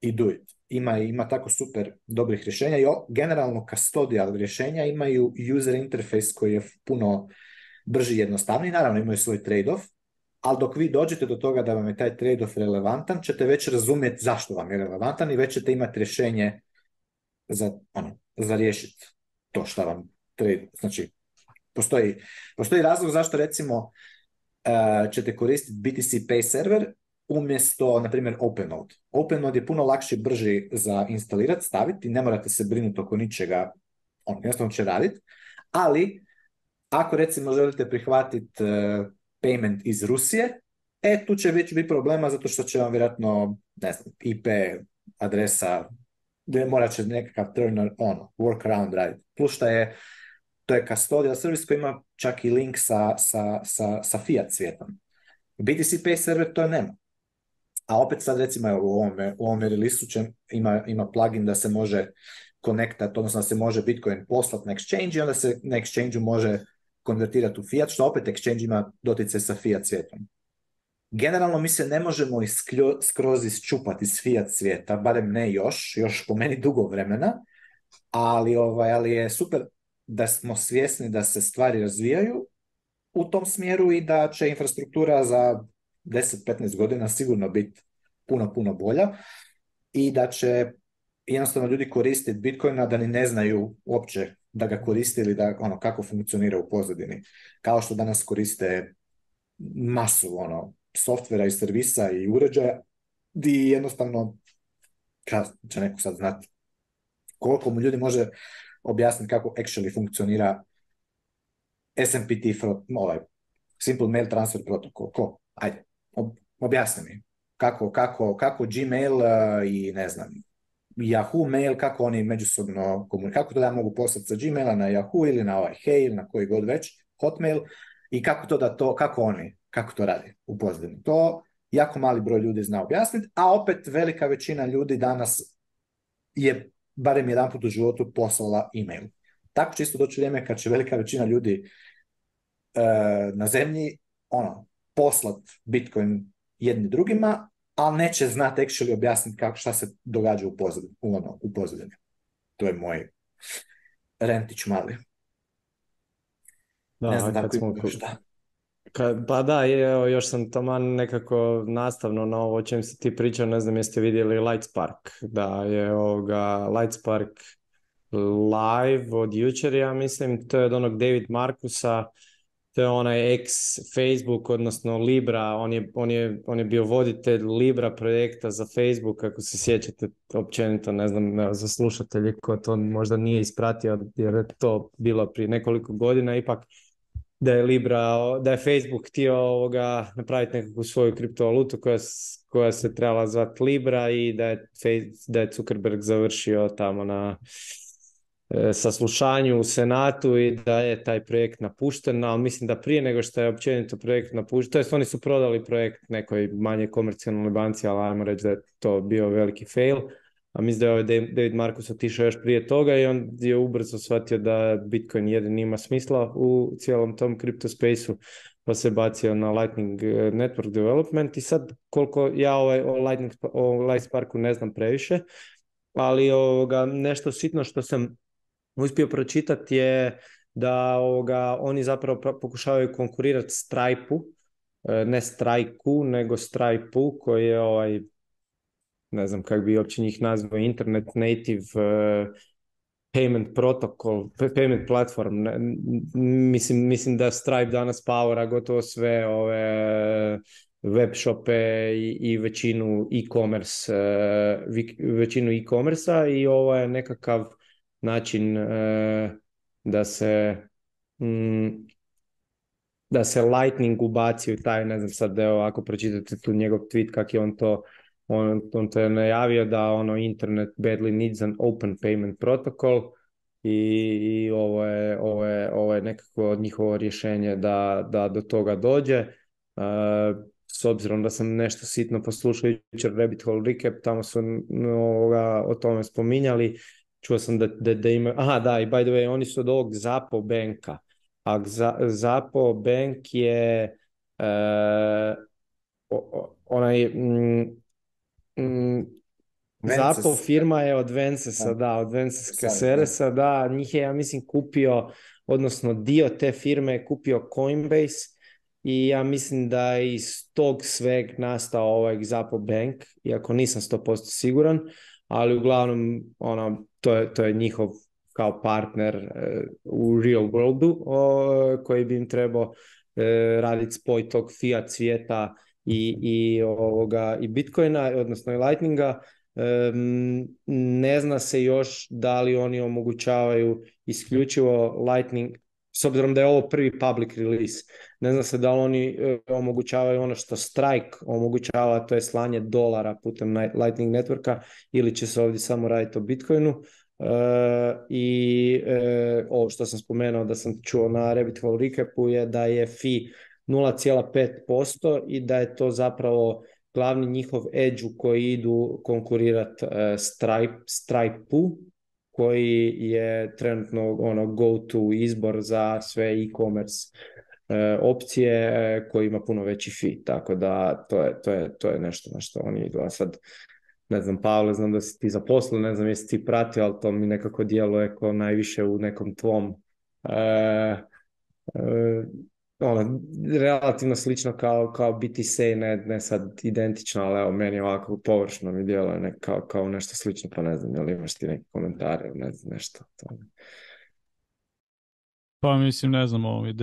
i do it. Ima, ima tako super dobrih rješenja i generalno custodial rješenja imaju user interface koji je puno brži i jednostavniji, naravno imaju svoj trade-off, ali dok vi dođete do toga da vam je taj trade-off relevantan, ćete već razumjeti zašto vam je relevantan i već ćete imati rješenje za, ano, za riješiti to šta vam treba. Znači, postoji, postoji razlog zašto recimo e, ćete koristiti BTC Pay server umjesto, na primjer, OpenNode. OpenNode je puno lakši i brži za instalirati, staviti, ne morate se brinuti oko ničega, on jednostavno će raditi, ali ako recimo želite prihvatiti e, payment iz Rusije, e, tu će već biti problema zato što će vam vjerojatno, ne znam, IP adresa da morat će nekakav turn ono, workaround raditi. Plus što je, to je custodial service koji ima čak i link sa, sa, sa, sa fiat svijetom. BTC Pay server to nema. A opet sad recimo u ovome, u ovom release će, ima, ima plugin da se može connectat, odnosno da se može Bitcoin poslat na exchange i onda se na exchange može konvertirati u fiat, što opet exchange ima dotice sa fiat svijetom. Generalno mi se ne možemo isklju, skroz isčupati iz svijeta, barem ne još, još po meni dugo vremena, ali, ovaj, ali je super da smo svjesni da se stvari razvijaju u tom smjeru i da će infrastruktura za 10-15 godina sigurno biti puno, puno bolja i da će jednostavno ljudi koristiti Bitcoina da ni ne znaju uopće da ga koriste ili da, ono, kako funkcionira u pozadini. Kao što danas koriste masu ono, softvera i servisa i uređaja, di jednostavno, će neko sad znati, koliko mu ljudi može objasniti kako actually funkcionira SMPT, ovaj, Simple Mail Transfer Protocol, ko? Ajde, objasni mi. Kako, kako, kako Gmail e, i ne znam, Yahoo mail, kako oni međusobno komunikaju, kako to da mogu poslati sa Gmaila na Yahoo ili na ovaj Hey ili na koji god već, Hotmail, i kako to da to, kako oni kako to radi u pozdini. To jako mali broj ljudi zna objasniti, a opet velika većina ljudi danas je barem jedan put u životu poslala e Tako će isto doći vrijeme kad će velika većina ljudi e, na zemlji ono, poslat Bitcoin jedni drugima, ali neće znati actually objasniti kako, šta se događa u, pozadini, u, ono, u To je moj rentić mali. Da, ne znam kad smo, šta pa da, evo, još sam taman nekako nastavno na ovo o čem si ti pričao, ne znam jeste vidjeli park da je ovoga Park live od jučer, ja mislim, to je od onog David Markusa, to je onaj ex Facebook, odnosno Libra, on je, on, je, on je bio voditelj Libra projekta za Facebook, ako se sjećate općenito, ne znam, za slušatelje ko to možda nije ispratio, jer je to bilo prije nekoliko godina, ipak da je Libra, da je Facebook htio ovoga napraviti nekakvu svoju kriptovalutu koja, koja se trebala zvati Libra i da je, da je Zuckerberg završio tamo na e, saslušanju u Senatu i da je taj projekt napušten, ali mislim da prije nego što je općenito projekt napušten, to jest oni su prodali projekt nekoj manje komercijalnoj banci, ali ajmo reći da je to bio veliki fail, a mislim da je ovaj David Markus otišao još prije toga i on je ubrzo shvatio da Bitcoin jedan ima smisla u cijelom tom kripto spaceu pa se bacio na Lightning eh, Network Development i sad koliko ja ovaj o Lightning o ne znam previše, ali ovoga, nešto sitno što sam uspio pročitati je da ovoga, oni zapravo pokušavaju konkurirati Stripe-u, eh, ne Strajku, nego stripe koji je ovaj ne znam kak bi uopće njih nazvao, internet native eh, payment protocol payment platform. Mislim, mislim da Stripe danas powera gotovo sve ove eh, web shope i, i većinu e-commerce, eh, većinu e commerce i ovo je nekakav način da se mm, da se Lightning ubaci u taj, ne znam sad, evo, ako pročitate tu njegov tweet, kak je on to on, on to je najavio da ono internet badly needs an open payment protocol i, i ovo, je, ovo, je, ovo je nekako njihovo rješenje da, da do toga dođe. Uh, s obzirom da sam nešto sitno poslušao jučer Rabbit Hole Recap, tamo su ovoga, o tome spominjali, čuo sam da, da, da ima, aha da, i by the way, oni su od ovog Zapo Banka, a Zapo Bank je Uh, onaj, Mm, Zappo firma je od Vencesa, da, od Venceska Seresa, da, njih je, ja mislim, kupio, odnosno dio te firme je kupio Coinbase i ja mislim da je iz tog sveg nastao ovaj zapo Bank, iako nisam 100% siguran, ali uglavnom ono, to, je, njihov kao partner e, u real worldu koji bi im trebao e, raditi spoj tog fiat svijeta i, i, ovoga, i Bitcoina, odnosno i Lightninga, ne zna se još da li oni omogućavaju isključivo Lightning, s obzirom da je ovo prvi public release, ne zna se da li oni e, omogućavaju ono što Strike omogućava, to je slanje dolara putem Lightning networka ili će se ovdje samo raditi o Bitcoinu. E, I e, ovo što sam spomenuo da sam čuo na Rabbit Recapu je da je fee 0,5% i da je to zapravo glavni njihov edge u koji idu konkurirati e, Stripe, Stripe-u, koji je trenutno ono go to izbor za sve e-commerce e, opcije e, koji ima puno veći fee, tako da to je, to je, to je nešto na što oni idu. A sad, ne znam, Pavle, znam da si ti zaposlen, ne znam jesi ti pratio, ali to mi nekako djeluje kao najviše u nekom tvom e, ono, relativno slično kao, kao BTC, ne, ne sad identično, ali evo, meni ovako površno mi djeluje kao, kao nešto slično, pa ne znam, jel imaš ti neki komentare ili ne znam, nešto. To... Pa mislim, ne znam, ovo mi je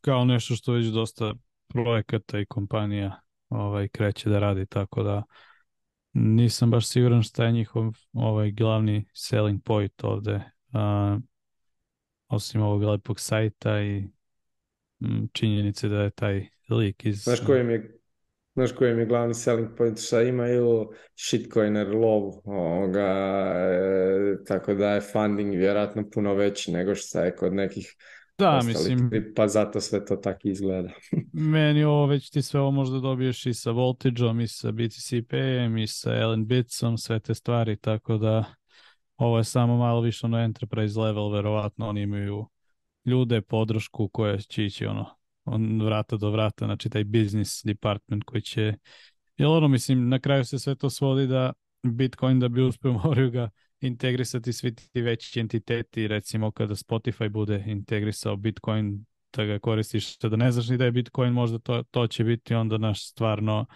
kao nešto što već dosta projekata i kompanija ovaj, kreće da radi, tako da nisam baš siguran šta je njihov ovaj, glavni selling point ovde. Uh, osim ovog lepog sajta i Mm, činjenice da je taj lik iz... Znaš kojem je, znaš mi je glavni selling point šta ima ilo shitcoiner lovu, ovoga, e, tako da je funding vjerojatno puno veći nego što je kod nekih da, mislim, pa zato sve to tako izgleda. meni ovo već ti sve ovo možda dobiješ i sa Voltageom, i sa BTC i sa Ellen Bitsom, sve te stvari, tako da ovo je samo malo više ono enterprise level, verovatno oni imaju ljude, podršku koja će ići ono, on vrata do vrata, znači taj business department koji će, jel ono mislim na kraju se sve to svodi da Bitcoin da bi uspio moraju ga integrisati svi ti veći entiteti, recimo kada Spotify bude integrisao Bitcoin da ga koristiš, da ne znaš ni da je Bitcoin, možda to, to će biti onda naš stvarno,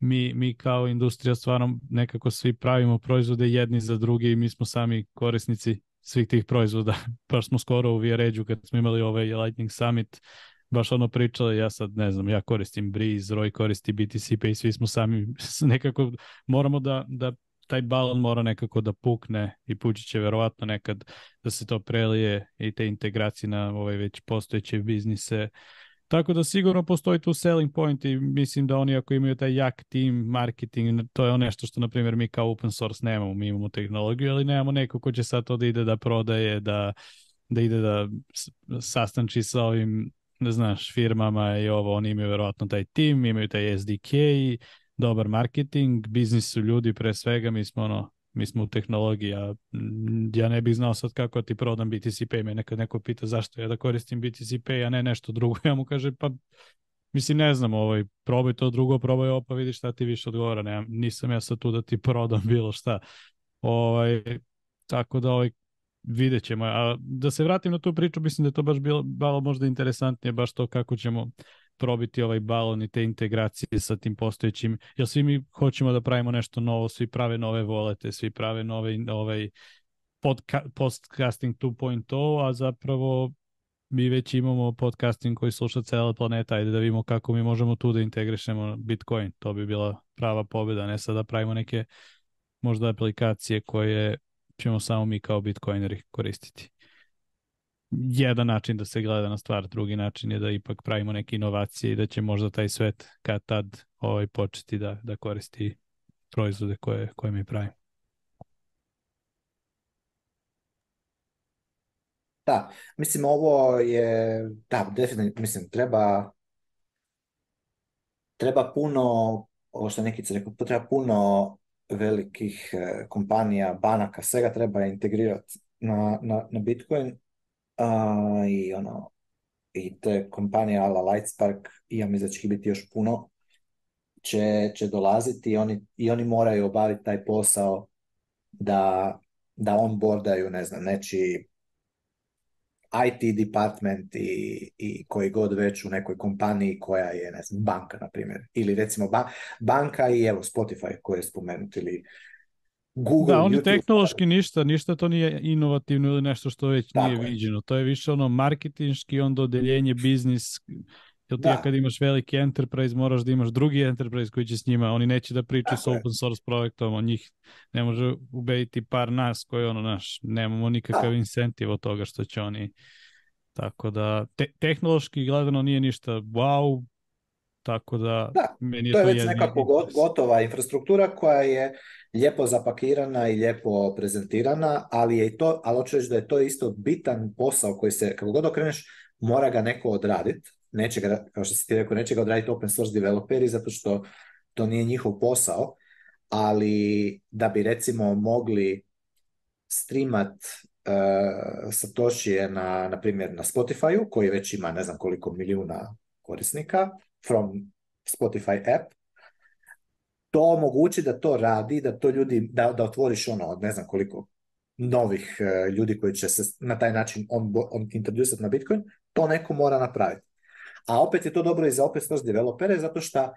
mi, mi kao industrija stvarno nekako svi pravimo proizvode jedni za drugi i mi smo sami korisnici svih tih proizvoda. Baš smo skoro u Vjeređu kad smo imali ovaj Lightning Summit, baš ono pričali, ja sad ne znam, ja koristim Breeze, Roy koristi BTC pa i svi smo sami nekako, moramo da, da taj balon mora nekako da pukne i pući će verovatno nekad da se to prelije i te integracije na ove već postojeće biznise tako da sigurno postoji tu selling point i mislim da oni ako imaju taj jak tim, marketing, to je nešto što na primjer mi kao open source nemamo, mi imamo tehnologiju, ali nemamo neko ko će sad to da ide da prodaje, da, da ide da sastanči sa ovim ne znaš, firmama i ovo, oni imaju verovatno taj tim, imaju taj SDK, dobar marketing, biznis su ljudi pre svega, mi smo ono, mi smo u tehnologiji, a mm, ja ne bih znao sad kako ti prodam BTC Pay, me nekad neko pita zašto ja da koristim BTC Pay, a ne nešto drugo, ja mu kažem pa mislim ne znam, ovaj, probaj to drugo, probaj ovo pa vidi šta ti više odgovara, ne, nisam ja sad tu da ti prodam bilo šta. Ovaj, tako da ovaj, vidjet ćemo. A da se vratim na tu priču, mislim da je to baš bilo malo možda interesantnije, baš to kako ćemo probiti ovaj balon i te integracije sa tim postojećim, jer svi mi hoćemo da pravimo nešto novo, svi prave nove volete, svi prave nove ovaj podcasting 2.0, a zapravo mi već imamo podcasting koji sluša cela planeta, ajde da vidimo kako mi možemo tu da integrišemo Bitcoin, to bi bila prava pobjeda, ne sad da pravimo neke možda aplikacije koje ćemo samo mi kao Bitcoineri koristiti jedan način da se gleda na stvar, drugi način je da ipak pravimo neke inovacije i da će možda taj svet kad tad ovaj, početi da, da koristi proizvode koje, koje mi pravimo. Da, mislim ovo je, da, definitivno, mislim, treba treba puno, ovo što se rekao, treba puno velikih eh, kompanija, banaka, svega treba integrirati na, na, na Bitcoin i ono, i te kompanije ala Lightspark, i ja mi da će biti još puno, će, će dolaziti i oni, i oni moraju obaviti taj posao da, da on bordaju, ne znam, nečiji IT department i, i koji god već u nekoj kompaniji koja je, ne znam, banka, na primjer, ili recimo banka i evo Spotify koji je spomenut, ili Google, da, oni tehnološki ništa, ništa to nije inovativno ili nešto što već nije viđeno. To je više ono marketinški, onda odeljenje, biznis, Jel ti da. kad imaš veliki enterprise moraš da imaš drugi enterprise koji će s njima, oni neće da pričaju s open source projektom, on njih ne može ubediti par nas koji ono naš, nemamo nikakav da. incentiv od toga što će oni. Tako da te, tehnološki gledano nije ništa wow, tako da, da meni je to, to je već neka gotova infrastruktura koja je lijepo zapakirana i lijepo prezentirana, ali je i to, ali hoću da je to isto bitan posao koji se, kako god okreneš, mora ga neko odraditi. Neće ga, kao što si ti rekao, neće ga odraditi open source developeri zato što to nije njihov posao, ali da bi recimo mogli streamat uh, eh, Satoshi na, na primjer, na Spotify-u, koji već ima ne znam koliko milijuna korisnika, from Spotify app, to omogući da to radi, da to ljudi, da, da otvoriš ono od ne znam koliko novih e, ljudi koji će se na taj način on, on na Bitcoin, to neko mora napraviti. A opet je to dobro i za open source developere, zato što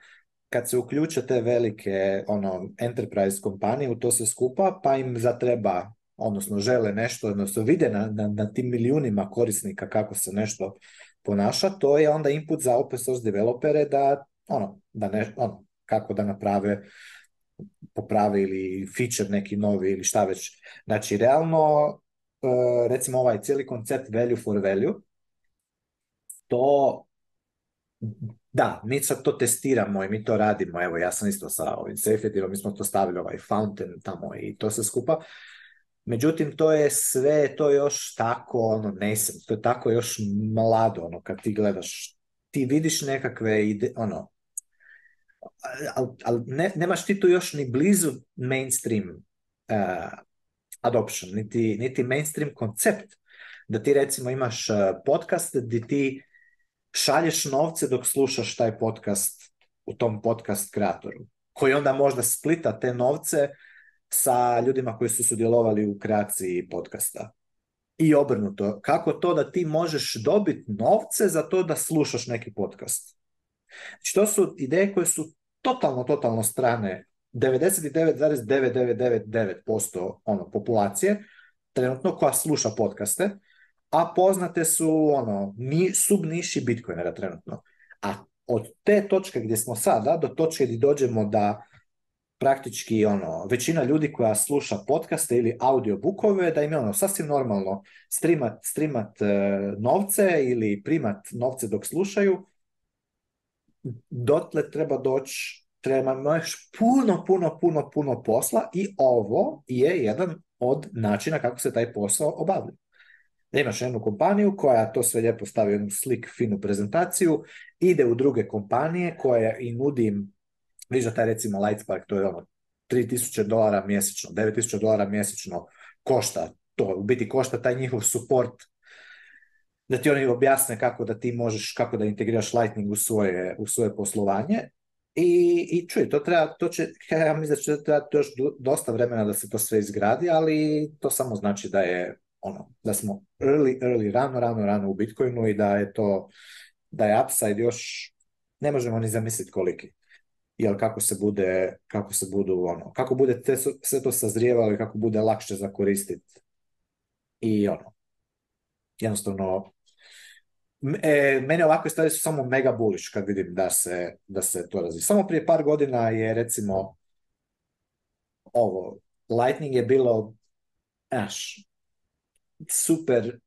kad se uključe te velike ono, enterprise kompanije u to se skupa, pa im zatreba, odnosno žele nešto, odnosno vide na, na, na tim milijunima korisnika kako se nešto ponaša, to je onda input za open source developere da, ono, da ne, ono, kako da naprave poprave ili feature neki novi ili šta već. Znači, realno, e, recimo ovaj cijeli koncept value for value, to da, mi sad to testiramo i mi to radimo, evo ja sam isto sa ovim safety mi smo to stavili ovaj fountain tamo i to se skupa, Međutim, to je sve, to još tako, ono, to je tako još mlado, ono, kad ti gledaš, ti vidiš nekakve, ide, ono, ali al nemaš ti tu još ni blizu mainstream eh, adoption, niti, niti mainstream koncept, da ti recimo imaš uh, podcast gdje ti šalješ novce dok slušaš taj podcast u tom podcast kreatoru, koji onda možda splita te novce sa ljudima koji su sudjelovali u kreaciji podcasta. I obrnuto, kako to da ti možeš dobiti novce za to da slušaš neki podcast? Znači, to su ideje koje su totalno, totalno strane 99,9999% ono, populacije trenutno koja sluša podcaste, a poznate su ono, ni, subniši Bitcoinera trenutno. A od te točke gdje smo sada do točke gdje dođemo da praktički ono, većina ljudi koja sluša podcaste ili audiobookove da im je ono sasvim normalno streamat, e, novce ili primat novce dok slušaju, dotle treba doći, treba još puno, puno, puno, puno posla i ovo je jedan od načina kako se taj posao obavlja. Da imaš jednu kompaniju koja to sve lijepo stavi u jednu slik, finu prezentaciju, ide u druge kompanije koja i nudim viš taj recimo Light Park, to je ono 3000 dolara mjesečno, 9000 dolara mjesečno košta to, u biti košta taj njihov support da ti oni objasne kako da ti možeš, kako da integriraš Lightning u svoje, u svoje poslovanje i, i čuj, to treba, to će, ja mislim da će trebati još dosta vremena da se to sve izgradi, ali to samo znači da je ono, da smo early, early, rano, rano, rano u Bitcoinu i da je to, da je upside još, ne možemo ni zamisliti koliki jel kako se bude, kako se budu ono, kako bude sve to sazrijevalo i kako bude lakše za koristiti. I ono, jednostavno, e, mene ovakve stvari su samo mega bullish kad vidim da se, da se to razvija. Samo prije par godina je recimo ovo, Lightning je bilo, znaš, super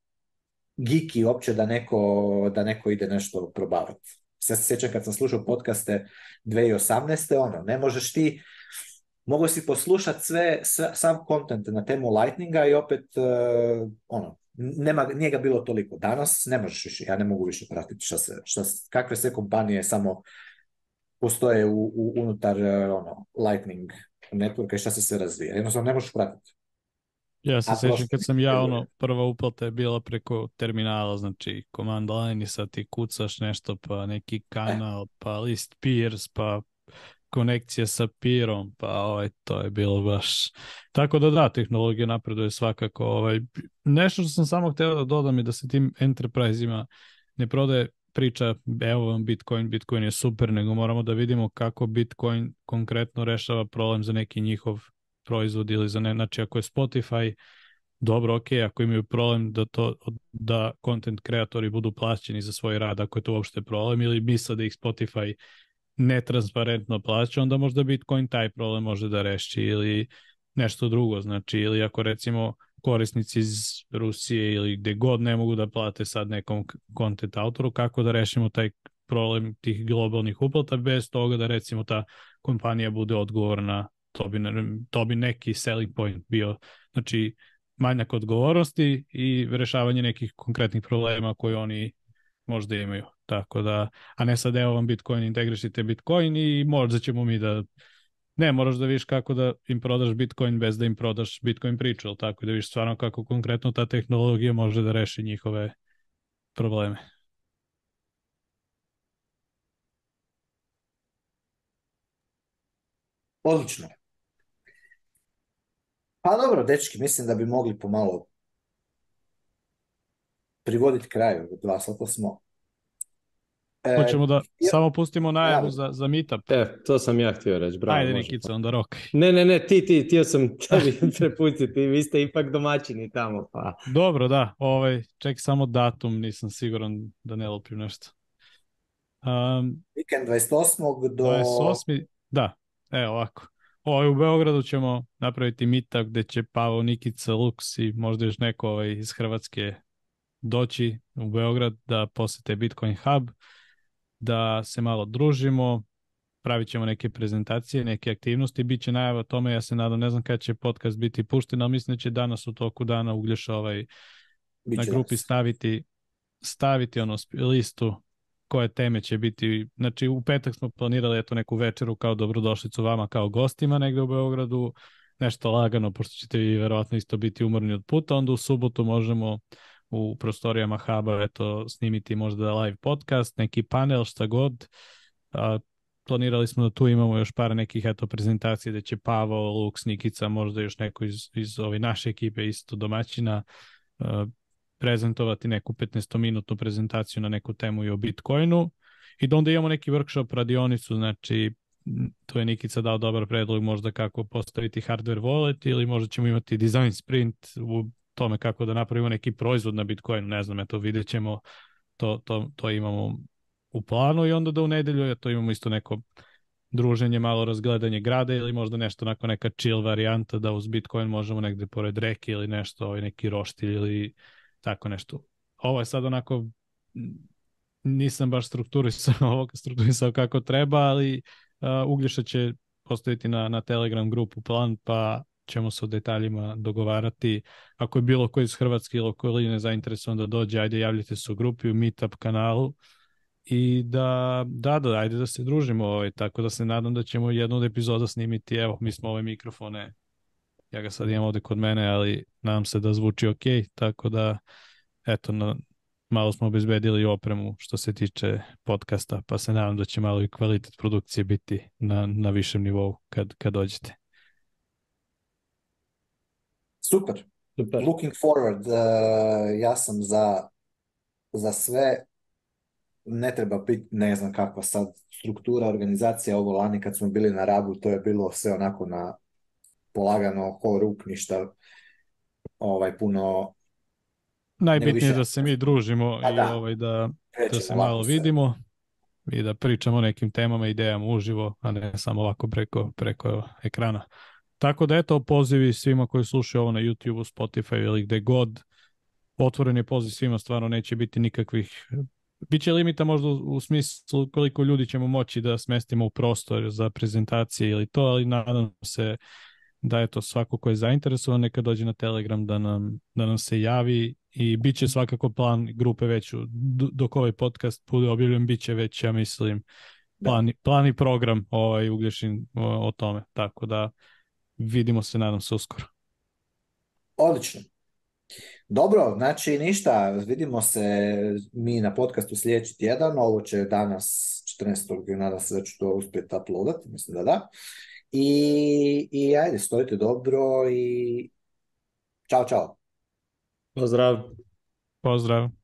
giki uopće da neko, da neko ide nešto probavati. Ja se sjećam kad sam slušao podcaste 2018. Ono, ne možeš ti, mogu si poslušati sve, sam kontent na temu Lightninga i opet, e, ono, nema, nije ga bilo toliko. Danas ne možeš više, ja ne mogu više pratiti se, kakve sve kompanije samo postoje u, unutar e, ono, Lightning networka i šta se sve razvija. Jednostavno ne možeš pratiti. Ja se sjećam kad sam ja, ono, prva uplata je bila preko terminala, znači command line i sad ti kucaš nešto, pa neki e. kanal, pa list peers, pa konekcije sa peerom, pa ovaj, to je bilo baš... Tako da da, tehnologija napreduje svakako. Ovaj. Nešto što sam samo htio da dodam je da se tim enterprise-ima ne prodaje priča, evo vam Bitcoin, Bitcoin je super, nego moramo da vidimo kako Bitcoin konkretno rešava problem za neki njihov proizvod ili za ne, znači ako je Spotify, dobro, ok, ako imaju problem da to da content kreatori budu plaćeni za svoj rad, ako je to uopšte problem, ili misle da ih Spotify netransparentno plaća, onda možda Bitcoin taj problem može da reši ili nešto drugo, znači ili ako recimo korisnici iz Rusije ili gdje god ne mogu da plate sad nekom content autoru, kako da rešimo taj problem tih globalnih uplata bez toga da recimo ta kompanija bude odgovorna to bi, bi neki selling point bio. Znači, manjak odgovornosti i rješavanje nekih konkretnih problema koje oni možda imaju. Tako da, a ne sad evo vam Bitcoin, integrišite Bitcoin i možda ćemo mi da ne, moraš da viš kako da im prodaš Bitcoin bez da im prodaš Bitcoin priču, ali tako da viš stvarno kako konkretno ta tehnologija može da reši njihove probleme. Odlično. Pa dobro, dečki, mislim da bi mogli pomalo privoditi kraju. Dva sata smo. E, Hoćemo da samo pustimo najavu za, za meetup. E, to sam ja htio reći. Bravo, Ajde, Nikica, pa. onda rok. Ne, ne, ne, ti, ti, htio sam tebi prepustiti. Vi ste ipak domaćini tamo. Pa. Dobro, da. Ovaj, ček samo datum, nisam siguran da ne lopim nešto. Um, Weekend 28. do... 28. Da, evo ovako u Beogradu ćemo napraviti meetup gdje će Pavo, Nikica, Luks i možda još neko ovaj, iz Hrvatske doći u Beograd da posjete Bitcoin Hub, da se malo družimo, pravit ćemo neke prezentacije, neke aktivnosti, bit će najava tome, ja se nadam, ne znam kada će podcast biti pušten, ali mislim da će danas u toku dana Uglješa ovaj, na grupi staviti, staviti ono listu koje teme će biti. Znači u petak smo planirali eto neku večeru kao dobrodošlicu vama kao gostima negde u Beogradu, nešto lagano pošto ćete vi verovatno isto biti umorni od puta, onda u subotu možemo u prostorijama Haba eto snimiti možda live podcast, neki panel, šta god. planirali smo da tu imamo još par nekih eto prezentacija da će Pavo, Luks, Nikica, možda još neko iz, iz ove naše ekipe isto domaćina prezentovati neku 15-minutnu prezentaciju na neku temu i o Bitcoinu i da onda imamo neki workshop radionicu, znači to je Nikica dao dobar predlog možda kako postaviti hardware wallet ili možda ćemo imati design sprint u tome kako da napravimo neki proizvod na Bitcoinu, ne znam, eto vidjet ćemo, to, to, to imamo u planu i onda da u nedelju to imamo isto neko druženje, malo razgledanje grada ili možda nešto onako neka chill varijanta da uz Bitcoin možemo negde pored reke ili nešto, ovaj neki roštilj ili tako nešto. Ovo je sad onako, nisam baš strukturisao, strukturisao kako treba, ali uh, Uglješa će postaviti na, na Telegram grupu plan, pa ćemo se o detaljima dogovarati. Ako je bilo koji iz Hrvatske ili ne zainteresovan da dođe, ajde javljajte se u grupi u Meetup kanalu i da, da, da, ajde da se družimo, ovaj, tako da se nadam da ćemo jednu od epizoda snimiti, evo, mi smo ove mikrofone ja ga sad imam ovdje kod mene, ali nadam se da zvuči ok, tako da eto, na, malo smo obezbedili opremu što se tiče podcasta, pa se nadam da će malo i kvalitet produkcije biti na, na višem nivou kad, kad dođete. Super. Super. Looking forward, uh, ja sam za, za sve, ne treba biti, ne znam kakva sad struktura, organizacija, ovo lani kad smo bili na Rabu, to je bilo sve onako na polagano ko rup, ništa ovaj, puno... Najbitnije da se mi družimo pa i da, ovaj, da, da se malo vidimo i da pričamo o nekim temama, idejama uživo, a ne samo ovako preko, preko ekrana. Tako da eto, pozivi svima koji slušaju ovo na YouTube, Spotify ili gdje god, otvoren je poziv svima, stvarno neće biti nikakvih Biće limita možda u smislu koliko ljudi ćemo moći da smestimo u prostor za prezentacije ili to, ali nadam se da je to svako ko je zainteresovan neka dođe na Telegram da nam, da nam se javi i bit će svakako plan grupe već u, dok ovaj podcast bude objavljen bit će već ja mislim plan, da. i program ovaj, uglješin o, tome tako da vidimo se nadam se uskoro Odlično. Dobro, znači ništa, vidimo se mi na podcastu sljedeći tjedan, ovo će danas 14. nadam se da ću to uspjeti uploadati, mislim da da. I, i ajde, stojite dobro i čao, čao. Pozdrav. Pozdrav.